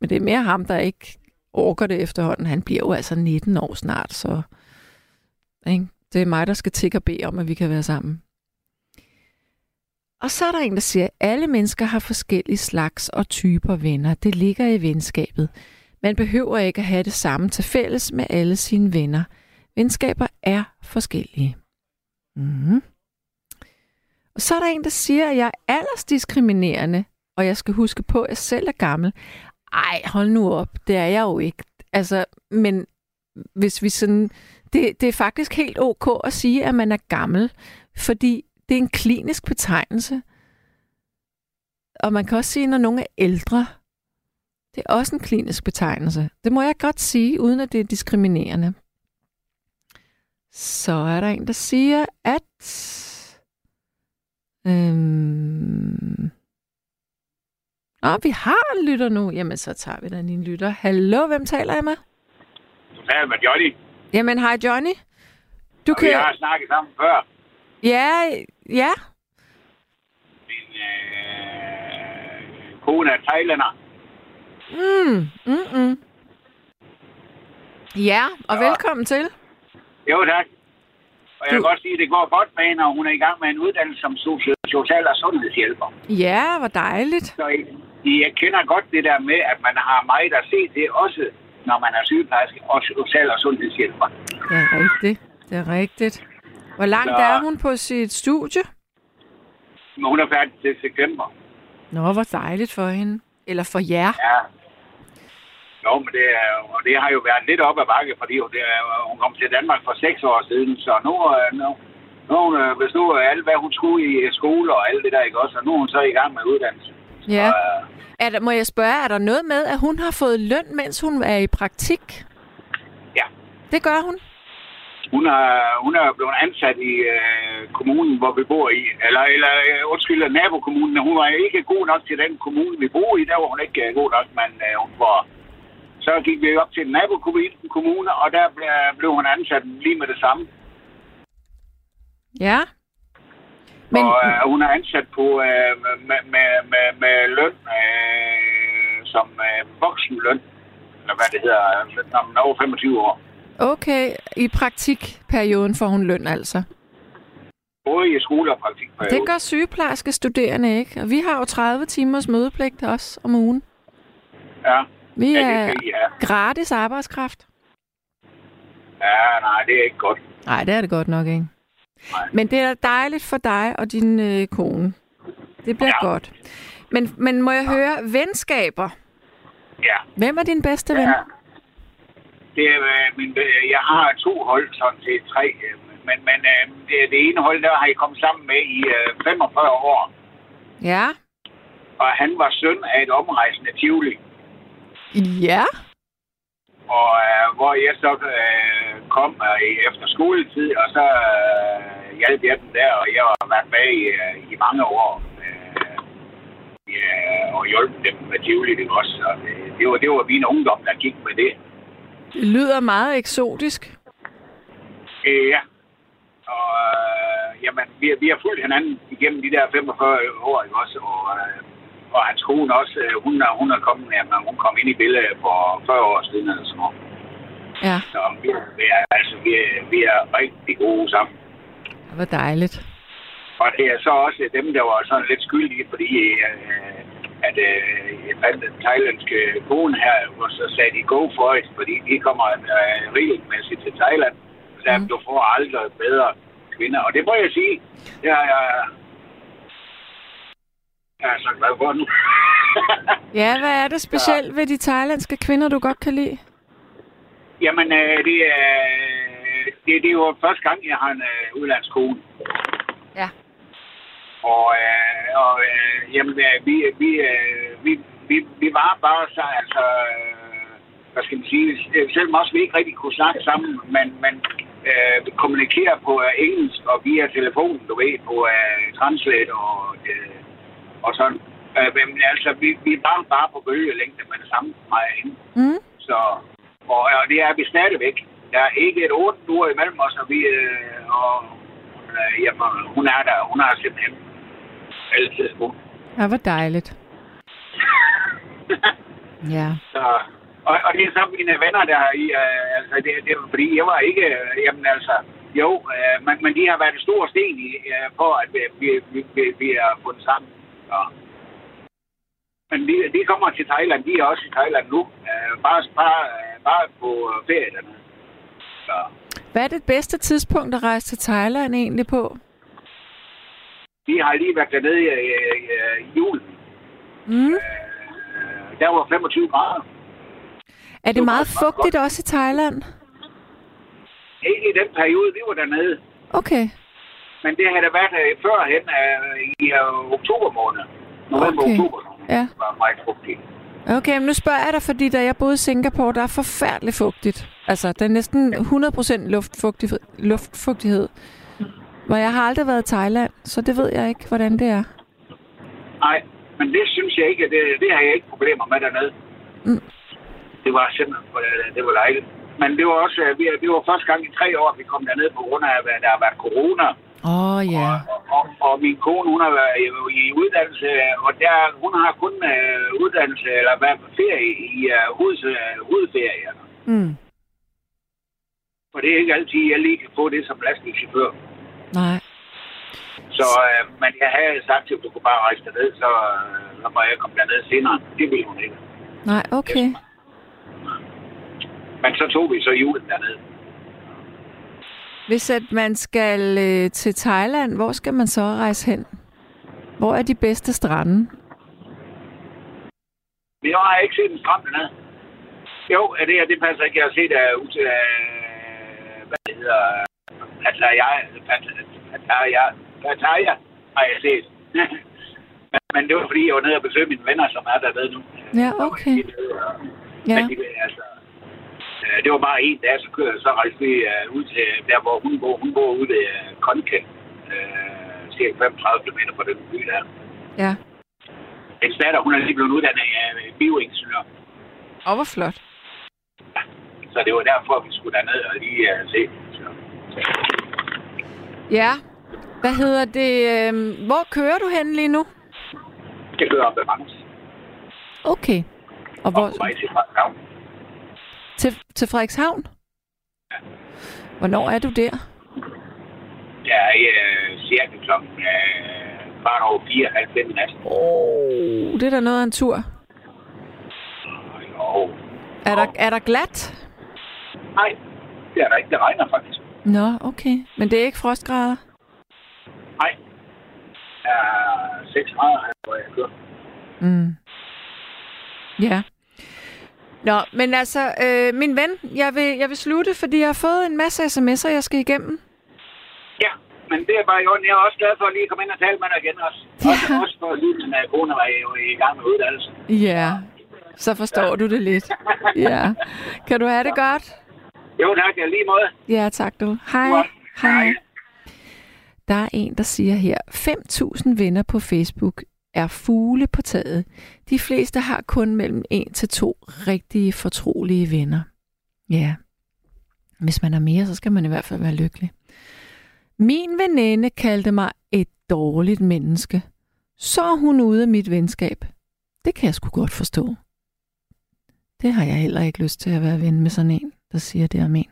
Men det er mere ham, der ikke orker det efterhånden. Han bliver jo altså 19 år snart, så ikke? det er mig, der skal tikke og bede om, at vi kan være sammen. Og så er der en, der siger, at alle mennesker har forskellige slags og typer venner. Det ligger i venskabet. Man behøver ikke at have det samme til fælles med alle sine venner. Venskaber er forskellige. Mm. Og så er der en, der siger, at jeg er aldersdiskriminerende, og jeg skal huske på, at jeg selv er gammel. Ej, hold nu op. Det er jeg jo ikke. Altså, men hvis vi sådan... Det, det er faktisk helt ok at sige, at man er gammel, fordi det er en klinisk betegnelse. Og man kan også sige, når nogen er ældre. Det er også en klinisk betegnelse. Det må jeg godt sige, uden at det er diskriminerende. Så er der en, der siger, at... Øhm... Nå, vi har en lytter nu. Jamen, så tager vi da en lytter. Hallo, hvem taler jeg med? Du taler med Johnny. Jamen, hej Johnny. Du og kan... Vi har snakket sammen før. Ja, ja. Min øh, kone er thailander. Mm, mm, mm. Ja, og ja. velkommen til. Jo, tak. Og jeg kan godt sige, at det går godt med hende, og hun er i gang med en uddannelse som soci- social- og sundhedshjælper. Ja, hvor dejligt. Så jeg kender godt det der med, at man har meget at se til, også når man er sygeplejerske og social- og sundhedshjælper. Det er rigtigt. Det er rigtigt. Hvor langt Så- er hun på sit studie? Men hun er færdig til september. Nå, hvor dejligt for hende. Eller for jer. Ja. Jo, men det, er, og det har jo været lidt op ad bakke, fordi hun, det hun kom til Danmark for seks år siden, så nu, øh, nu, nu hun øh, bestået alt, hvad hun skulle i skole og alt det der, ikke også? Og nu er hun så i gang med uddannelse. Ja. Er der, må jeg spørge, er der noget med, at hun har fået løn, mens hun er i praktik? Ja. Det gør hun? Hun er, hun er blevet ansat i øh, kommunen, hvor vi bor i. Eller, eller øh, undskyld, nabokommunen. Hun var ikke god nok til den kommune, vi bor i. Der var hun ikke øh, god nok, men øh, hun var... Så gik vi op til nabokommune, og der blev, hun ansat lige med det samme. Ja. Men... Og øh, hun er ansat på øh, med, med, med, med løn øh, som øh, voksenløn, eller hvad det hedder, når man er over 25 år. Okay, i praktikperioden får hun løn altså. Både i skole og praktikperiode. Det gør sygeplejerske studerende ikke. Og vi har jo 30 timers mødepligt også om ugen. Ja. Vi ja, er det have. gratis arbejdskraft. Ja, nej, det er ikke godt. Nej, det er det godt nok ikke. Nej. Men det er dejligt for dig og din øh, kone. Det bliver ja. godt. Men, men må jeg ja. høre, venskaber. Ja. Hvem er din bedste ven? Ja. Det er, øh, min, øh, jeg har to hold, sådan set tre. øh, Men, men øh, det, det ene hold, der har jeg kommet sammen med i øh, 45 år. Ja. Og han var søn af et omrejsende Tivoli. Ja. Og øh, hvor jeg så øh, kom øh, efter skoletid, og så øh, hjalp jeg dem der, og jeg har været med i, øh, i mange år. Øh, ja, og hjulpet dem med Tivoli, det også. Og det, det, var, det var min ungdom, der gik med det. Det lyder meget eksotisk. Øh, ja. Og øh, jamen, vi, vi har fulgt hinanden igennem de der 45 år, ikke også? Og, øh, og hans kone også, øh, hun, er, hun er kommet, jamen, hun kom ind i billedet for 40 år siden eller sådan noget. Ja. Så vi, vi er, altså, vi, er, vi er rigtig gode sammen. Hvor dejligt. Og det er så også dem, der var sådan lidt skyldige, fordi øh, at øh, den thailandske kone her, og så sagde de go for it, fordi de kommer øh, regelmæssigt til Thailand. Så mm. du får aldrig bedre kvinder. Og det må jeg sige, jeg, jeg, jeg er så glad for nu. Ja, hvad er det specielt ved de thailandske kvinder, du godt kan lide? Jamen, øh, det, er, det, det er jo første gang, jeg har en øh, udlandskone. Ja. Og, øh, og øh, jamen, øh, vi, vi, øh, vi, vi, vi var bare så, altså, øh, hvad skal man sige, øh, selvom også vi ikke rigtig kunne snakke sammen, men, men øh, kommunikere på øh, engelsk og via telefonen, du ved, på øh, Translate og, øh, og sådan. Øh, men altså, vi, vi var bare på bølgelængde med det samme mig hende. Mm. Så, og, og det er vi stadigvæk. Der er ikke et otte uger imellem os, og vi, øh, og, øh, jamen, hun er der. Hun er simpelthen altid god. Ja, hvor dejligt. Ja. Så, og, og det er så mine venner, der i, øh, altså, det, det, fordi jeg var ikke, øh, jamen altså, jo, øh, men, men de har været en stor sten i, øh, for, at vi, vi, vi, vi, vi er fundet sammen. Så. Men de, de kommer til Thailand, de er også i Thailand nu, øh, bare, bare, øh, bare på ferie dernede. Så. Hvad er det bedste tidspunkt at rejse til Thailand egentlig på? De har lige været dernede i, i, i, julen. Mm. Øh, der var 25 grader. Er det meget fugtigt også i Thailand? Ikke i den periode, vi var dernede. Okay. Men det havde der været øh, førhen øh, i øh, oktober måned. November, Okay. oktober Ja. var meget fugtigt. Okay, men nu spørger jeg dig, fordi da jeg boede i Singapore, der er forfærdeligt fugtigt. Altså, der er næsten 100% luftfugtig, luftfugtighed. Hvor jeg har aldrig været i Thailand, så det ved jeg ikke, hvordan det er. Nej, men det synes jeg ikke, det, det har jeg ikke problemer med dernede. Mm. Det var simpelthen, det var dejligt. Men det var også, øh, vi, det var første gang i tre år, vi kom derned på grund af, at der har været corona. Åh, oh, ja. Og, og min kone, hun har været i, uddannelse, og der, hun har kun øh, uddannelse, eller hvad, ferie i øh, hoved, øh, hovedferie. Mm. For det er ikke altid, jeg lige kan få det som lastbilchauffør. Nej. Så, øh, men jeg havde sagt til, at du kunne bare rejse derned, så, øh, så må jeg komme derned senere. Det ville hun ikke. Nej, okay. Men så tog vi så julen dernede. Hvis at man skal øh, til Thailand, hvor skal man så rejse hen? Hvor er de bedste strande? Jeg har ikke set en strand dernede. Jo, er det her, det passer ikke. Jeg har set uh, ud til, uh, hvad det hedder, Pattaya, Pattaya, Pattaya, har jeg set. men, men det var fordi, jeg var nede og besøgte mine venner, som er dernede nu. Ja, okay. Ja. Men de, altså, øh, det var bare en dag, så kørte så rejste vi uh, ud til der, hvor hun bor. Hun bor ude ved uh, Konken, uh, cirka 35 km fra den by der. Ja. Hendes datter, hun er lige blevet uddannet af uh, bioingeniør. Og hvor flot. Så det var derfor, vi skulle derned og lige uh, se. Så. Ja. Hvad hedder det? Øh, hvor kører du hen lige nu? Det kører op ad Randers. Okay. Og hvor, Og på vej til Frederikshavn. Til, til Frederikshavn? Hvornår er du der? Jeg er uh, cirka klokken uh, kvart over fire, halv fem nat. Oh, det er da noget af en tur. Jo. Er der, er der glat? Nej, det er der ikke. Det regner faktisk. Nå, okay. Men det er ikke frostgrader? Nej. Der er 6 grader hvor jeg kører. Mm. Ja. Nå, men altså, øh, min ven, jeg vil, jeg vil slutte, fordi jeg har fået en masse sms'er, jeg skal igennem. Ja, men det er bare i orden. Jeg er også glad for at lige komme ind og tale med dig igen også. Også, også for at lige min uh, kone var jo i gang med uddannelse. Ja, så forstår ja. du det lidt. Ja. Kan du have det godt? Jo tak, jeg lige måde. Ja, tak du. Hej. Hej. Der er en, der siger her, 5.000 venner på Facebook er fugle på taget. De fleste har kun mellem en til to rigtige fortrolige venner. Ja, hvis man har mere, så skal man i hvert fald være lykkelig. Min veninde kaldte mig et dårligt menneske. Så er hun ude af mit venskab. Det kan jeg sgu godt forstå. Det har jeg heller ikke lyst til at være ven med sådan en, der siger det om en.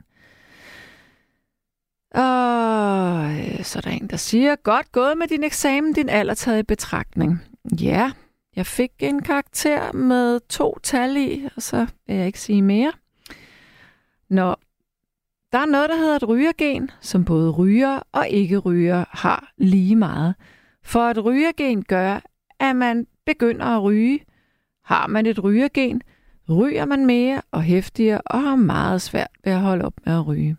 Og øh, så er der en, der siger, godt gået med din eksamen, din alder taget i betragtning. Ja, jeg fik en karakter med to tal i, og så vil jeg ikke sige mere. Nå, der er noget, der hedder et rygergen, som både ryger og ikke ryger har lige meget. For et rygergen gør, at man begynder at ryge. Har man et rygergen, ryger man mere og hæftigere og har meget svært ved at holde op med at ryge.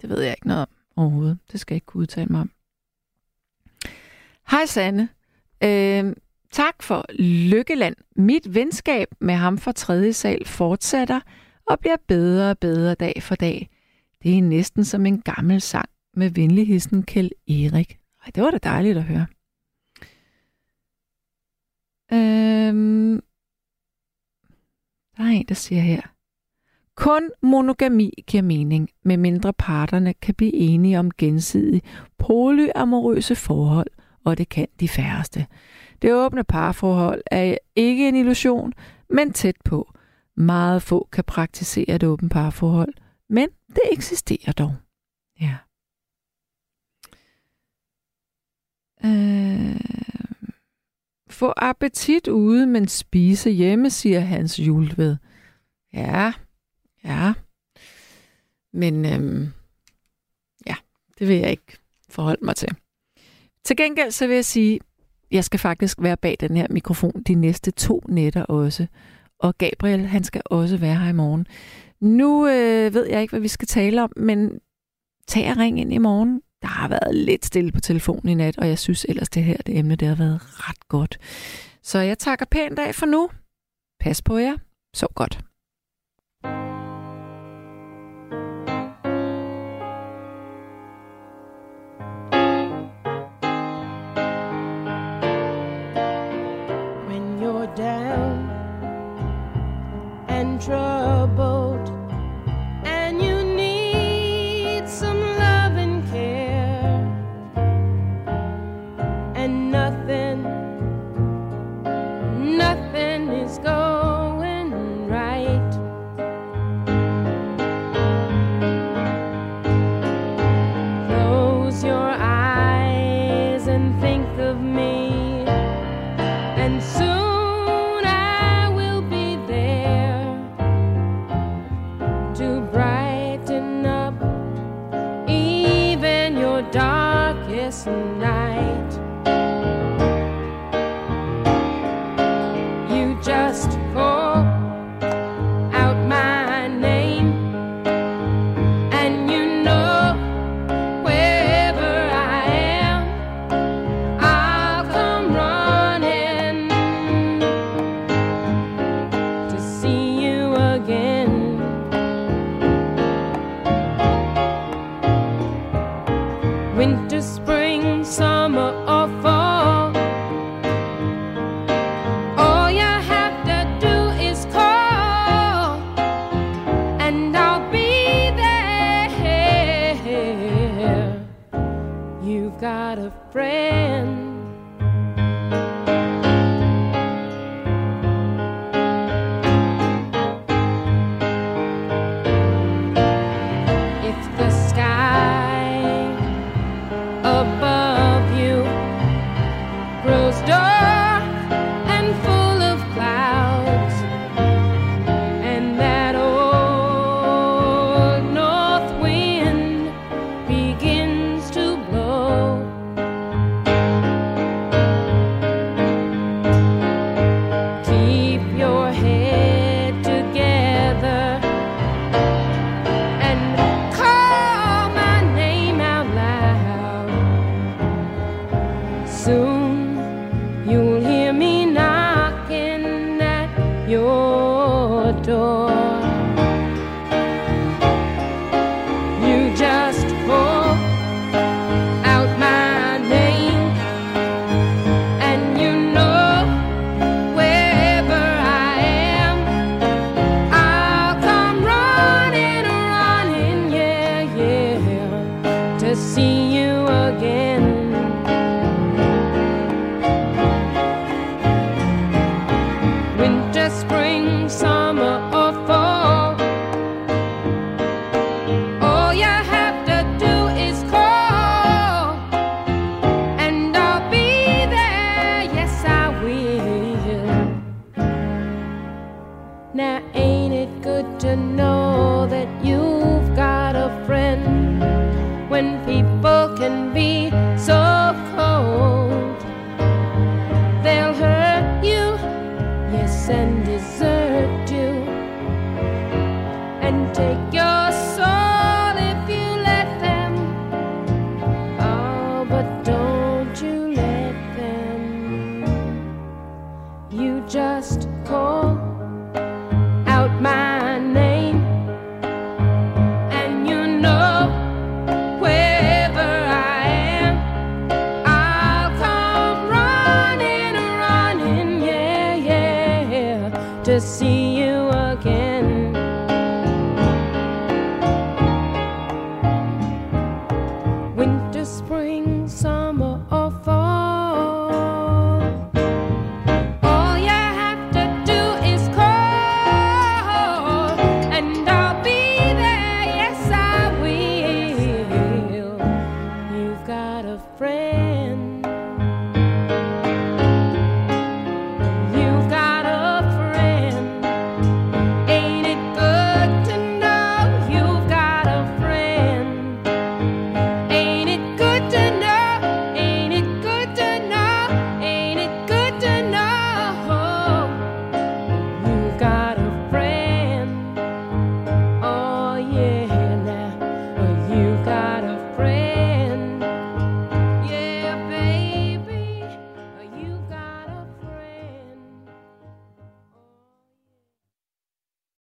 Det ved jeg ikke noget om overhovedet. Det skal jeg ikke kunne udtale mig om. Hej Sanne. Øh, tak for Lykkeland. Mit venskab med ham fra tredje sal fortsætter og bliver bedre og bedre dag for dag. Det er næsten som en gammel sang med venligheden Kjell Erik. Ej, det var da dejligt at høre. Øhm, der er en, der siger her. Kun monogami giver mening, med mindre parterne kan blive enige om gensidige polyamorøse forhold, og det kan de færreste. Det åbne parforhold er ikke en illusion, men tæt på. Meget få kan praktisere et åbent parforhold, men det eksisterer dog. Ja. Øh... Få appetit ude, men spise hjemme, siger Hans Julved. Ja, ja. Men øhm, ja, det vil jeg ikke forholde mig til. Til gengæld så vil jeg sige, jeg skal faktisk være bag den her mikrofon de næste to nætter også. Og Gabriel, han skal også være her i morgen. Nu øh, ved jeg ikke, hvad vi skal tale om, men tag og ring ind i morgen. Der har været lidt stille på telefonen i nat, og jeg synes ellers, det her det emne det har været ret godt. Så jeg takker pænt af for nu. Pas på jer. Sov godt. trouble.